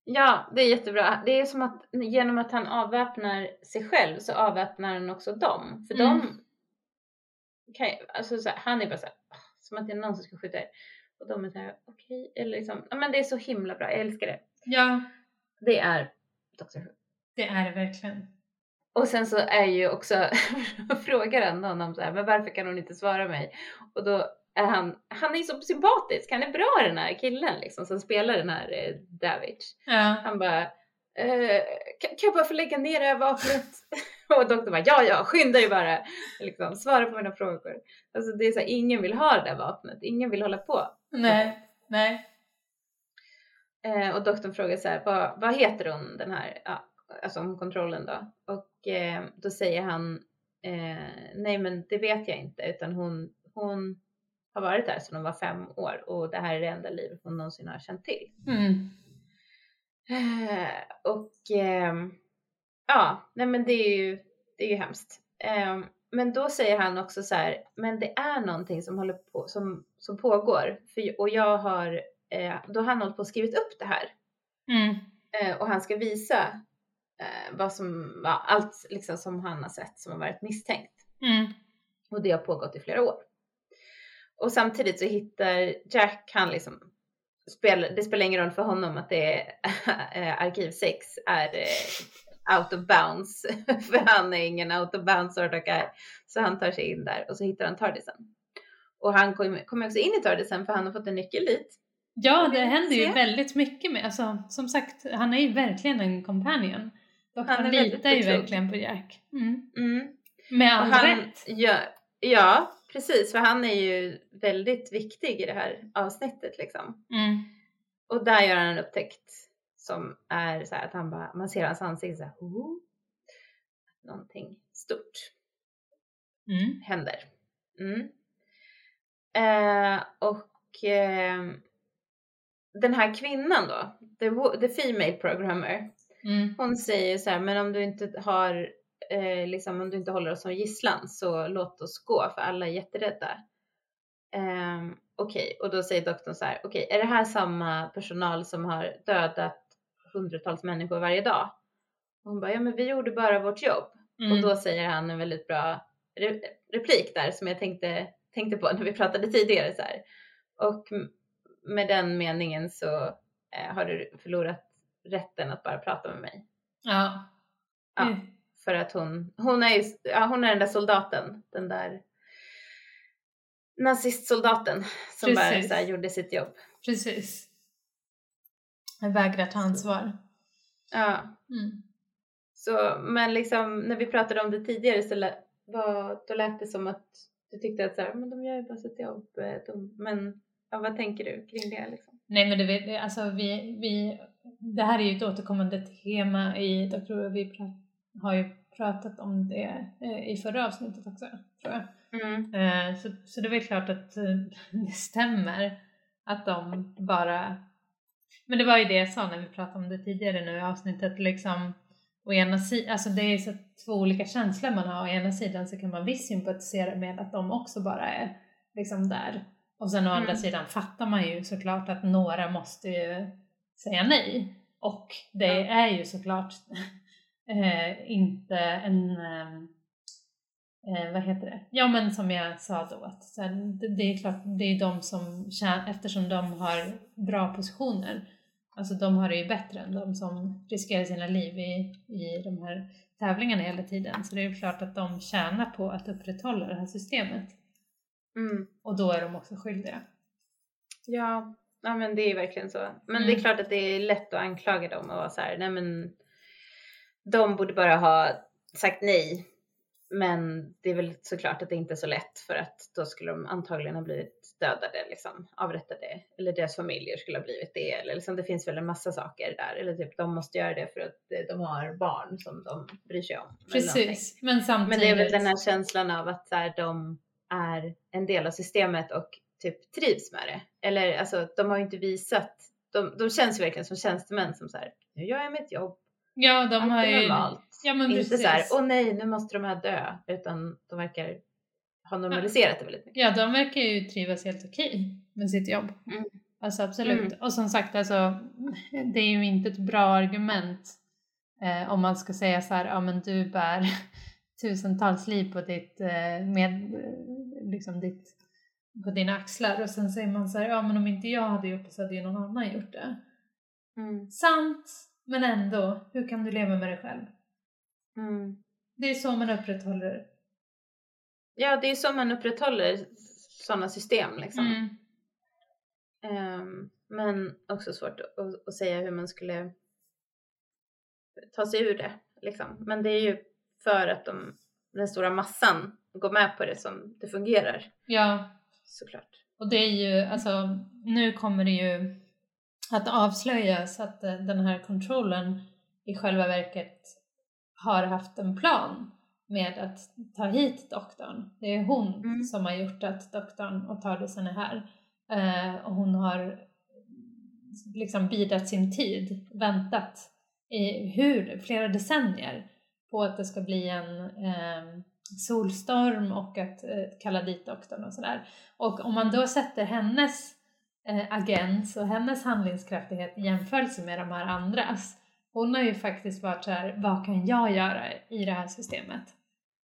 Ja, det är jättebra. Det är som att genom att han avväpnar sig själv så avväpnar han också dem. För Mm. de kan ju, alltså så här, han är bara så här, "Ah, som att det är någon som ska skjuta er. Och de är så här, okej, eller liksom, ja men det är så himla bra, jag älskar det. Ja, Det är Dr. Who. det är det verkligen. Och sen så är ju också, frågar han honom så här, men varför kan hon inte svara mig? Och då är han, är ju så sympatisk, han är bra den här killen liksom som spelar den här eh, David. Ja. Han bara, eh, kan, kan jag bara få lägga ner det här vapnet? och doktorn bara, ja ja, skynda dig bara. Liksom, svara på mina frågor. Alltså det är så här, ingen vill ha det där vapnet, ingen vill hålla på. Nej, nej. Eh, och doktorn frågar så här, vad, vad heter hon den här, ja, alltså om kontrollen då? Och eh, då säger han, eh, nej men det vet jag inte, utan hon, hon har varit där sedan hon var fem år och det här är det enda livet hon någonsin har känt till. Mm. Eh, och ehm, Ja, nej men det är ju, det är ju hemskt. Ehm, men då säger han också så här, men det är någonting som håller på, som, som pågår. För, och jag har, eh, då har han hållit på och skrivit upp det här. Mm. Eh, och han ska visa vad som, allt liksom som han har sett som har varit misstänkt. Mm. Och det har pågått i flera år. Och samtidigt så hittar Jack, han liksom, spelar, det spelar ingen roll för honom att det är eh, arkiv 6 är eh, out of bounds. för han är ingen out of bounds sort of guy. Så han tar sig in där och så hittar han Tardisen. Och han kommer kommer också in i Tardisen för han har fått en nyckel dit. Ja, det händer ju se. väldigt mycket med, alltså som sagt, han är ju verkligen en companion. Han Doktorn är väldigt litar ju verkligen på Jack. Mm. Mm. Med Och all han, rätt. ja, ja, precis, för han är ju väldigt viktig i det här avsnittet liksom. Mm. Och där gör han en upptäckt som är så här att han bara, man ser hans ansikte så här, oh, någonting stort Mm. händer. Mm. Eh, och eh, den här kvinnan då, the, the female programmer, Mm. hon säger så här, men om du inte har, eh, liksom om du inte håller oss som gisslan så låt oss gå för alla är jätterädda. Um, okej, och då säger doktorn så här, okej, är det här samma personal som har dödat hundratals människor varje dag? Och hon bara, ja men vi gjorde bara vårt jobb. Mm. Och då säger han en väldigt bra re- replik där som jag tänkte, tänkte på när vi pratade tidigare så här. Och med den meningen så eh, har du förlorat rätten att bara prata med mig. Ja. Ja. Mm. För att hon, hon är ju, ja, hon är den där soldaten, den där nazistsoldaten som bara Precis. så här, gjorde sitt jobb. Precis. Jag vägrar ta ansvar. Ja, Mm. så men liksom när vi pratade om det tidigare så lä, var, då lät det som att du tyckte att så här, men de gör ju bara sitt jobb. eh, De, men ja, vad tänker du kring det liksom? Nej men det- alltså vi, vi, det här är ju ett återkommande tema i Dr. Who. Vi har ju pratat om det eh, i förra avsnittet också, tror jag. Mm. Eh, så, så det är väl klart att eh, det stämmer att de bara... Men det var ju det jag sa när vi pratade om det tidigare nu i avsnittet, liksom å ena sidan, alltså det är så två olika känslor man har. Å ena sidan så kan man visst sympatisera med att de också bara är liksom där. Och sen å andra Mm. sidan fattar man ju såklart att några måste ju säga nej. Och det Ja. är ju såklart eh, inte en ehm, eh, vad heter det? Ja men som jag sa då att så här, det, det är klart, det är de som tjänar, eftersom de har bra positioner, alltså de har det ju bättre än de som riskerar sina liv i, i de här tävlingarna hela tiden. Så det är ju klart att de tjänar på att upprätthålla det här systemet. Mm. Och då är de också skyldiga. Ja, ja, men det är verkligen så. Men Mm. det är klart att det är lätt att anklaga dem och vara så här, nej men de borde bara ha sagt nej. Men det är väl såklart att det inte är så lätt för att då skulle de antagligen ha blivit dödade, liksom avrättade. Eller deras familjer skulle ha blivit det. Eller liksom, det finns väl en massa saker där. Eller typ de måste göra det för att eh, de har barn som de bryr sig om. Precis, men samtidigt... Men det är väl den här känslan av att så här, de är en del av systemet och typ trivs med det. Eller alltså de har ju inte visat, de, de känns ju verkligen som tjänstemän som så här, nu gör jag mitt jobb, Ja, de allt har ju... normalt. Ja, men inte precis. så här, åh nej nu måste de här dö, utan de verkar ha normaliserat det väldigt mycket. Ja, de verkar ju trivas helt okej med sitt jobb. Mm. Alltså absolut. Mm. Och som sagt, alltså, det är ju inte ett bra argument eh, om man ska säga så här, ja men du bär tusentals liv på ditt, eh, med, eh, liksom ditt, på dina axlar och sen säger man så här, ja men om inte jag hade gjort det så hade ju någon annan gjort det. Mm. Sant, men ändå, hur kan du leva med dig själv? Mm. Det är så man upprätthåller Ja, det är så man upprätthåller sådana system liksom. Mm. Ehm, men också svårt att, att säga hur man skulle ta sig ur det. Liksom. Men det är ju för att de, den stora massan går med på det som det fungerar Ja, såklart. Och det är ju, alltså, nu kommer det ju att avslöjas att eh, den här kontrollen i själva verket har haft en plan med att ta hit doktorn. Det är hon Mm. som har gjort att doktorn och Tardisen är här. Eh, och hon har liksom bidat sin tid, väntat i hur, flera decennier på att det ska bli en eh, solstorm och att eh, kalla dit doktorn och sådär. Och om man då sätter hennes eh, agens och hennes handlingskraftighet i jämförelse med de här andras. Hon har ju faktiskt varit så här, vad kan jag göra i det här systemet?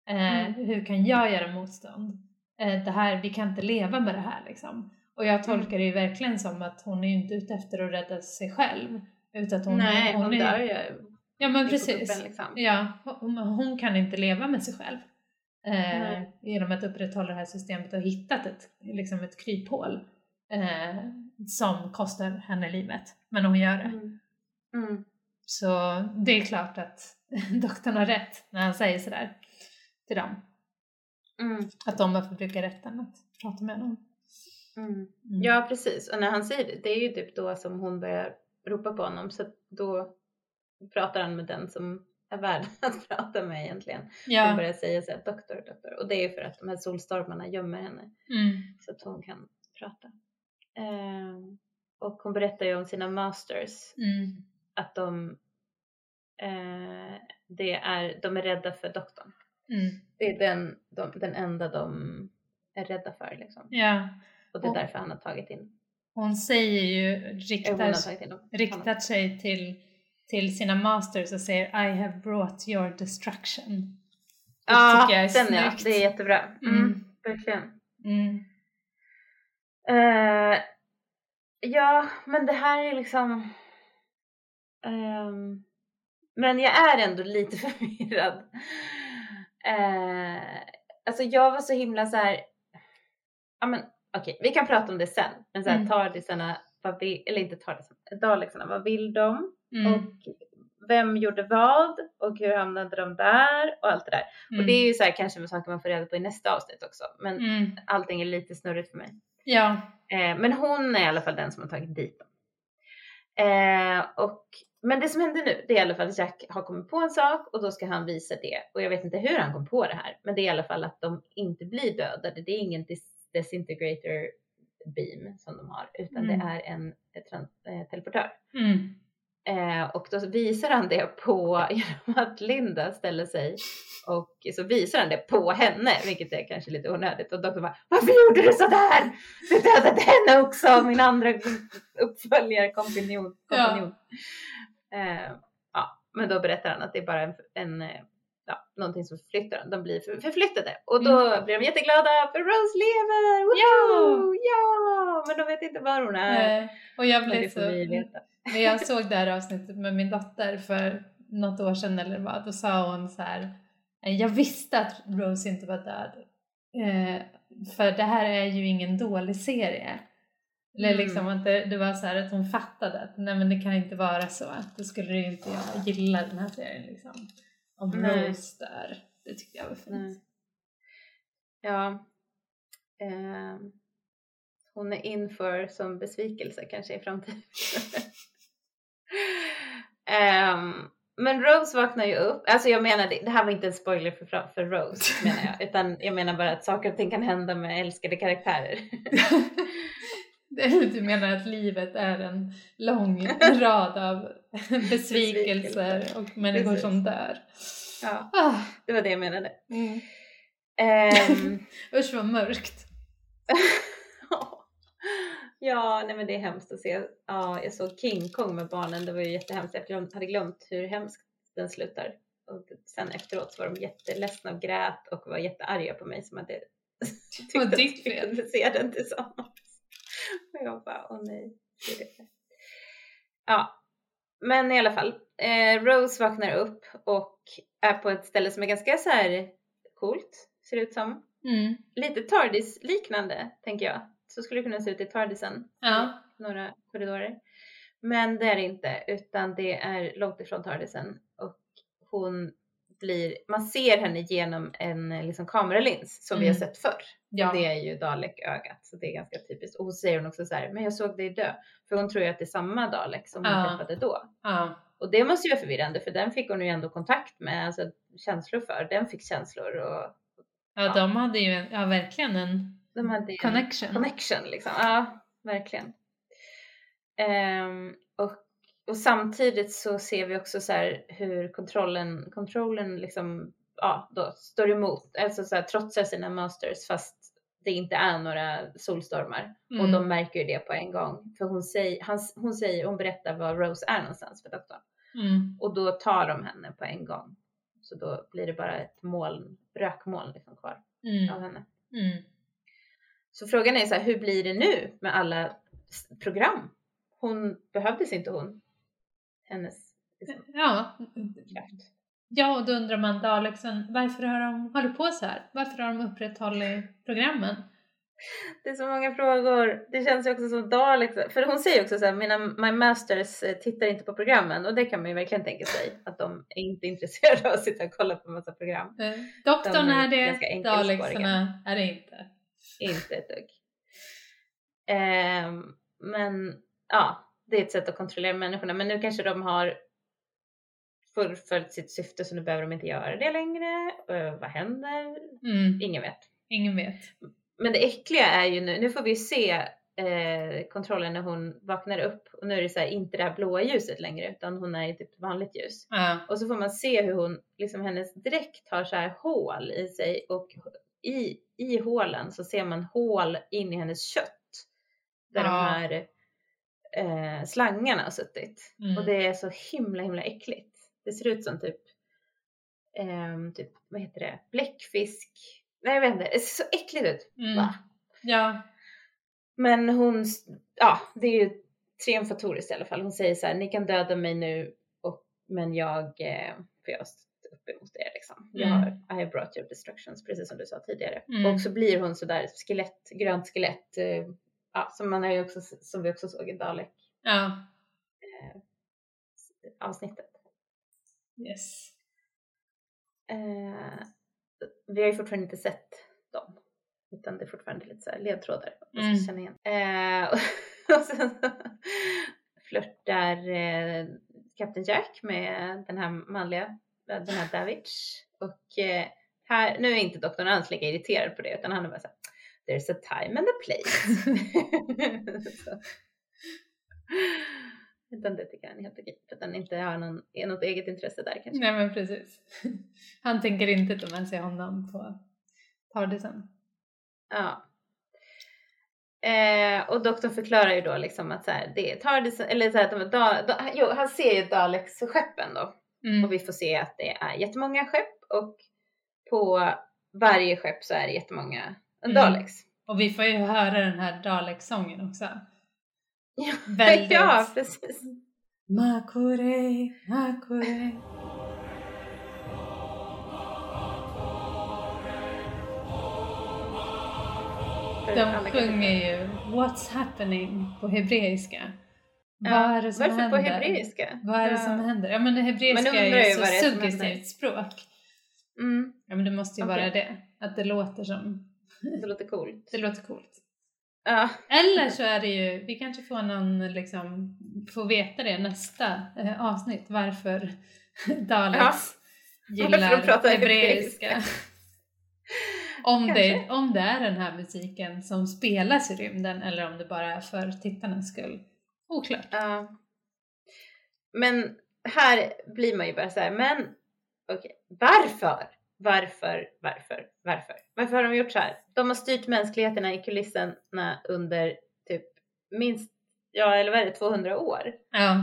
Eh, Mm. Hur kan jag göra motstånd? Eh, det här, vi kan inte leva med det här liksom. Och jag tolkar det ju verkligen som att hon är ju inte ute efter att rädda sig själv. Utan att hon, Nej, hon, är, dör ju. Ja men precis. liksom. Ja, hon, hon kan inte leva med sig själv. Eh, genom att upprätthålla det här systemet och hittat ett, liksom ett kryphål eh, som kostar henne livet. Men hon gör det. Mm. Mm. Så det är klart att doktorn har rätt när han säger sådär till dem. Mm. Att de bör få bruka rätten att prata med honom. Mm. Mm. Ja, precis. Och när han säger det, det är ju typ då som hon börjar ropa på honom. Så då pratar han med den som är värd att prata med egentligen. Hon ja. börjar säga så här, doktor, doktor. Och det är ju för att de här solstormarna gömmer henne. Mm. Så att hon kan prata. Ehm, och hon berättar ju om sina masters. Mm. Att de, eh, det är, de är rädda för doktorn. Mm. Det är den, de, den enda de är rädda för liksom. Ja. Och det är Och- därför han har tagit in, Hon säger ju, eh, riktar, riktar sig till, till sina masters och säger I have brought your destruction. Det Ja, tycker jag är den ja, snyggt. det är jättebra. Mm, Mm. Verkligen. Mm. Eh, ja, men det här är liksom... ehm, men jag är ändå lite förvirrad. Uh, alltså jag var så himla så här. Ja men okej, vi kan prata om det sen. Men så här, Mm. tardisarna, vad vill, eller inte tardisarna, dalexarna, vad vill de? Mm. Och vem gjorde vad? Och hur hamnade de där? Och allt det där. Mm. Och det är ju så här kanske saker man får reda på i nästa avsnitt också. Men Mm. allting är lite snurrigt för mig. Ja. Eh, men hon är i alla fall den som har tagit dit dem. Eh, och, men det som händer nu, det är i alla fall att Jack har kommit på en sak och då ska han visa det. Och jag vet inte hur han kom på det här, men det är i alla fall att de inte blir dödade. Det är ingen dis- disintegrator beam som de har, utan Mm. det är en eh, trans- eh, teleportör. Mm. Eh, och då visar han det på, genom att Linda ställer sig och så visar han det på henne, vilket är kanske lite onödigt. Och doktorn bara, varför gjorde du sådär? Du dödade henne också, min andra uppföljare, kompanjon. Ja. kompanjon. Eh, ja, men då berättar han att det är bara en, en eh, ja, någonting som förflyttar dem. De blir för, förflyttade och då Mm. blir de jätteglada för Rose lever! Woho! Ja! Men de vet inte var hon är. Eh, och jag blev så... När jag såg det här avsnittet med min dotter för något år sedan eller vad, då sa hon så här. "Eh, Jag visste att Rose inte var död. Eh, för det här är ju ingen dålig serie. Eller Mm. liksom att det, det var så här att hon fattade att nej men det kan inte vara så. Då skulle ju inte jag gilla den här serien liksom. Nej. Rose där. Det tyckte jag var fint. Nej. Ja. Ehm, hon är inför som besvikelse kanske i framtiden. Ehm, men Rose vaknar ju upp. Alltså jag menar, det, det här var inte en spoiler för, för Rose menar jag. Utan jag menar bara att saker och ting kan hända med älskade karaktärer. Du menar att livet är en lång rad av besvikelser och människor Precis. som dör. ja, Ah, det var det jag menade. mm. Ehm, Usch vad mörkt. Ja, nej men det är hemskt att se. Ja, jag såg King Kong med barnen. Det var ju jättehemskt. Jag hade glömt hur hemskt den slutar. Och sen efteråt så var de jätteledsna och grät och var jättearga på mig som hade tyckte att vi kunde se den tillsammans. Och jag bara, åh nej. det är det. Ja, men i alla fall. Eh, Rose vaknar upp och är på ett ställe som är ganska så här coolt, ser det ut som Mm. lite TARDIS-liknande, tänker jag. Så skulle det kunna se ut i TARDISen. Ja. Några korridorer. Men det är det inte, utan det är långt ifrån TARDISen. Och hon blir, man ser henne genom en eh, liksom, kameralins som vi har Mm. sett förr. Ja. Det är ju Dalek-ögat, så det är ganska typiskt. Och hon säger hon också så här, men jag såg dig dö. För hon tror ju att det är samma Dalek som hon Ja. träffade då. Ja. Och det måste ju vara förvirrande, för den fick hon ju ändå kontakt med, alltså känslor för. Den fick känslor och ja, de hade ju ja, verkligen en de hade ju en- connection. connection liksom. Ja, verkligen. Ehm, och, och samtidigt så ser vi också så här hur kontrollen, kontrollen liksom, ja, då står emot, alltså så här, trotsar sina masters fast det inte är några solstormar. Och Mm. de märker ju det på en gång. För hon säger, han, hon säger, hon berättar var Rose är någonstans för doktorn. Mm. Och då tar de henne på en gång. Så då blir det bara ett moln, rökmoln liksom kvar av Mm. henne. Mm. Så frågan är så här, hur blir det nu med alla program? Hon, behövdes inte hon? Hennes liksom, Ja. kraft. ja, och då undrar man Daleksen, varför har de hållit på så här? Varför har de upprätthållit programmen? Det är så många frågor. Det känns ju också som Dalek. För hon säger också så här, mina my masters eh, tittar inte på programmen och det kan man ju verkligen tänka sig att de är inte intresserade av att sitta och kolla på massa program. Eh, Doktorn De är det. Dalexarna är det inte. Inte ett dugg. Ehm, men ja, det är ett sätt att kontrollera människorna. Men nu kanske de har fullföljt sitt syfte så nu behöver de inte göra det längre. Eh, vad händer? Mm. Ingen vet. Ingen vet. Men det äckliga är ju nu, nu får vi ju se eh, kontrollen när hon vaknar upp och nu är det så här, inte det här blåa ljuset längre utan hon är i typ vanligt ljus. Ja. Och så får man se hur hon, liksom hennes dräkt har så här hål i sig och i, i hålen så ser man hål in i hennes kött. Där de Ja. här eh, slangarna har suttit. Mm. Och det är så himla himla äckligt. Det ser ut som typ, ehm, typ vad heter det, bläckfisk. Nej jag vet inte, det ser så äckligt ut. Mm. Ja. Men hon, ja det är ju triumfatoriskt i alla fall. Hon säger så här, ni kan döda mig nu och, men jag, eh, för jag har stått upp emot er liksom. Jag Mm. har, I have brought your destructions, precis som du sa tidigare. Mm. Och så blir hon så där skelett, grönt skelett, eh, ja, som man har också, som vi också såg i Dalek Ja. eh, avsnittet. Yes. Eh, vi har ju fortfarande inte sett dem. Utan det är fortfarande lite så ledtrådar. Man ska Mm. känna igen. Eh, och sen flörtar eh, Captain Jack med den här manliga, den här Davich. Och eh, här, nu är inte doktorn alls lika irriterad på det utan han är bara så här, There's a time and a place. Utan det tycker han är helt okej. För att han inte har någon, något eget intresse där kanske. Nej men precis. Han tänker inte ta med sig honom på Tardisen. Ja. Eh, och doktorn förklarar ju då liksom att så här, det tar det, eller så här, att de, da, da, jo, han ser ju Daleks skeppen då Mm. och vi får se att det är jättemånga skepp och på varje skepp så är det jättemånga Mm. Daleks. Och vi får ju höra den här Dalek-sången också. Ja, Väldigt. ja, precis. Makure. För De sjunger ju What's happening på hebreiska. Ja, Vad är det som Varför händer? på hebreiska? Vad är det Ja. som händer? Ja men det hebreiska är ju så suggestivt språk. Mm, Ja men det måste ju Okej. vara det. Att det låter som, det låter coolt. det låter coolt. Ja, Eller så är det ju, vi kanske får någon liksom, får veta det nästa eh, avsnitt varför Daleks Ja. Gillar hebreiska. om, det, om det är den här musiken som spelas i rymden eller om det bara är för tittarnas skull. Oklart. Ja. Men här blir man ju bara så här, men okej, varför? Varför, varför, varför? Varför har de gjort så här? De har styrt mänskligheterna i kulisserna under typ minst, ja eller vad är det, 200 år. Ja.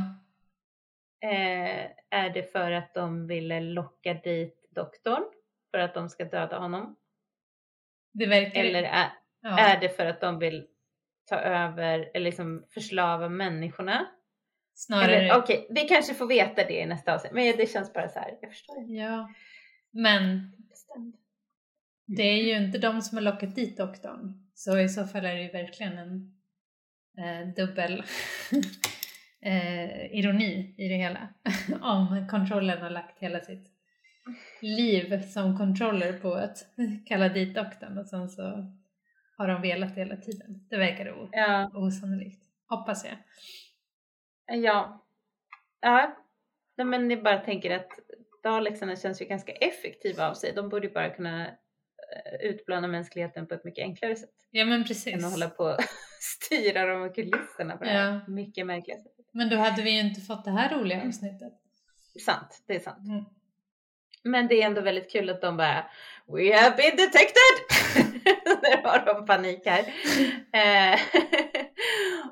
Eh, är det för att de ville locka dit doktorn? För att de ska döda honom? Det verkar Eller är, ja. är det för att de vill ta över eller liksom förslava människorna? snarare okej, vi kanske får veta det i nästa avsnitt. Men det känns bara så här, jag förstår. Ja. Men det är ju inte de som har lockat dit doktorn. Så i så fall är det ju verkligen en eh, dubbel eh, ironi i det hela. Om kontrollen har lagt hela sitt liv som controller på att kalla dit doktorn och sen så har de velat hela tiden. Det verkar o- Ja, osannolikt. Hoppas jag. ja. Ja, men jag bara tänker att Dalexarna känns ju ganska effektiva av sig. De borde ju bara kunna eh, utplåna mänskligheten på ett mycket enklare sätt. Ja men Än precis. att hålla på och styra de här kulisserna på det här Ja. mycket märkliga sättet. Men då hade vi ju inte fått det här roliga avsnittet. Sant, det är sant. Mm. Men det är ändå väldigt kul att de bara We have been detected! Där har de panik här.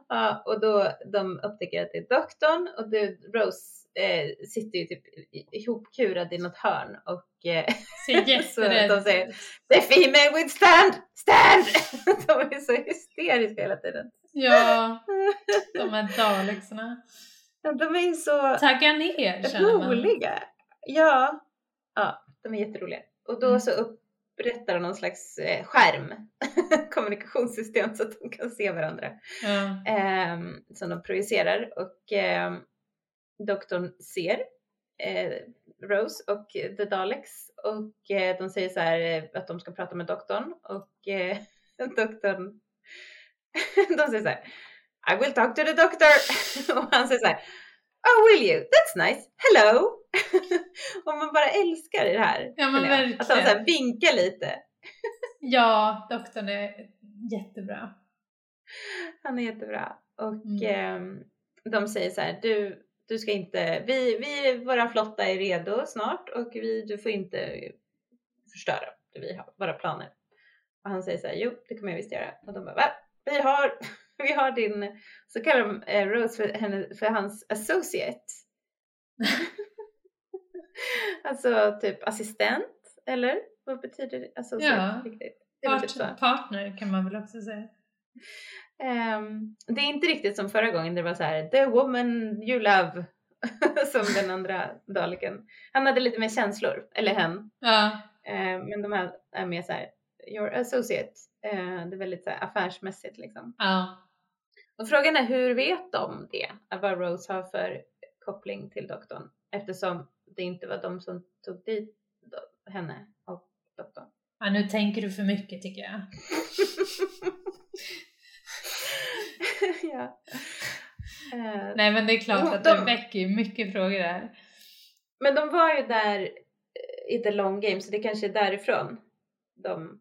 Ja, och då de upptäcker att det är doktorn och det, Rose eh, sitter ju typ ihopkurad i något hörn och eh, så de säger The female with stand! Stand! de är så hysteriska hela tiden. Ja, de här dalexarna. Ja, De är så Tagga ner känner man. roliga. Ja. ja, de är jätteroliga. Och då Mm. så upprättar någon slags eh, skärm, kommunikationssystem så att de kan se varandra. Ja. Ehm, som de projicerar och ehm, doktorn ser eh, Rose och The Daleks och eh, de säger så här eh, att de ska prata med doktorn och eh, doktorn de säger så här I will talk to the doctor och han säger så här Oh will you? That's nice. Hello! och man bara älskar det här. Ja, men jag. Att han så här verkligen. vinkar lite. ja, doktorn är jättebra. Han är jättebra. Och Mm. ehm, de säger så här, du, du ska inte, vi, vi, våra flotta är redo snart och vi, du får inte förstöra det vi har, våra planer. Och han säger så här, jo det kommer jag visst göra. Och de bara, va? Vi har, vi har din, så kallar de eh, Rose för, henne, för hans associate. Alltså typ assistent, eller? Vad betyder det? associate Ja. riktigt? Det väl typ. Part, partner kan man väl också säga. Ehm, det är inte riktigt som förra gången det var så här the woman you love som den andra Daleken. Han hade lite mer känslor, eller hen. Ja, Ehm, men de här är mer så här your associate. Ehm, det är väldigt så här, affärsmässigt liksom. ja. Och frågan är hur vet de det? Vad Rose har för koppling till doktorn? Eftersom det inte var de som tog dit henne och doktorn. ja, nu tänker du för mycket tycker jag. ja. Ehm, Nej men det är klart att De- det väcker ju mycket frågor där. Men de var ju där eh, i the long game så det kanske är därifrån de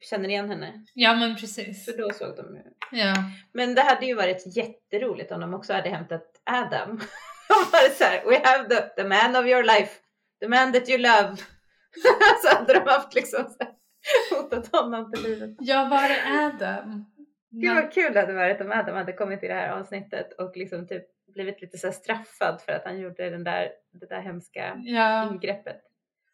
känner igen henne. Ja men precis. För då såg de ju. Ja. Men det hade ju varit jätteroligt om de också hade hämtat Adam. Var så här, we have the, the man of your life, the man that you love. så hade de haft liksom så här, hotat honom till livet. Ja, var är Adam? Gud vad kul det hade varit om Adam hade kommit i det här avsnittet och liksom typ blivit lite så straffad för att han gjorde den där, det där hemska Ja, ingreppet.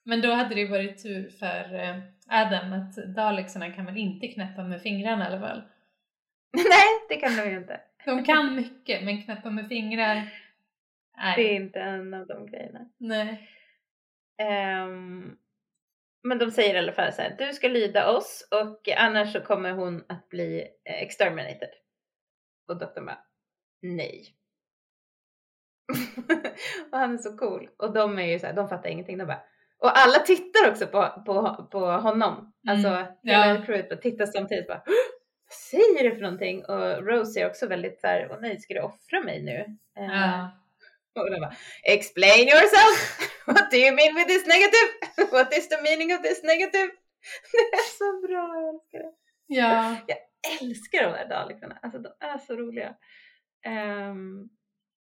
men då hade det varit tur för eh, Adam att Dalexarna kan väl inte knäppa med fingrarna i alla fall. Nej, det kan de ju inte. De kan mycket, men knäppa med fingrar, nej. Det är inte en av de grejerna. Nej. Ehm, men de säger i alla fall så här, du ska lyda oss och annars så kommer hon att bli eh, exterminated. Och doktorn bara, nej. och han är så cool. Och de är ju så här, de fattar ingenting. De bara, och alla tittar också på, på, på honom. Alltså hela Mm. ja. crewet tittar samtidigt bara, "Åh, vad säger du för någonting? Och Rose är också väldigt så här, åh nej, ska du offra mig nu? Ja. Och de bara, explain yourself! What do you mean with this negative? What is the meaning of this negative? Det är så bra, jag älskar det. ja. Jag älskar de där Dalekarna, alltså de är så roliga. Ehm,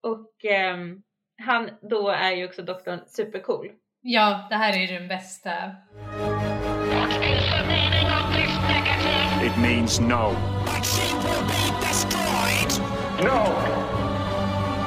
och ehm, han då är ju också doktorn supercool. Ja, det här är den bästa. What is the meaning of this negative? It means no. But she will be destroyed. No!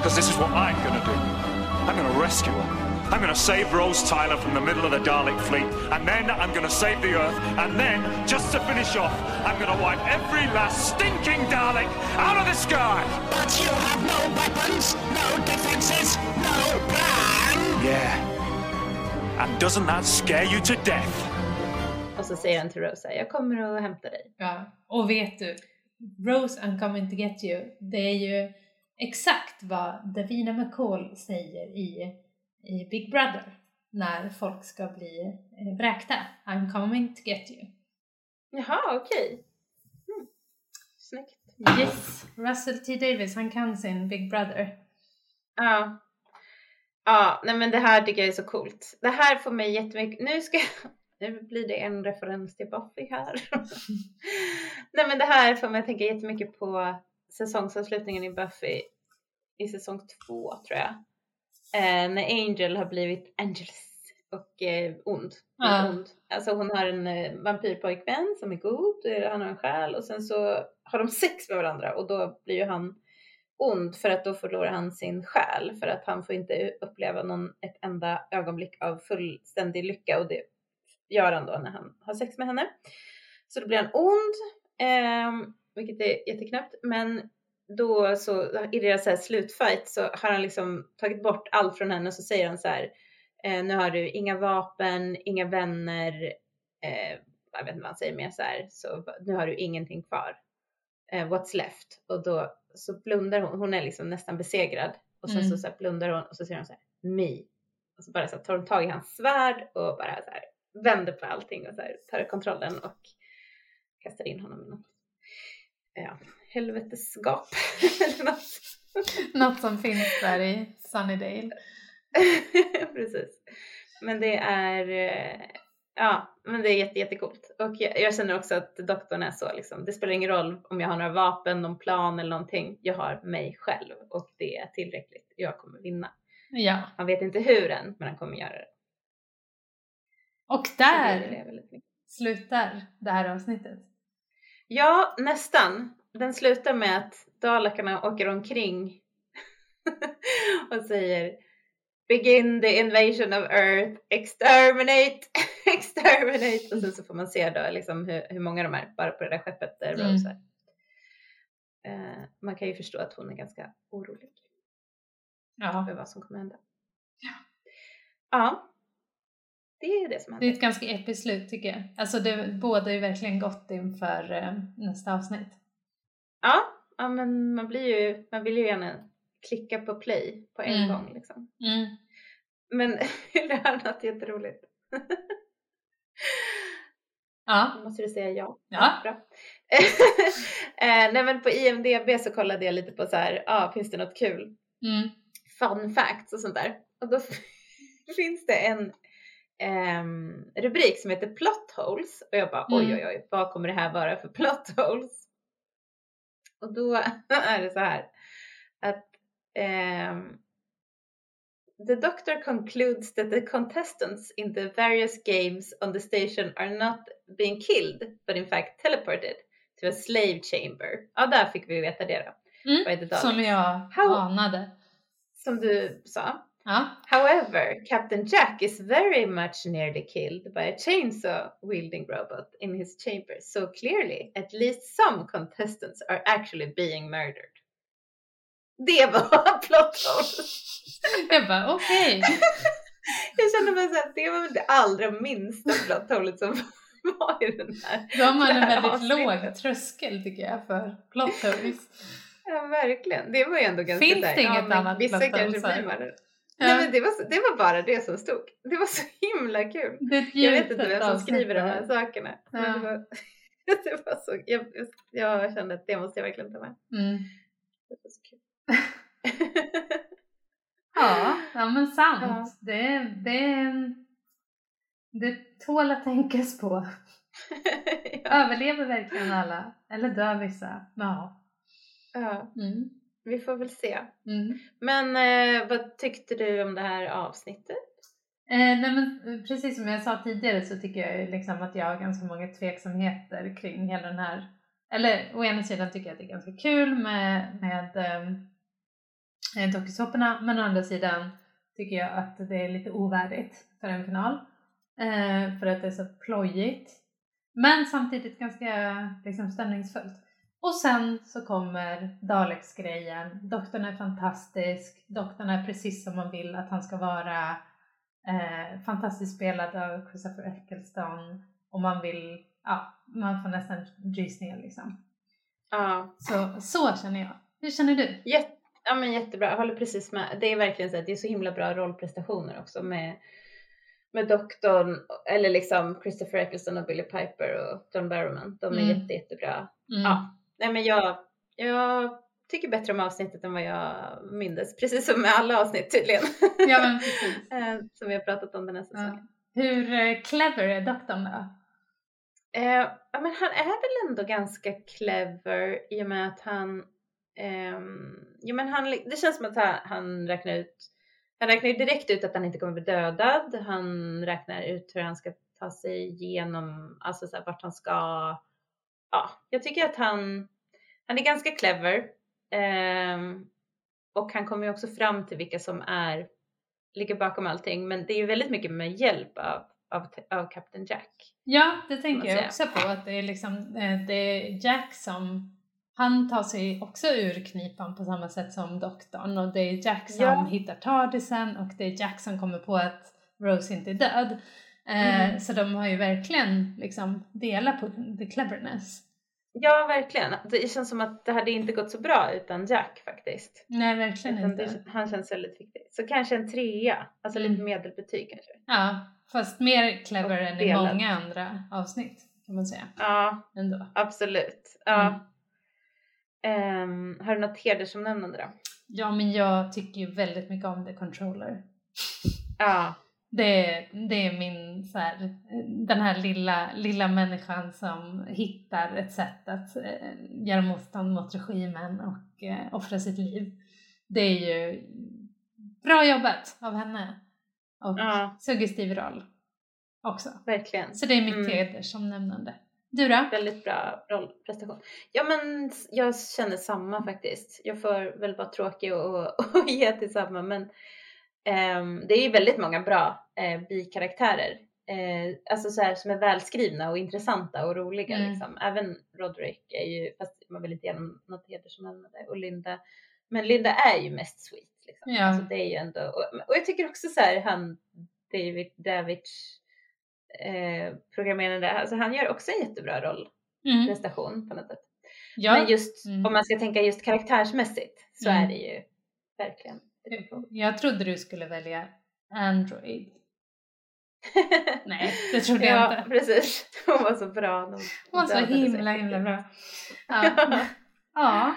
Because this is what I'm gonna do. I'm gonna rescue her. I'm gonna save Rose Tyler from the middle of the Dalek fleet, and then I'm gonna save the Earth, and then, just to finish off, I'm gonna wipe every last stinking Dalek out of the sky! But you have no weapons, no defenses, no plan. Yeah. And doesn't that scare you to death? Och så säger han till Rose, så här, jag kommer att hämta dig. Ja. Och vet du, Rose I'm coming to get you, det är ju exakt vad Davina McCall säger i, i Big Brother när folk ska bli eh, vräkta. I'm coming to get you. Jaha, okej. Mm. Snyggt. Yes, Russell T Davis, han kan sin Big Brother. Ja. Ja, nej men det här tycker jag är så coolt. Det här får mig jättemycket, nu ska nu blir det en referens till Buffy här. nej men det här får mig att tänka jättemycket på säsongsavslutningen i Buffy. i säsong två tror jag. Eh, när Angel har blivit Angelus och eh, ond. Ja. ond. Alltså hon har en eh, vampyrpojkvän som är god, eh, han har en själ och sen så har de sex med varandra och då blir ju han ond för att då förlorar han sin själ för att han får inte uppleva någon, ett enda ögonblick av fullständig lycka och det gör han då när han har sex med henne. Så då blir han ond, ehm, vilket är jätteknäppt, men då så i deras så här slutfight så har han liksom tagit bort allt från henne och så säger han så här eh, nu har du inga vapen, inga vänner, eh, jag vet inte vad han säger mer så här, så nu har du ingenting kvar. Eh, what's left? Och då så blundar hon, hon är liksom nästan besegrad och sen Mm. så, så här blundar hon och så säger hon så här, me. Och så bara så här, tar hon tag i hans svärd och bara så här vänder på allting och så här, tar kontrollen och kastar in honom i något ja, helvetesgap eller något. Något som finns där i Sunnydale. Precis. Men det är, eh, ja, men det är jätte, jättecoolt. Och jag, jag känner också att doktorn är så liksom, det spelar ingen roll om jag har några vapen, någon plan eller någonting. Jag har mig själv och det är tillräckligt. Jag kommer vinna. Ja. Han vet inte hur än, men han kommer göra det. Och det där mycket. slutar det här avsnittet. Ja, nästan. Den slutar med att Dalakarna åker omkring och säger Begin the invasion of Earth, exterminate, exterminate. Och sen så får man se då liksom hur, hur många de är bara på det där skeppet där Mm. Rose är. Eh, man kan ju förstå att hon är ganska orolig Ja. för vad som kommer hända. Ja. Det är det som Det är händer. ett ganska episkt slut tycker jag. Alltså det båda är verkligen gott inför eh, nästa avsnitt. Ja, ja, men man blir ju, man vill ju gärna klicka på play på en Mm. gång liksom. Mm. Men det här är något jätteroligt. Ja. Då måste du säga ja. Ja. Bra. eh, nej men på IMDB så kollade jag lite på så här, ah, finns det något kul? Mm. Fun facts och sånt där. Och då finns det en ehm, rubrik som heter plot holes. Och jag bara oj Mm. oj oj, vad kommer det här vara för plot holes? Och då är det så här att ehm, The doctor concludes that the contestants in the various games on the station are not being killed, but in fact teleported to a slave chamber. Ja, där fick vi veta det då. Mm. Som jag How- anade. Som du sa. Ja. However, Captain Jack is very much nearly killed by a chainsaw wielding robot in his chamber. So clearly, at least some contestants are actually being murdered. Det var plot hole. Jag bara okej. Jag kände mig såhär, det var väl det allra minsta plot holet som var i den här. Då har man en väldigt låg tröskel tycker jag för plot holes. Ja, verkligen. Det var ju ändå ganska Finns så här, det inget ja, annat Vissa plot hole, Ja. Nej men det var, det var bara det som stod. Det var så himla kul. Jag vet inte vem som skriver de här sakerna. Men Ja. det, var, det var så, jag, jag kände att det måste jag verkligen ta med. Mm. Det var så kul. Ja, ja men sant. Ja. Det, det, det tål att tänkas på. ja. Överlever verkligen alla? Eller dör vissa? Ja. ja, Mm. Vi får väl se. Mm. Men eh, vad tyckte du om det här avsnittet? Eh, nej men eh, precis som jag sa tidigare så tycker jag liksom att jag har ganska många tveksamheter kring hela den här eller å ena sidan tycker jag att det är ganska kul med, med eh, dokusåporna men å andra sidan tycker jag att det är lite ovärdigt för en final eh, för att det är så plojigt men samtidigt ganska liksom, stämningsfullt. Och sen så kommer Daleks-grejen. Doktorn är fantastisk. Doktorn är precis som man vill att han ska vara. Eh, fantastiskt spelad av Christopher Eccleston. Och man vill, ja, man får nästan rysningar liksom. Ja, Så, så känner jag. Hur känner du? jätte, ja men jättebra. Jag håller precis med. Det är verkligen så att det är så himla bra rollprestationer också med med doktorn, eller liksom Christopher Eccleston och Billy Piper och John Barrowman. De är Mm. jätte, jättebra. Mm. Ja, nej men jag, jag tycker bättre om avsnittet än vad jag mindes. Precis som med alla avsnitt tydligen. Ja men precis. Eh, som vi har pratat om den här säsongen. Ja. Hur eh, clever är doktorn då? Eh, ja, men han är väl ändå ganska clever i och med att han ehm, jo men han, det känns som att han, han räknar ut, han räknar ju direkt ut att han inte kommer bli dödad. Han räknar ut hur han ska ta sig igenom, alltså så här, vart han ska. Ja, jag tycker att han, han är ganska clever. ehm, och han kommer ju också fram till vilka som är, ligger bakom allting. Men det är ju väldigt mycket med hjälp av, av, av Captain Jack. Ja, det tänker jag också på. Att det är liksom eh, det är Jack som han tar sig också ur knipan på samma sätt som doktorn och det är Jack som Ja. hittar Tardisen och det är Jack som kommer på att Rose inte är död. Eh, Mm. Så de har ju verkligen liksom delat på the cleverness. Ja, verkligen. Det känns som att det hade inte gått så bra utan Jack faktiskt. Nej, verkligen Utan inte. det, han känns väldigt viktig. Så kanske en trea, alltså lite Mm. medelbetyg kanske. Ja, fast mer clever än i många andra avsnitt kan man säga. Ja, Ändå. absolut. Ja. Mm. Ehm, har du något hedersomnämnande då? Ja, men jag tycker ju väldigt mycket om The Controller. Ja, Det är, det är min så här, den här lilla, lilla människan som hittar ett sätt att eh, göra motstånd mot regimen och eh, offra sitt liv. Det är ju bra jobbat av henne. Och Ja. suggestiv roll också. verkligen. Så det är mitt Mm. hedersomnämnande. Du då? Väldigt bra rollprestation. Ja men jag känner samma faktiskt. Jag får väl vara tråkig och, och ge till samma men det är ju väldigt många bra eh, bikaraktärer. Eh, alltså så här som är välskrivna och intressanta och roliga Mm. liksom. Även Roderick är ju, fast man vill inte ge honom något hedersomnämnande och Linda. Men Linda är ju mest sweet liksom. Ja. Alltså det är ju ändå, och, och jag tycker också så här han David Davich eh, programmerande, alltså han gör också en jättebra roll Mm. prestation på något sätt. Ja. Men just Mm. om man ska tänka just karaktärsmässigt så Mm. är det ju verkligen. Jag trodde du skulle välja Android. Nej, det trodde jag ja, inte. precis. Hon var så bra. Hon var så himla himla bra. Ja. ja.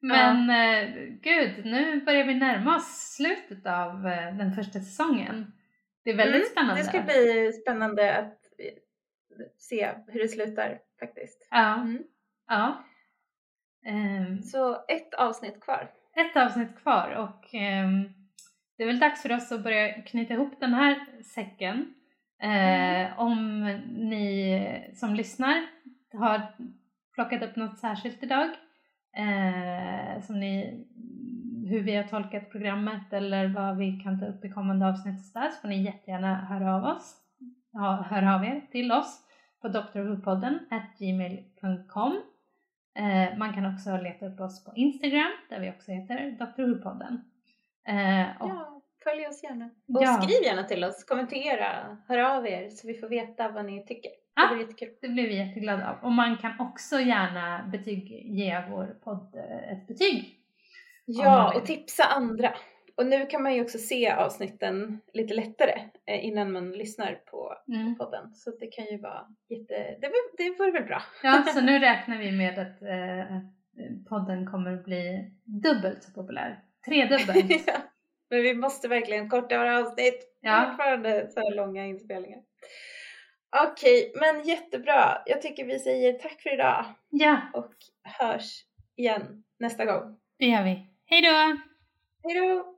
Men eh, gud, nu börjar vi närma oss slutet av eh, den första säsongen. Det är väldigt Mm, spännande. Det ska bli spännande att eh, se hur det slutar faktiskt. Ja. Mm. ja. Ehm, Så ett avsnitt kvar. Ett avsnitt kvar och ehm, det är väl dags för oss att börja knyta ihop den här säcken. Eh, Om ni som lyssnar har plockat upp något särskilt idag, eh, som ni, hur vi har tolkat programmet eller vad vi kan ta upp i kommande avsnitt så där, så får ni jättegärna höra av oss, höra av er till oss på drwhopodden gmail.com. Eh, man kan också leta upp oss på Instagram där vi också heter Dr. Who-podden. Eh, och Ja, följ oss gärna. Och Ja. skriv gärna till oss, kommentera, hör av er så vi får veta vad ni tycker. Det blir jättekul. Det blir vi jätteglada av. Och man kan också gärna betyg, ge vår podd eh, ett betyg. Ja, och tipsa andra. Och nu kan man ju också se avsnitten lite lättare eh, innan man lyssnar på Mm. podden. Så det kan ju vara jätte... Det, det vore väl bra. Ja, så nu räknar vi med att eh, podden kommer bli dubbelt så populär. Tredubbelt. Ja. Men vi måste verkligen korta våra avsnitt. Ja. Fortfarande så långa inspelningar. Okej, men jättebra. Jag tycker vi säger tack för idag ja, och hörs igen nästa gång. det gör vi. Hej då! Hej då!